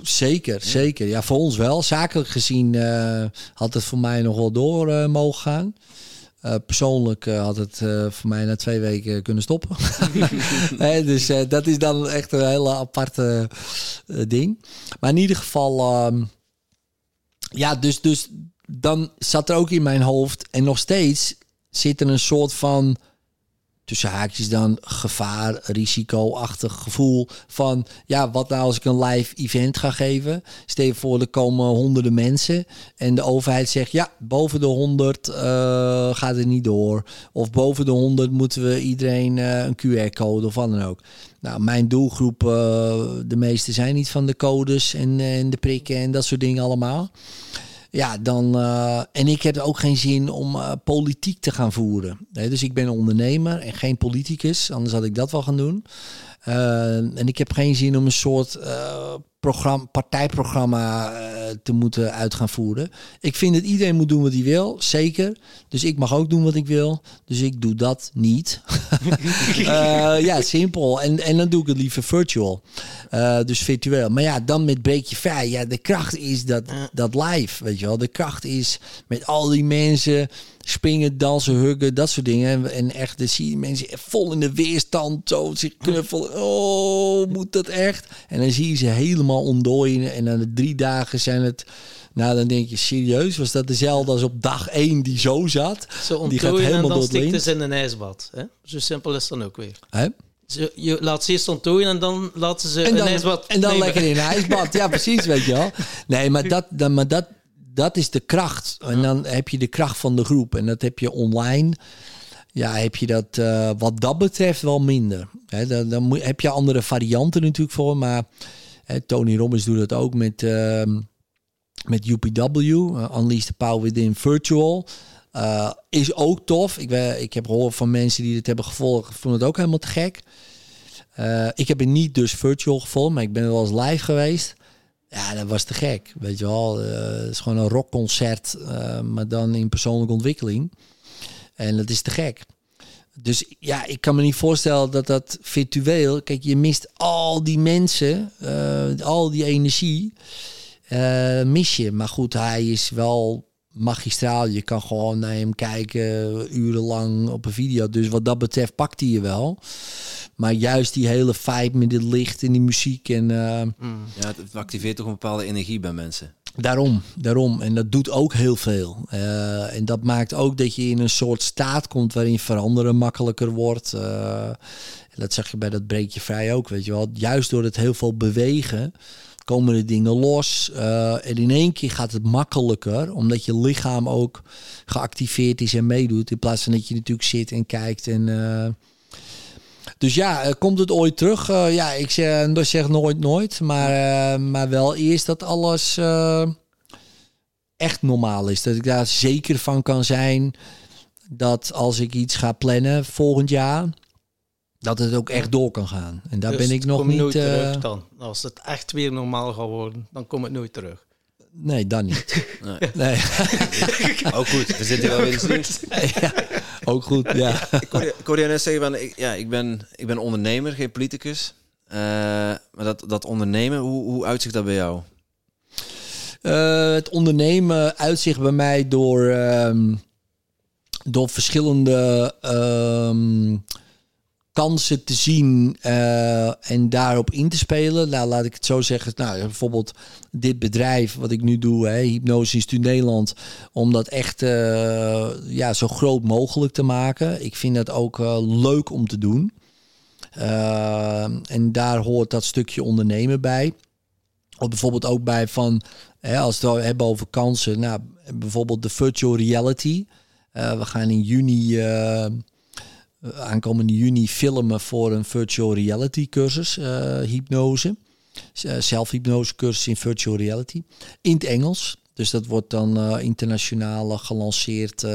Zeker, zeker. Ja, voor ons wel. Zakelijk gezien uh, had het voor mij nog wel door uh, mogen gaan. Uh, persoonlijk had het voor mij na twee weken kunnen stoppen. dus dat is dan echt een hele aparte ding. Maar in ieder geval, ehm, ja, dus, dus dan zat er ook in mijn hoofd en nog steeds zit er een soort van tussen haakjes dan gevaar, risico-achtig gevoel van ja, wat nou als ik een live event ga geven? Stel voor, er komen honderden mensen en de overheid zegt ja, boven de 100 uh, gaat het niet door. Of boven de 100 moeten we iedereen uh, een QR-code of wat dan ook. Nou, mijn doelgroep, uh, de meeste zijn niet van de codes en, en de prikken en dat soort dingen allemaal. Ja, dan. Uh, en ik heb ook geen zin om uh, politiek te gaan voeren. Dus ik ben ondernemer en geen politicus. Anders had ik dat wel gaan doen. Uh, en ik heb geen zin om een soort programma, partijprogramma te moeten uit gaan voeren. Ik vind dat iedereen moet doen wat hij wil, zeker. Dus ik mag ook doen wat ik wil. Dus ik doe dat niet. ja, simpel. En, en dan doe ik het liever virtual. dus virtueel. Maar ja, dan met Breekje Vrij. Ja, de kracht is dat, dat live, weet je wel. De kracht is met al die mensen springen, dansen, huggen, dat soort dingen. En echt, dan zie je mensen vol in de weerstand, zo zich knuffelen. Oh, moet dat echt? En dan zie je ze helemaal ontdooien. En na de drie dagen zijn het... Nou, dan denk je, serieus? Was dat dezelfde als op dag één die zo zat? Zo die gaat helemaal en dan stikt ze in een ijsbad. Hè? Zo simpel is dan ook weer. Hè? Ze, je laat ze eerst ontdooien en dan laten ze en dan, een ijsbad En dan lekker in een ijsbad. Ja, precies, weet je wel. Nee, maar dat, dan, maar dat, dat is de kracht. En dan heb je de kracht van de groep. En dat heb je online. Ja, heb je dat uh, wat dat betreft wel minder. He, dan, dan, heb je andere varianten natuurlijk voor. Maar Tony Robbins doet dat ook met, uh, met UPW. Uh, Unleash the Power Within Virtual. Uh, is ook tof. Ik, ik heb gehoord van mensen die dit hebben gevolgd. Vonden het ook helemaal te gek. Ik heb het niet dus virtual gevolgd. Maar ik ben wel eens live geweest. Ja, dat was te gek. Weet je wel, uh, het is gewoon een rockconcert, uh, maar dan in persoonlijke ontwikkeling. En dat is te gek. Dus ja, ik kan me niet voorstellen dat dat virtueel. Kijk, je mist al die mensen, uh, al die energie. mis je. Maar goed, hij is wel magistraal. Je kan gewoon naar hem kijken urenlang op een video. Dus wat dat betreft pakt hij je wel. Maar juist die hele vibe met dit licht en die muziek. En, uh, Ja, het activeert toch een bepaalde energie bij mensen. Daarom, daarom. En dat doet ook heel veel. Uh, en dat maakt ook dat je in een soort staat komt waarin veranderen makkelijker wordt. Uh, dat zeg je bij dat breekje vrij ook, weet je wel. Juist door het heel veel bewegen komen de dingen los. Uh, en in één keer gaat het makkelijker, omdat je lichaam ook geactiveerd is en meedoet. In plaats van dat je natuurlijk zit en kijkt en dus ja, eh, komt het ooit terug? Ja, ik zeg, zeg nooit nooit. Maar, maar wel eerst dat alles echt normaal is. Dat ik daar zeker van kan zijn dat als ik iets ga plannen volgend jaar, dat het ook echt door kan gaan. En daar dus ben ik nog niet. Nooit terug dan. Als het echt weer normaal gaat worden, dan komt het nooit terug. Nee, dan niet. Nee. nee. ook goed, we zitten wel weer in de ja, ook goed, ja. ik hoorde je net zeggen, van, ik, ja, ik, ben, ik ben ondernemer, geen politicus. Uh, maar dat, dat ondernemen, hoe, hoe uitzicht dat bij jou? Uh, het ondernemen uitzicht bij mij door, um, door verschillende um, kansen te zien uh, en daarop in te spelen. Nou, laat ik het zo zeggen. Nou, bijvoorbeeld dit bedrijf wat ik nu doe, hè, Hypnose Instituut Nederland, om dat echt uh, ja, zo groot mogelijk te maken. Ik vind dat ook uh, leuk om te doen. en daar hoort dat stukje ondernemen bij. Of bijvoorbeeld ook bij van, hè, als we het hebben over kansen, nou, bijvoorbeeld de virtual reality. we gaan in juni eh, aankomende juni filmen voor een virtual reality cursus, uh, hypnose. Uh, zelfhypnose cursus in virtual reality. In het Engels. Dus dat wordt dan uh, internationaal gelanceerd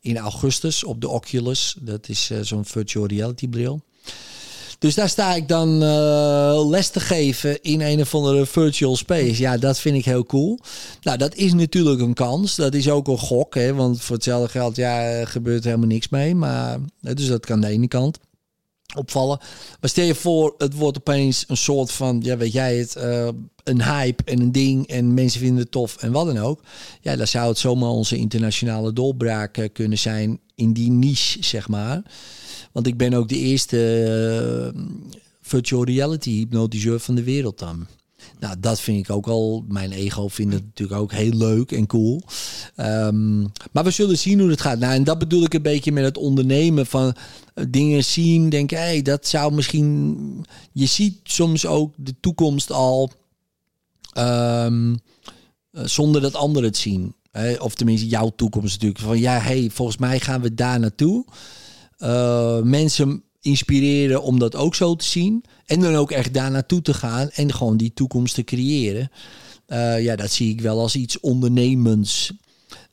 in augustus op de Oculus. Dat is zo'n virtual reality bril. Dus daar sta ik dan uh, les te geven in een of andere virtual space. Ja, dat vind ik heel cool. Nou, dat is natuurlijk een kans. Dat is ook een gok, hè, want voor hetzelfde geld ja, gebeurt helemaal niks mee. Maar, dus dat kan de ene kant opvallen. Maar stel je voor, het wordt opeens een soort van, ja, weet jij het, uh, een hype en een ding en mensen vinden het tof en wat dan ook. Ja, dan zou het zomaar onze internationale doorbraak uh, kunnen zijn in die niche, zeg maar. Want ik ben ook de eerste uh, virtual reality hypnotiseur van de wereld dan. Nou, dat vind ik ook al. Mijn ego vindt het natuurlijk ook heel leuk en cool. Um, maar we zullen zien hoe het gaat. Nou, en dat bedoel ik een beetje met het ondernemen van uh, dingen zien. Denken, hé, dat zou misschien. Je ziet soms ook de toekomst al. Um, uh, zonder dat anderen het zien. Of tenminste, jouw toekomst natuurlijk. Van ja, hey, volgens mij gaan we daar naartoe. Uh, mensen inspireren om dat ook zo te zien. En dan ook echt daar naartoe te gaan en gewoon die toekomst te creëren. Uh, ja, dat zie ik wel als iets ondernemends.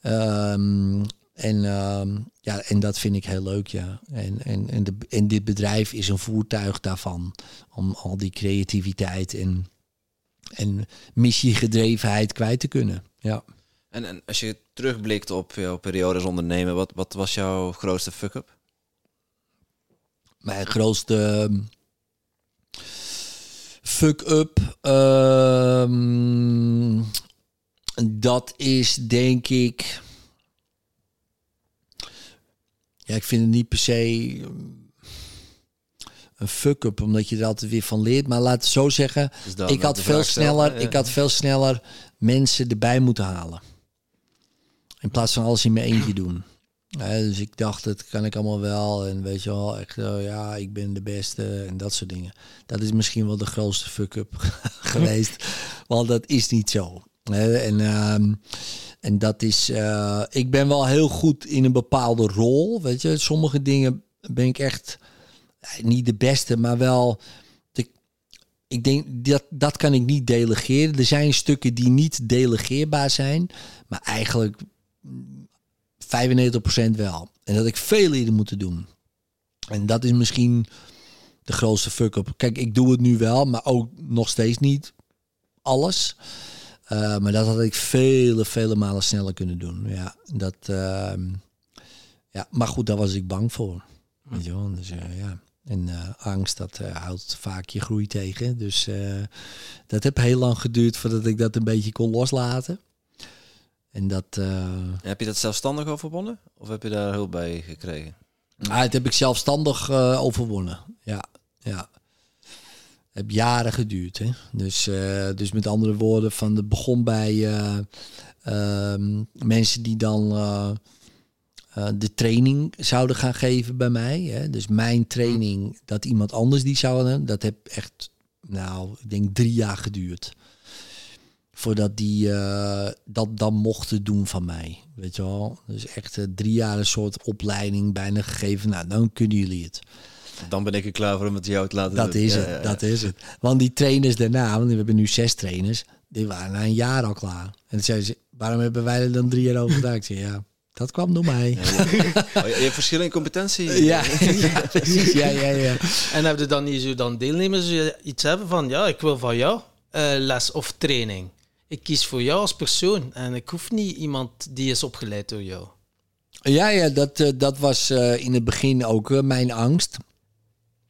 Um, en, uh, ja, en dat vind ik heel leuk, ja. En, en, en, de, en dit bedrijf is een voertuig daarvan. Om al die creativiteit en en missiegedrevenheid kwijt te kunnen. Ja. En, en als je terugblikt op jouw periode als ondernemer, wat, wat was jouw grootste fuck-up? Mijn grootste ehm, fuck-up, ehm, dat is denk ik... Ja, ik vind het niet per se een fuck-up, omdat je er altijd weer van leert. Maar laat het zo zeggen, Dus ik had veel sneller, ik had veel sneller mensen erbij moeten halen. In plaats van alles in mijn eentje doen. Dus ik dacht, dat kan ik allemaal wel. En weet je wel, echt, oh ja, ik ben de beste en dat soort dingen. Dat is misschien wel de grootste fuck-up geweest. Want dat is niet zo. en, ehm, en dat is, eh, ik ben wel heel goed in een bepaalde rol. Weet je, sommige dingen ben ik echt niet de beste, maar wel. De, ik denk dat dat kan ik niet delegeren. Er zijn stukken die niet delegeerbaar zijn, maar eigenlijk 95% wel. En dat ik veel eerder moeten doen. En dat is misschien de grootste fuck-up. Kijk, ik doe het nu wel, maar ook nog steeds niet alles. Uh, maar dat had ik vele, vele malen sneller kunnen doen. Ja, dat, uh, ja, maar goed, daar was ik bang voor. Weet je wel? Dus uh, ja. En uh, angst, dat houdt vaak je groei tegen. Dus dat heb heel lang geduurd voordat ik dat een beetje kon loslaten. En dat... Heb je dat zelfstandig overwonnen? Of heb je daar hulp bij gekregen? Ah, het heb ik zelfstandig overwonnen. Ja, ja. Heb jaren geduurd. Hè? Dus, dus met andere woorden, van het begon bij ehm, mensen die dan de training zouden gaan geven bij mij. Hè. Dus mijn training, dat iemand anders die zou hebben, dat heb echt, nou, ik denk drie jaar geduurd. Voordat die uh, dat dan mochten doen van mij. Weet je wel? Dus echt uh, drie jaar een soort opleiding bijna gegeven. Nou, dan kunnen jullie het. Dan ben ik er klaar voor om het jou te laten dat doen. Is ja, het, ja, ja. Dat is het. Want die trainers daarna, want we hebben nu zes trainers, die waren na een jaar al klaar. En dan zeiden ze, waarom hebben wij er dan drie jaar over gedaan? Ik zei, ja, dat kwam door mij. Ja, ja. Oh, je hebt verschillende competentie. Ja, ja, precies. Ja, ja, ja. En heb je dan niet zo dan deelnemers iets hebben van, ja, ik wil van jou uh, les of training. Ik kies voor jou als persoon en ik hoef niet iemand die is opgeleid door jou. Ja, ja dat, uh, dat was uh, in het begin ook mijn angst.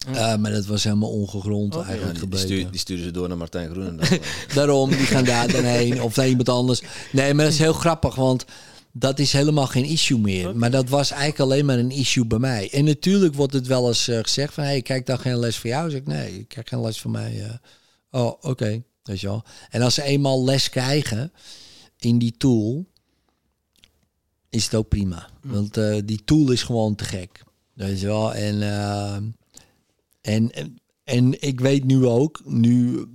Uh, maar dat was helemaal ongegrond oh, eigenlijk ja, die, gebleken. Stuur, die sturen ze door naar Martijn Groenen. Daarom, die gaan daar dan heen of naar iemand anders. Nee, maar dat is heel grappig, want dat is helemaal geen issue meer. Okay. Maar dat was eigenlijk alleen maar een issue bij mij. En natuurlijk wordt het wel eens uh, gezegd van... hey, kijk dan geen les voor jou? Zeg ik, nee, ik krijg geen les van mij. Uh, oh, oké, okay. Weet je wel. En als ze eenmaal les krijgen in die tool... is het ook prima. Mm. Want uh, die tool is gewoon te gek. Weet je wel. En, en, en, en ik weet nu ook... nu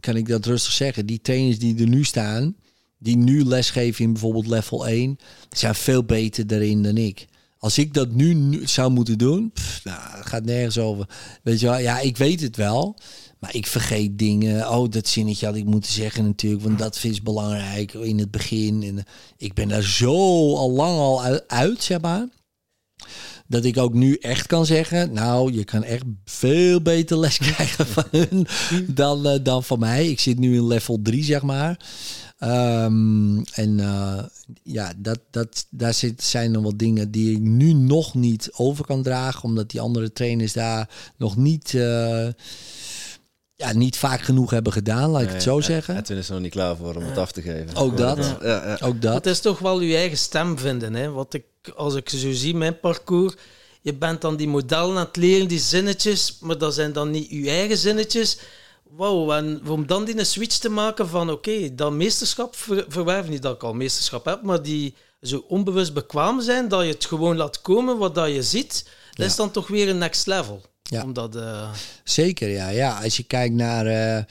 kan ik dat rustig zeggen... die trainers die er nu staan die nu lesgeven in bijvoorbeeld level 1, zijn veel beter daarin dan ik. Als ik dat nu, nu zou moeten doen, pff, nou, gaat nergens over. Weet je wel, ja, ik weet het wel. Maar ik vergeet dingen. Oh, dat zinnetje had ik moeten zeggen natuurlijk. Want dat is belangrijk in het begin. En ik ben daar zo al lang al uit, zeg maar. Dat ik ook nu echt kan zeggen. Nou, je kan echt veel beter les krijgen van hun dan, uh, dan van mij. Ik zit nu in level 3, zeg maar. Um, en uh, ja, dat, dat, daar zit, zijn nog wat dingen die ik nu nog niet over kan dragen. Omdat die andere trainers daar nog niet, ja, niet vaak genoeg hebben gedaan, laat ik nee, het zo zeggen. En toen is er nog niet klaar voor om het af te geven. Ook dat. Ja, ja. Ook dat. Het is toch wel je eigen stem vinden. Hè? Wat ik, als ik zo zie, mijn parcours. Je bent dan die modellen aan het leren, die zinnetjes. Maar dat zijn dan niet je eigen zinnetjes wauw, en om dan die een switch te maken van oké, okay, dat meesterschap ver, verwerven, niet dat ik al meesterschap heb, maar die zo onbewust bekwaam zijn, dat je het gewoon laat komen wat dat je ziet, dat ja. is dan toch weer een next level. Ja. Omdat, uh... Zeker, ja. ja. Als je kijkt naar... Uh,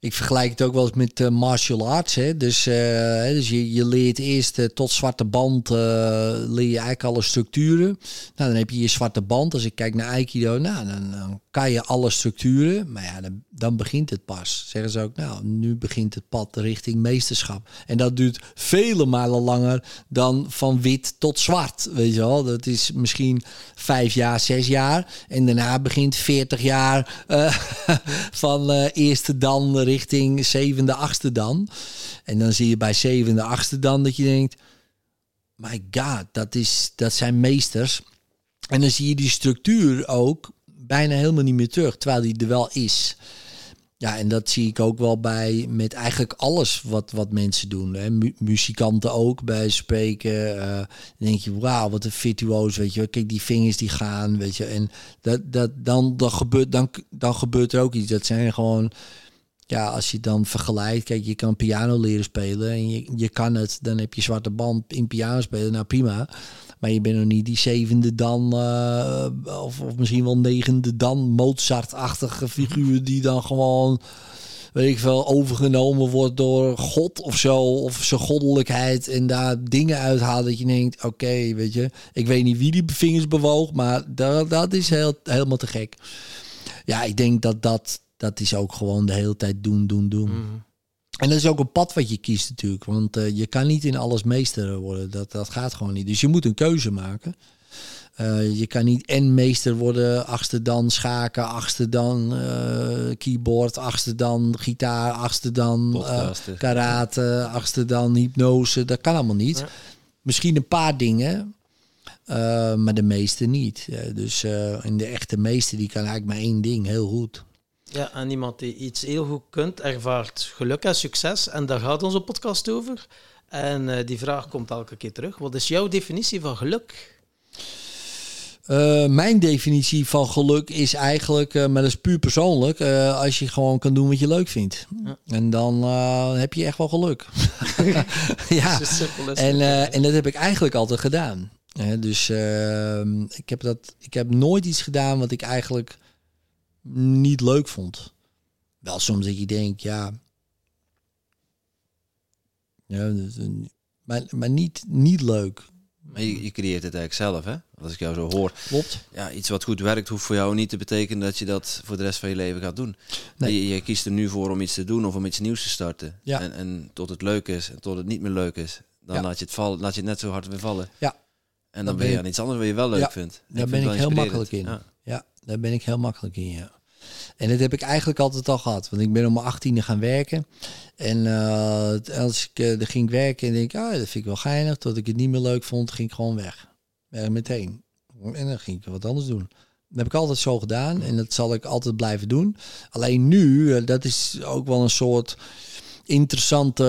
ik vergelijk het ook wel eens met uh, martial arts. Hè. Dus, dus je, je leert eerst tot zwarte band, leer je eigenlijk alle structuren. Nou, dan heb je je zwarte band. Als ik kijk naar Aikido, nou, dan, dan kan je alle structuren, maar ja, dan, begint het pas. Zeggen ze ook, nou, nu begint het pad richting meesterschap. En dat duurt vele malen langer dan van wit tot zwart, weet je wel. Dat is misschien vijf jaar, zes jaar. En daarna begint veertig jaar uh, van uh, eerste dan richting zevende, achtste dan. En dan zie je bij zevende, achtste dan dat je denkt, my god, dat, is, dat zijn meesters. En dan zie je die structuur ook bijna helemaal niet meer terug, terwijl die er wel is. Ja, en dat zie ik ook wel bij met eigenlijk alles wat, wat mensen doen. Hè. muzikanten ook bij spreken. Dan denk je, wauw, wat een virtuoos, weet je. Kijk, die vingers die gaan, weet je. En dat, dat, dan, dan, gebeurt, dan, dan gebeurt er ook iets. Dat zijn gewoon, ja, als je dan vergelijkt. Kijk, je kan piano leren spelen en je, je kan het. Dan heb je zwarte band in piano spelen, nou prima. Maar je bent nog niet die zevende dan, uh, of, of misschien wel negende dan, Mozart-achtige figuur die dan gewoon, weet ik veel, overgenomen wordt door God of zo, of zijn goddelijkheid en daar dingen uithaalt dat je denkt, oké, weet je, ik weet niet wie die vingers bewoog, maar dat, dat is heel, helemaal te gek. Ja, ik denk dat dat, dat is ook gewoon de hele tijd doen, doen, doen. Mm. En dat is ook een pad wat je kiest natuurlijk. Want uh, je kan niet in alles meester worden. Dat, dat gaat gewoon niet. Dus je moet een keuze maken. Uh, je kan niet en meester worden, achtste dan schaken, achtste dan uh, keyboard, achtste dan gitaar, achtste dan karate, achtste dan hypnose. Dat kan allemaal niet. Misschien een paar dingen, maar de meeste niet. dus in de echte meester die kan eigenlijk maar één ding heel goed. Ja, en iemand die iets heel goed kunt, ervaart geluk en succes. En daar gaat onze podcast over. En uh, die vraag komt elke keer terug. Wat is jouw definitie van geluk? Uh, mijn definitie van geluk is eigenlijk, uh, maar dat is puur persoonlijk, uh, als je gewoon kan doen wat je leuk vindt. Ja. En dan heb je echt wel geluk. ja, en, en dat heb ik eigenlijk altijd gedaan. dus ehm, ik, heb dat, ik heb nooit iets gedaan wat ik eigenlijk niet leuk vond. Wel soms dat je denkt, ja. ja dus, maar maar niet, niet leuk. Maar je, je, creëert het eigenlijk zelf, hè? Als ik jou zo hoor. Klopt. Ja, iets wat goed werkt, hoeft voor jou niet te betekenen dat je dat voor de rest van je leven gaat doen. Nee. Je, je kiest er nu voor om iets te doen of om iets nieuws te starten. Ja. En, en tot het leuk is en tot het niet meer leuk is. Dan laat je het vallen, laat je het net zo hard weer vallen. Ja. En dan, ben je aan iets anders wat je wel leuk vindt. Daar ben ik heel makkelijk in. Ja. Ja, daar ben ik heel makkelijk in, ja. En dat heb ik eigenlijk altijd al gehad. Want ik ben om mijn achttiende gaan werken. En uh, als ik uh, er ging werken en denk, ah, dat vind ik wel geinig. Tot ik het niet meer leuk vond, ging ik gewoon weg. Weg meteen. En dan ging ik wat anders doen. Dat heb ik altijd zo gedaan en dat zal ik altijd blijven doen. Alleen nu, uh, dat is ook wel een soort interessante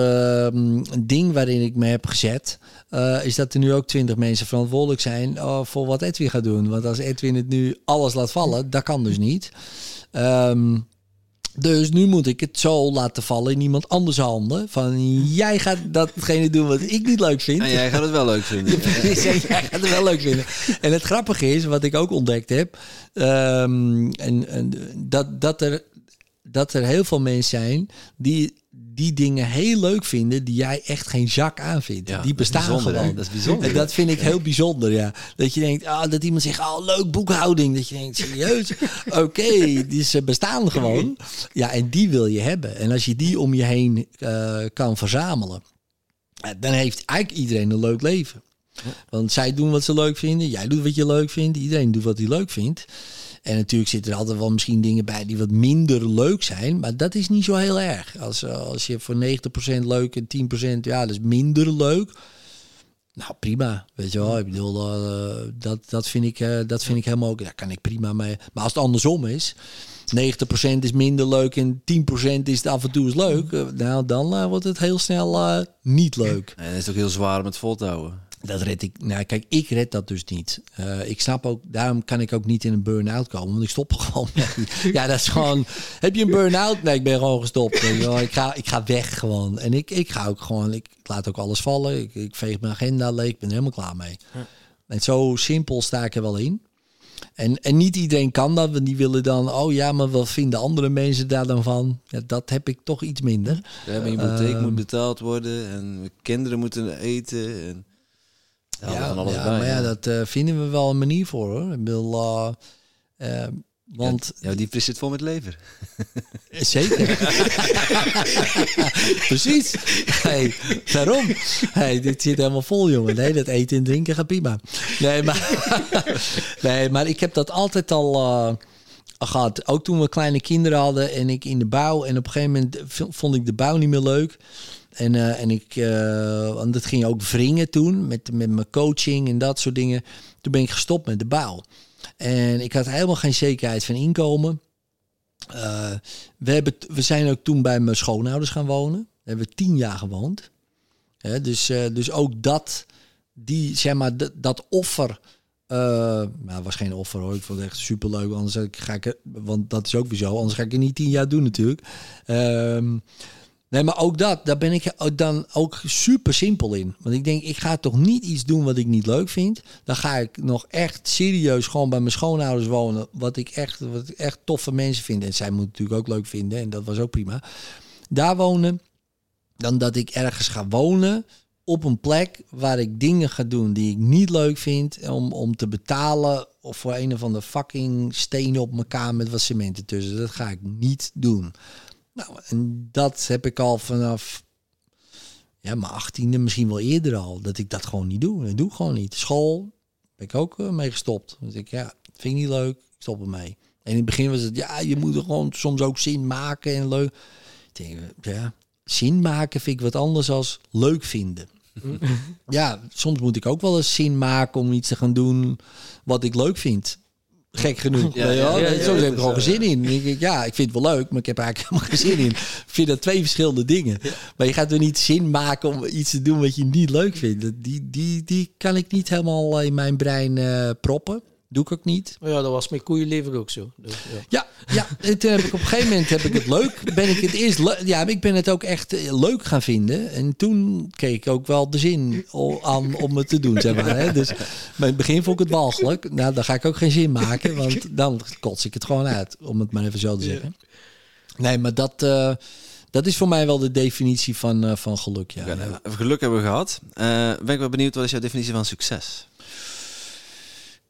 um, ding waarin ik me heb gezet. Uh, is dat er nu ook twintig mensen verantwoordelijk zijn uh, voor wat Edwin gaat doen. Want als Edwin het nu alles laat vallen, dat kan dus niet. Um, dus nu moet ik het zo laten vallen in iemand anders handen. Van jij gaat datgene doen wat ik niet leuk vind. En jij gaat het wel leuk vinden. jij gaat het wel leuk vinden. En het grappige is, wat ik ook ontdekt heb, um, en, en, dat, dat, er, dat er heel veel mensen zijn die die dingen heel leuk vinden die jij echt geen zak aan vindt. Ja, die bestaan gewoon. Dat is bijzonder. En dat vind ik heel bijzonder, ja. Dat je denkt, ah, dat iemand zegt, oh, leuk boekhouding. Dat je denkt, serieus? Oké, die ze bestaan gewoon. Ja, en die wil je hebben. En als je die om je heen uh, kan verzamelen, dan heeft eigenlijk iedereen een leuk leven. Want zij doen wat ze leuk vinden, jij doet wat je leuk vindt, iedereen doet wat hij leuk vindt. En natuurlijk zitten er altijd wel misschien dingen bij die wat minder leuk zijn. Maar dat is niet zo heel erg. Als, eh, als je voor 90% leuk en 10% ja, dat is minder leuk. Nou, prima. Weet je wel. Ik bedoel, uh, dat, dat, vind ik, uh, dat vind ik helemaal ook. Daar kan ik prima mee. Maar als het andersom is. 90% is minder leuk en 10% is het af en toe is leuk. nou, dan wordt het heel snel niet leuk. En het is ook heel zwaar om het vol te houden. Dat red ik. Nou, kijk, ik red dat dus niet. Uh, ik snap ook, daarom kan ik ook niet in een burn-out komen, want ik stop gewoon. ja, dat is gewoon. Heb je een burn-out? Nee, ik ben gewoon gestopt. ik, ga, ik ga weg gewoon. En ik, ik ga ook gewoon, ik laat ook alles vallen. Ik, ik veeg mijn agenda leeg, ik ben helemaal klaar mee. En zo simpel sta ik er wel in. En, en niet iedereen kan dat, want die willen dan, oh ja, maar wat vinden andere mensen daar dan van? Ja, dat heb ik toch iets minder. Ja, mijn hypotheek uh, moet betaald worden en kinderen moeten eten. En ja, ja, maar ja, dat uh, vinden we wel een manier voor hoor. Ik bedoel, uh, Want ja, die zit vol met lever. Zeker. Precies. Hey, daarom. Hey, dit zit helemaal vol, jongen. Nee, dat eten en drinken gaat prima. Nee, maar, nee, maar ik heb dat altijd al uh, gehad. Ook toen we kleine kinderen hadden en ik in de bouw. En op een gegeven moment vond ik de bouw niet meer leuk. En, uh, en ik, uh, want dat ging ook wringen toen met, met mijn coaching en dat soort dingen. Toen ben ik gestopt met de bouw. En ik had helemaal geen zekerheid van inkomen. Uh, we, hebben, we zijn ook toen bij mijn schoonouders gaan wonen. Hebben we tien jaar gewoond. dus, dus ook dat, die, zeg maar, dat offer. Nou, was geen offer hoor. Ik vond het echt superleuk. Anders ga ik, want dat is ook weer. Anders ga ik het niet tien jaar doen natuurlijk. Ehm, Nee, maar ook dat, daar ben ik dan ook super simpel in. Want ik denk, ik ga toch niet iets doen wat ik niet leuk vind. Dan ga ik nog echt serieus gewoon bij mijn schoonouders wonen. Wat ik echt, wat ik echt toffe mensen vind. En zij moeten natuurlijk ook leuk vinden. En dat was ook prima. Daar wonen. Dan dat ik ergens ga wonen op een plek waar ik dingen ga doen die ik niet leuk vind. Om, om te betalen of voor een of andere fucking stenen op kamer met wat cement ertussen. Dat ga ik niet doen. Nou, en dat heb ik al vanaf ja, mijn achttiende, misschien wel eerder al, dat ik dat gewoon niet doe. Dat doe ik gewoon niet. School ben ik ook uh, mee gestopt. Dus ik, ja, vind ik niet leuk, ik stop ermee. En in het begin was het, ja, je moet er gewoon soms ook zin maken en leuk. Ik denk, ja, zin maken vind ik wat anders als leuk vinden. ja, soms moet ik ook wel eens zin maken om iets te gaan doen wat ik leuk vind gek genoeg. Ja, ja, ja, ja, Soms heb ik gewoon geen zin in. Ik, ja, ik vind het wel leuk, maar ik heb eigenlijk helemaal geen zin in. Ik vind dat twee verschillende dingen. Maar je gaat er niet zin maken om iets te doen wat je niet leuk vindt. Die, die, die kan ik niet helemaal in mijn brein uh, proppen. Doe ik ook niet. Ja, dat was mijn koeienlever ook zo. Dus, ja. ja, ja. En toen heb ik op een gegeven moment heb ik het leuk. Ben ik het eerst ja, ik ben het ook echt eh, leuk gaan vinden. En toen keek ik ook wel de zin aan om het te doen, zeg maar. Hè. Dus maar in het begin vond ik het walgelijk. Nou, dan ga ik ook geen zin maken, want dan kots ik het gewoon uit, om het maar even zo te zeggen. Nee, maar dat. Uh, dat is voor mij wel de definitie van, uh, van geluk. Ja. Nou, geluk hebben we gehad. Uh, ben ik wel benieuwd, wat is jouw definitie van succes?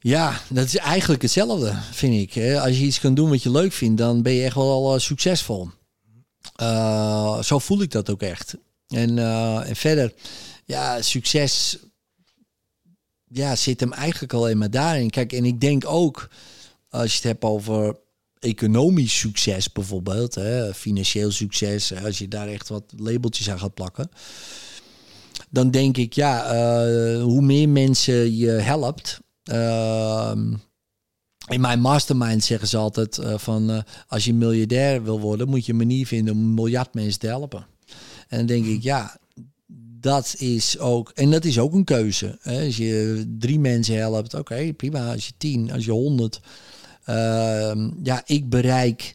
Ja, dat is eigenlijk hetzelfde, vind ik. Als je iets kan doen wat je leuk vindt, dan ben je echt wel uh, succesvol. Uh, zo voel ik dat ook echt. En, uh, en verder, ja, succes ja, zit hem eigenlijk alleen maar daarin. Kijk, en ik denk ook, als je het hebt over economisch succes bijvoorbeeld, hè, financieel succes, als je daar echt wat labeltjes aan gaat plakken, dan denk ik, ja, hoe meer mensen je helpt, in mijn mastermind zeggen ze altijd uh, van uh, als je miljardair wil worden, moet je een manier vinden om miljard mensen te helpen. En dan denk ik, ja, dat is ook, en dat is ook een keuze. Als je drie mensen helpt, oké, prima. Als je tien, als je honderd. Uh, ja, ik bereik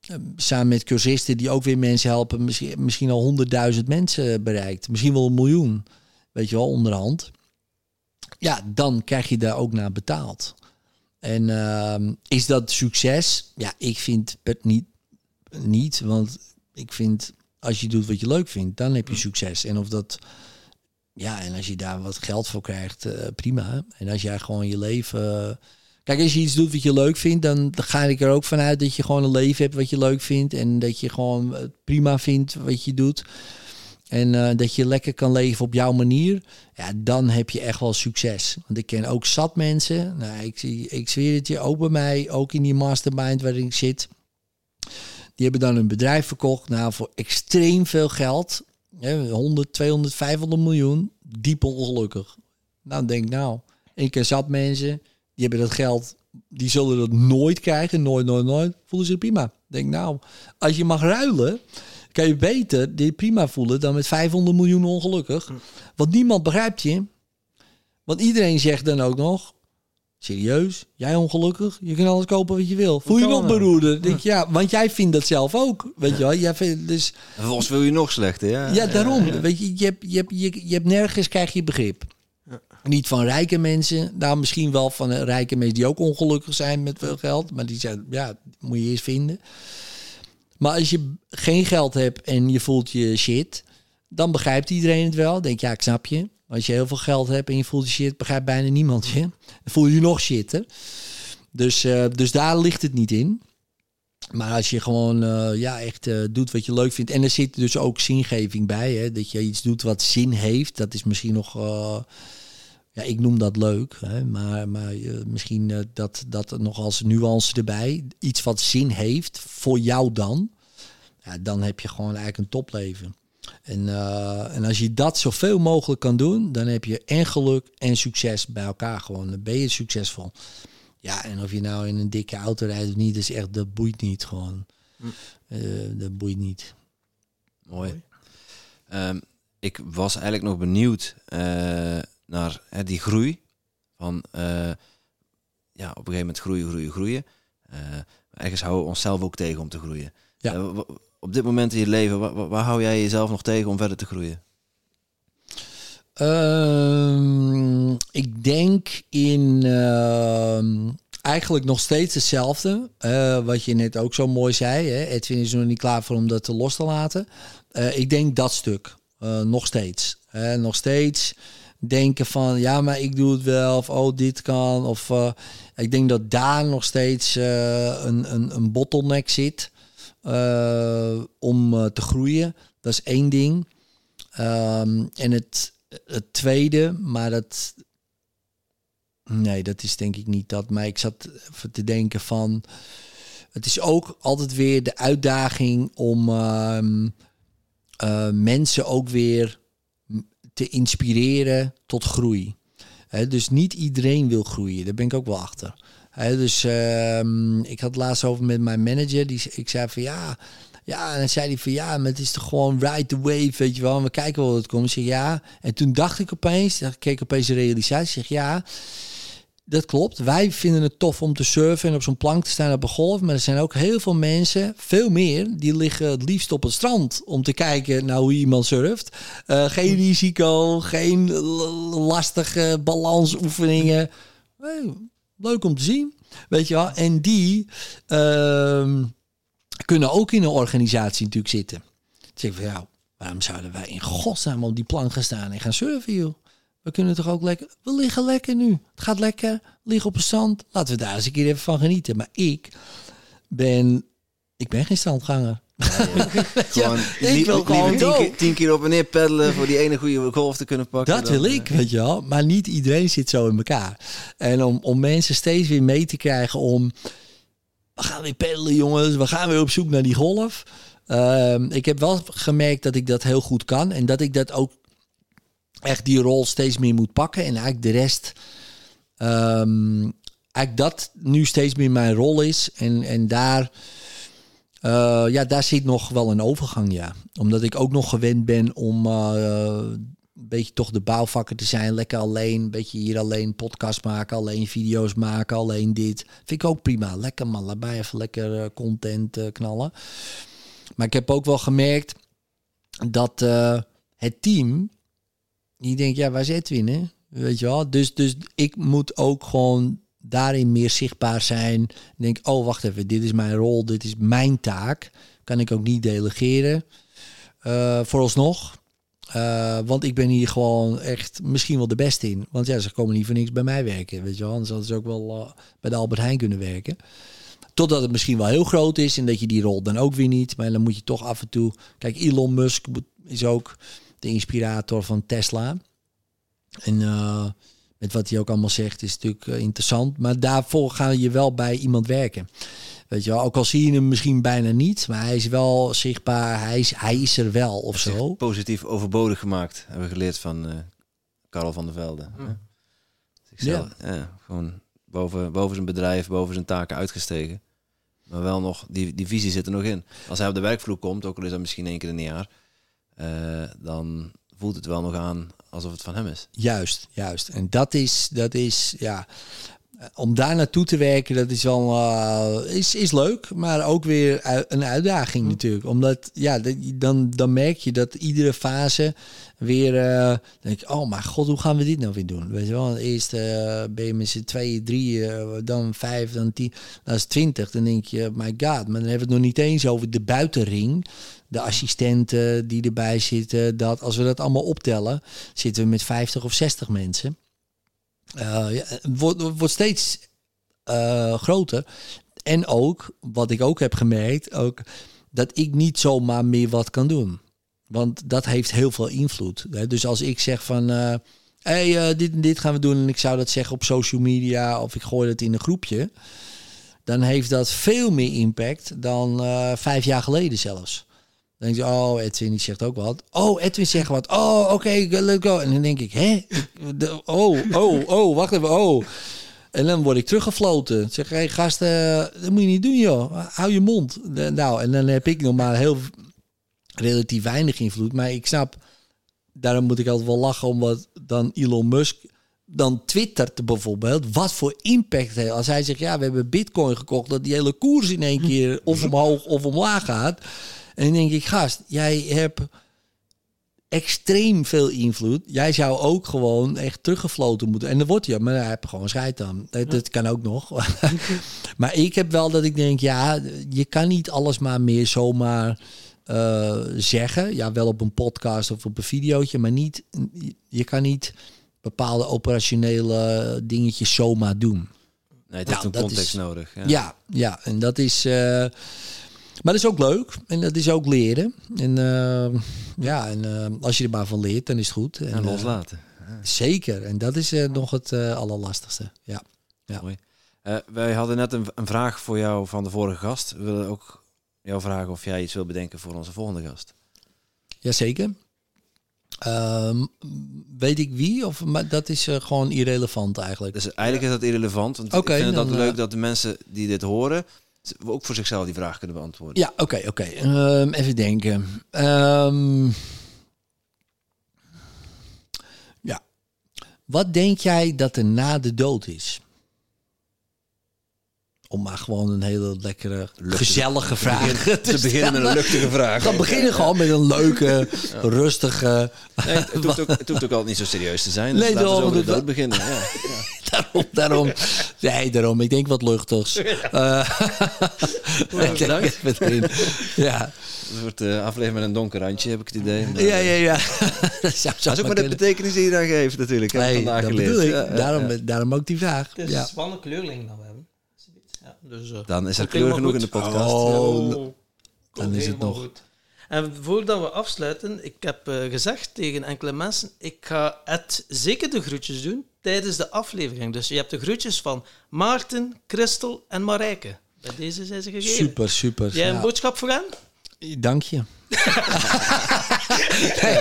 ehm, samen met cursisten die ook weer mensen helpen, misschien, misschien al honderdduizend mensen bereikt. Misschien wel een miljoen, weet je wel, onderhand ja, dan krijg je daar ook naar betaald. En uh, is dat succes? Ja, ik vind het niet, niet, want ik vind als je doet wat je leuk vindt, dan heb je mm. succes. En of dat, ja, en als je daar wat geld voor krijgt, uh, prima. En als jij gewoon je leven. Kijk, als je iets doet wat je leuk vindt, dan, dan ga ik er ook vanuit dat je gewoon een leven hebt wat je leuk vindt. En dat je gewoon prima vindt wat je doet. En uh, dat je lekker kan leven op jouw manier. Ja, dan heb je echt wel succes. Want ik ken ook zat mensen. Nou, ik, ik zweer het je ook bij mij, ook in die mastermind waarin ik zit. Die hebben dan een bedrijf verkocht. Nou, voor extreem veel geld. 100, 200, 500 miljoen. Diep ongelukkig. Nou, denk nou. Ik ken zat mensen. Die hebben dat geld. Die zullen dat nooit krijgen. Nooit, nooit, nooit. Voelen zich prima. Denk nou, als je mag ruilen kan je beter dit prima voelen dan met 500 miljoen ongelukkig. Want niemand begrijpt je. Want iedereen zegt dan ook nog, serieus, jij ongelukkig? Je kan alles kopen wat je wil. Voel je nog beroerde? Denk je, ja, want jij vindt dat zelf ook. Weet je wel? Jij vindt, dus... Volgens wil je nog slechter, ja. Ja, daarom. Weet je, je hebt, je, hebt, je, je hebt nergens krijg je begrip. Niet van rijke mensen. Nou, misschien wel van rijke mensen die ook ongelukkig zijn met veel geld. Maar die zijn, ja, moet je eerst vinden. Maar als je geen geld hebt en je voelt je shit, dan begrijpt iedereen het wel. Denk ja, ik snap je. Als je heel veel geld hebt en je voelt je shit, begrijpt bijna niemand je. Dan voel je je nog shitter. Dus, dus daar ligt het niet in. Maar als je gewoon ja, echt doet wat je leuk vindt. En er zit dus ook zingeving bij. Hè? Dat je iets doet wat zin heeft. Dat is misschien nog ja, ik noem dat leuk, hè, maar, maar uh, misschien uh, dat, dat nog als nuance erbij. Iets wat zin heeft voor jou dan. Ja, dan heb je gewoon eigenlijk een topleven. En, uh, en als je dat zoveel mogelijk kan doen, dan heb je en geluk en succes bij elkaar gewoon. Dan ben je succesvol. Ja, en of je nou in een dikke auto rijdt of niet, is echt, dat boeit niet gewoon. Hm. dat boeit niet. Mooi. Um, ik was eigenlijk nog benieuwd naar hè, die groei. Van uh, ja, op een gegeven moment groeien, groeien, groeien. Uh, ergens houden we onszelf ook tegen om te groeien. Ja. Uh, op dit moment in je leven, waar, waar, hou jij jezelf nog tegen om verder te groeien? Uh, ik denk in ehm, eigenlijk nog steeds hetzelfde. wat je net ook zo mooi zei. Hè? Edwin is nog niet klaar voor om dat te los te laten. ik denk dat stuk. nog steeds. nog steeds denken van ja, maar ik doe het wel. Of oh, dit kan. Of uh, ik denk dat daar nog steeds uh, een, een, een bottleneck zit uh, om te groeien. Dat is één ding. Um, en het, het tweede, maar dat. Nee, dat is denk ik niet dat. Maar ik zat te denken van. Het is ook altijd weer de uitdaging om uh, mensen ook weer te inspireren tot groei. dus niet iedereen wil groeien, daar ben ik ook wel achter. dus uh, ik had het laatst over met mijn manager, die ik zei van ja, ja, en dan zei hij van ja, maar het is toch gewoon ride the wave, weet je wel. we kijken wel wat het komt. Ik zeg ja. En toen dacht ik opeens, ik keek opeens de realisatie, zeg ja, dat klopt. Wij vinden het tof om te surfen en op zo'n plank te staan op een golf. Maar er zijn ook heel veel mensen, veel meer, die liggen het liefst op het strand om te kijken naar hoe iemand surft. Uh, geen risico, geen lastige balansoefeningen. leuk om te zien, weet je wel. En die uh, kunnen ook in een organisatie natuurlijk zitten. Zeg ik van, ja, waarom zouden wij in godsnaam op die plank gaan staan en gaan surfen, joh? We kunnen toch ook lekker... We liggen lekker nu. Het gaat lekker. Liggen op een zand. Laten we daar eens een keer even van genieten. Maar ik ben... Ik ben geen strandganger. gewoon, ik wil gewoon tien keer, tien keer, op en neer peddelen voor die ene goede golf te kunnen pakken. Dat wil ik, weet je wel. Maar niet iedereen zit zo in elkaar. En om, om mensen steeds weer mee te krijgen om... We gaan weer peddelen, jongens. We gaan weer op zoek naar die golf. Uh, ik heb wel gemerkt dat ik dat heel goed kan. En dat ik dat ook echt die rol steeds meer moet pakken. En eigenlijk de rest. Um, eigenlijk dat nu steeds meer mijn rol is. En, en daar. Uh, ja, daar zit nog wel een overgang, ja. Omdat ik ook nog gewend ben om uh, een beetje toch de bouwvakker te zijn. Lekker alleen, een beetje hier alleen podcast maken, alleen video's maken, alleen dit. Vind ik ook prima. Lekker man, even lekker uh, content knallen. Maar ik heb ook wel gemerkt dat het team die denkt, ja, waar zit winnen? Weet je wel? Dus, dus ik moet ook gewoon daarin meer zichtbaar zijn. Denk, oh, wacht even, dit is mijn rol, dit is mijn taak. Kan ik ook niet delegeren. Uh, vooralsnog. Uh, want ik ben hier gewoon echt misschien wel de beste in. Want ja, ze komen niet voor niks bij mij werken. Weet je wel, anders hadden ze ook wel uh, bij de Albert Heijn kunnen werken. Totdat het misschien wel heel groot is en dat je die rol dan ook weer niet. Maar dan moet je toch af en toe. Kijk, Elon Musk is ook de inspirator van Tesla. En uh, met wat hij ook allemaal zegt is natuurlijk uh, interessant. Maar daarvoor ga je wel bij iemand werken. Weet je wel, ook al zie je hem misschien bijna niet, maar hij is wel zichtbaar, hij is, hij is er wel of zo. Positief overbodig gemaakt, hebben we geleerd van uh, Karel van der Velde. Hm. Ja. ja. gewoon boven, boven zijn bedrijf, boven zijn taken uitgestegen. Maar wel nog, die, die visie zit er nog in. Als hij op de werkvloer komt, ook al is dat misschien één keer in een jaar, uh, dan voelt het wel nog aan alsof het van hem is. Juist, juist. En dat is, dat is ja, om daar naartoe te werken, dat is wel uh, is, is leuk, maar ook weer een uitdaging hm. natuurlijk. Omdat ja, dan, dan merk je dat iedere fase weer uh, denk ik, oh mijn god, hoe gaan we dit nou weer doen? Weet je wel, eerst uh, ben je met z'n twee, drie, dan vijf, dan tien, dan is twintig. Dan denk je, my god, maar dan hebben we het nog niet eens over de buitenring de assistenten die erbij zitten. Dat als we dat allemaal optellen, zitten we met 50 of 60 mensen. Ja, het wordt, wordt steeds groter. En ook, wat ik ook heb gemerkt, ook dat ik niet zomaar meer wat kan doen. Want dat heeft heel veel invloed. Dus als ik zeg van, hé, hey, dit en dit gaan we doen... en ik zou dat zeggen op social media of ik gooi dat in een groepje... dan heeft dat veel meer impact dan vijf jaar geleden zelfs. Dan denk je, oh, Edwin zegt ook wat. Oh, Edwin zegt wat. Oh, oké, okay, let's go. En dan denk ik, hè? Oh, oh, oh, wacht even, oh. En dan word ik teruggefloten. Zeg, hé gasten, dat moet je niet doen, joh. Hou je mond. Nou, en dan heb ik nog maar heel relatief weinig invloed. Maar ik snap, daarom moet ik altijd wel lachen om wat dan Elon Musk dan twittert bijvoorbeeld, wat voor impact heeft. Als hij zegt, ja, we hebben bitcoin gekocht, dat die hele koers in één keer of omhoog of omlaag gaat. En dan denk ik, gast, jij hebt extreem veel invloed. Jij zou ook gewoon echt teruggefloten moeten. En dan wordt je, maar hij heeft gewoon scheid dan. Dat, dat kan ook nog. maar ik heb wel dat ik denk, ja, je kan niet alles maar meer zomaar uh, zeggen. Ja, wel op een podcast of op een videootje, maar niet, je kan niet bepaalde operationele dingetjes zomaar doen. Nee, het heeft nou, een context nodig. Ja. ja. ja, en dat is. Uh, maar dat is ook leuk en dat is ook leren. En uh, ja, en uh, als je er maar van leert, dan is het goed. En, en loslaten. Zeker, en dat is nog het allerlastigste. Ja. ja. Mooi. wij hadden net een, een, vraag voor jou van de vorige gast. We willen ook jou vragen of jij iets wil bedenken voor onze volgende gast. Jazeker. Um, weet ik wie? Of, maar dat is uh, gewoon irrelevant eigenlijk. Dus eigenlijk is dat irrelevant. Want okay, ik vind het dat leuk dat de mensen die dit horen ook voor zichzelf die vraag kunnen beantwoorden. Ja, oké, oké. Ehm, even denken. Um, ja. Wat denk jij dat er na de dood is? Om maar gewoon een hele lekkere, gezellige vraag te, beginnen met een luchtige vraag. Dan beginnen gewoon met een leuke, rustige. Nee, het, hoeft ook, het hoeft ook altijd niet zo serieus te zijn. Nee, daarom we dood beginnen. Ja, daarom, daarom. Nee, daarom. Ik denk wat luchtigs. Uh, ik denk Ja. Een soort uh, aflevering met een donker randje, heb ik het idee. ja, ja, ja. dat, zou, dat is ook maar de betekenis die je daar geeft, natuurlijk. Nee, vandaag dat geleerd. Ja, daarom, daarom ook die vraag. Het is ja. een kleurling dan we hebben. Dus, uh, dan is er kleur genoeg in de podcast. Oh, dan is het nog. Goed. En voordat we afsluiten, ik heb uh, gezegd tegen enkele mensen, ik ga het zeker de groetjes doen tijdens de aflevering. Dus je hebt de groetjes van Maarten, Christel en Marijke. Bij deze zijn ze gegeven. Super, super. Jij een boodschap voor hen? Dank je.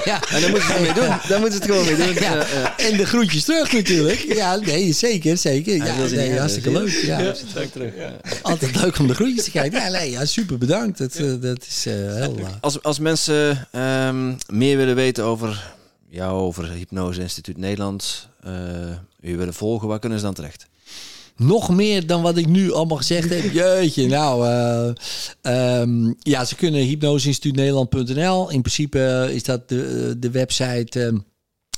Ja. En dan moeten ze het mee doen. Dan moeten ze het gewoon mee doen. Ja. Ja, En de groetjes terug natuurlijk. Ja, nee, zeker, zeker. Ja, nee, hartstikke leuk. Ja. terug. Altijd leuk om de groetjes te kijken. Ja, nee, ja, super bedankt. Dat, uh, dat is uh, heel... Uh. Als, als mensen um, meer willen weten over jou, over Hypnose Instituut Nederland, u willen volgen, waar kunnen ze dan terecht? Nog meer dan wat ik nu allemaal gezegd heb. Jeetje, nou. Uh, um, ja, ze kunnen hypnoseinstituutnederland.nl. In principe is dat de, de website... Uh,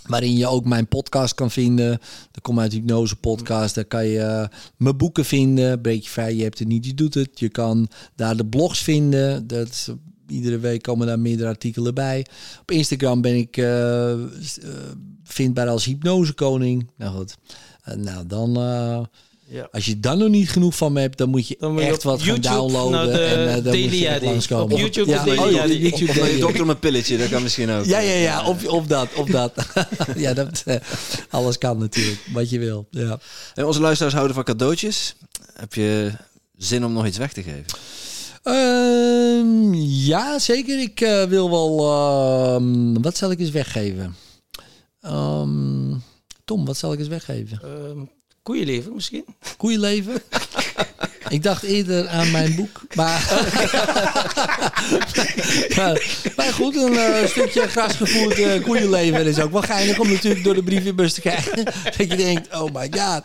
waarin je ook mijn podcast kan vinden. De Kom uit Hypnose podcast. Daar kan je uh, mijn boeken vinden. Beetje vrij, je hebt het niet, je doet het. Je kan daar de blogs vinden. Dat is, iedere week komen daar meerdere artikelen bij. Op Instagram ben ik uh, vindbaar als hypnosekoning. Nou goed. nou, dan ja. Als je dan nog niet genoeg van me hebt, dan moet je, dan moet je echt wat YouTube gaan downloaden. en uh, dan moet je langskomen. Op YouTube ja, daily oh, YouTube of, of dokter met pilletje, dat kan misschien ook. Ja, ja, ja, op, op dat, op dat. ja, dat, uh, alles kan natuurlijk, wat je wil. Ja. En onze luisteraars houden van cadeautjes. Heb je zin om nog iets weg te geven? Uh, ja, zeker. Ik uh, wil wel... Uh, wat zal ik eens weggeven? Um, Tom, wat zal ik eens weggeven? Ehm, Koeienleven misschien? Koeienleven? ik dacht eerder aan mijn boek. Maar, maar, goed, een uh, stukje grasgevoerd uh, koeienleven is ook wel geinig om natuurlijk door de brievenbus te krijgen. dat je denkt, oh my god.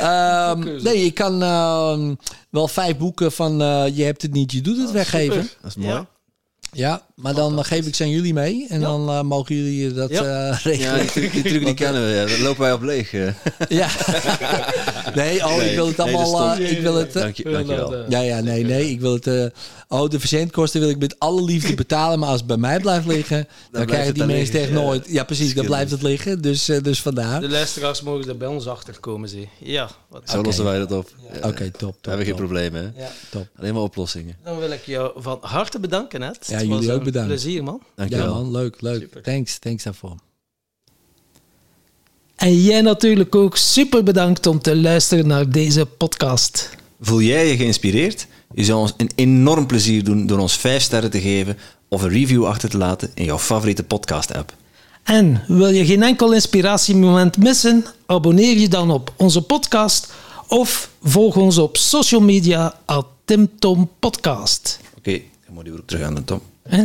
Um, nee, ik kan uh, wel vijf boeken van uh, Je hebt het niet, je doet het oh, weggeven. Dat is mooi. Ja, maar dan geef ik ze aan jullie mee en dan uh, mogen jullie dat ja. uh, regelen. Ja, die truc, die, truc, die kennen we. Ja. Dan lopen wij op leeg. Ja. nee, oh, nee, ik wil het allemaal... Nee, ik wil het... Dank je, dankjewel. Ja, ja, nee, nee. Ik wil het... oh, de verzendkosten wil ik met alle liefde betalen, maar als het bij mij blijft liggen, dan, dan krijgen die mensen echt nooit... Ja, precies, dan blijft het liggen. Dus, dus vandaar. De luisteraars mogen er bij ons achter komen, zie. Ja. Wat... Zo lossen wij dat op. Oké, okay, top, top. We hebben geen problemen, hè? Ja. Top. Alleen maar oplossingen. Dan wil ik jou van harte bedanken, Ed. Ja, jullie ook bedankt. Plezier, man. Dankjewel. Ja, man. Leuk, leuk. Super. Thanks, thanks daarvoor. En jij natuurlijk ook super bedankt om te luisteren naar deze podcast. Voel jij je geïnspireerd? Je zou ons een enorm plezier doen door ons 5 sterren te geven of een review achter te laten in jouw favoriete podcast-app. En wil je geen enkel inspiratiemoment missen? Abonneer je dan op onze podcast of volg ons op social media at Tim Tom Podcast. Oké, okay, dan moet je terug aan de. Eh?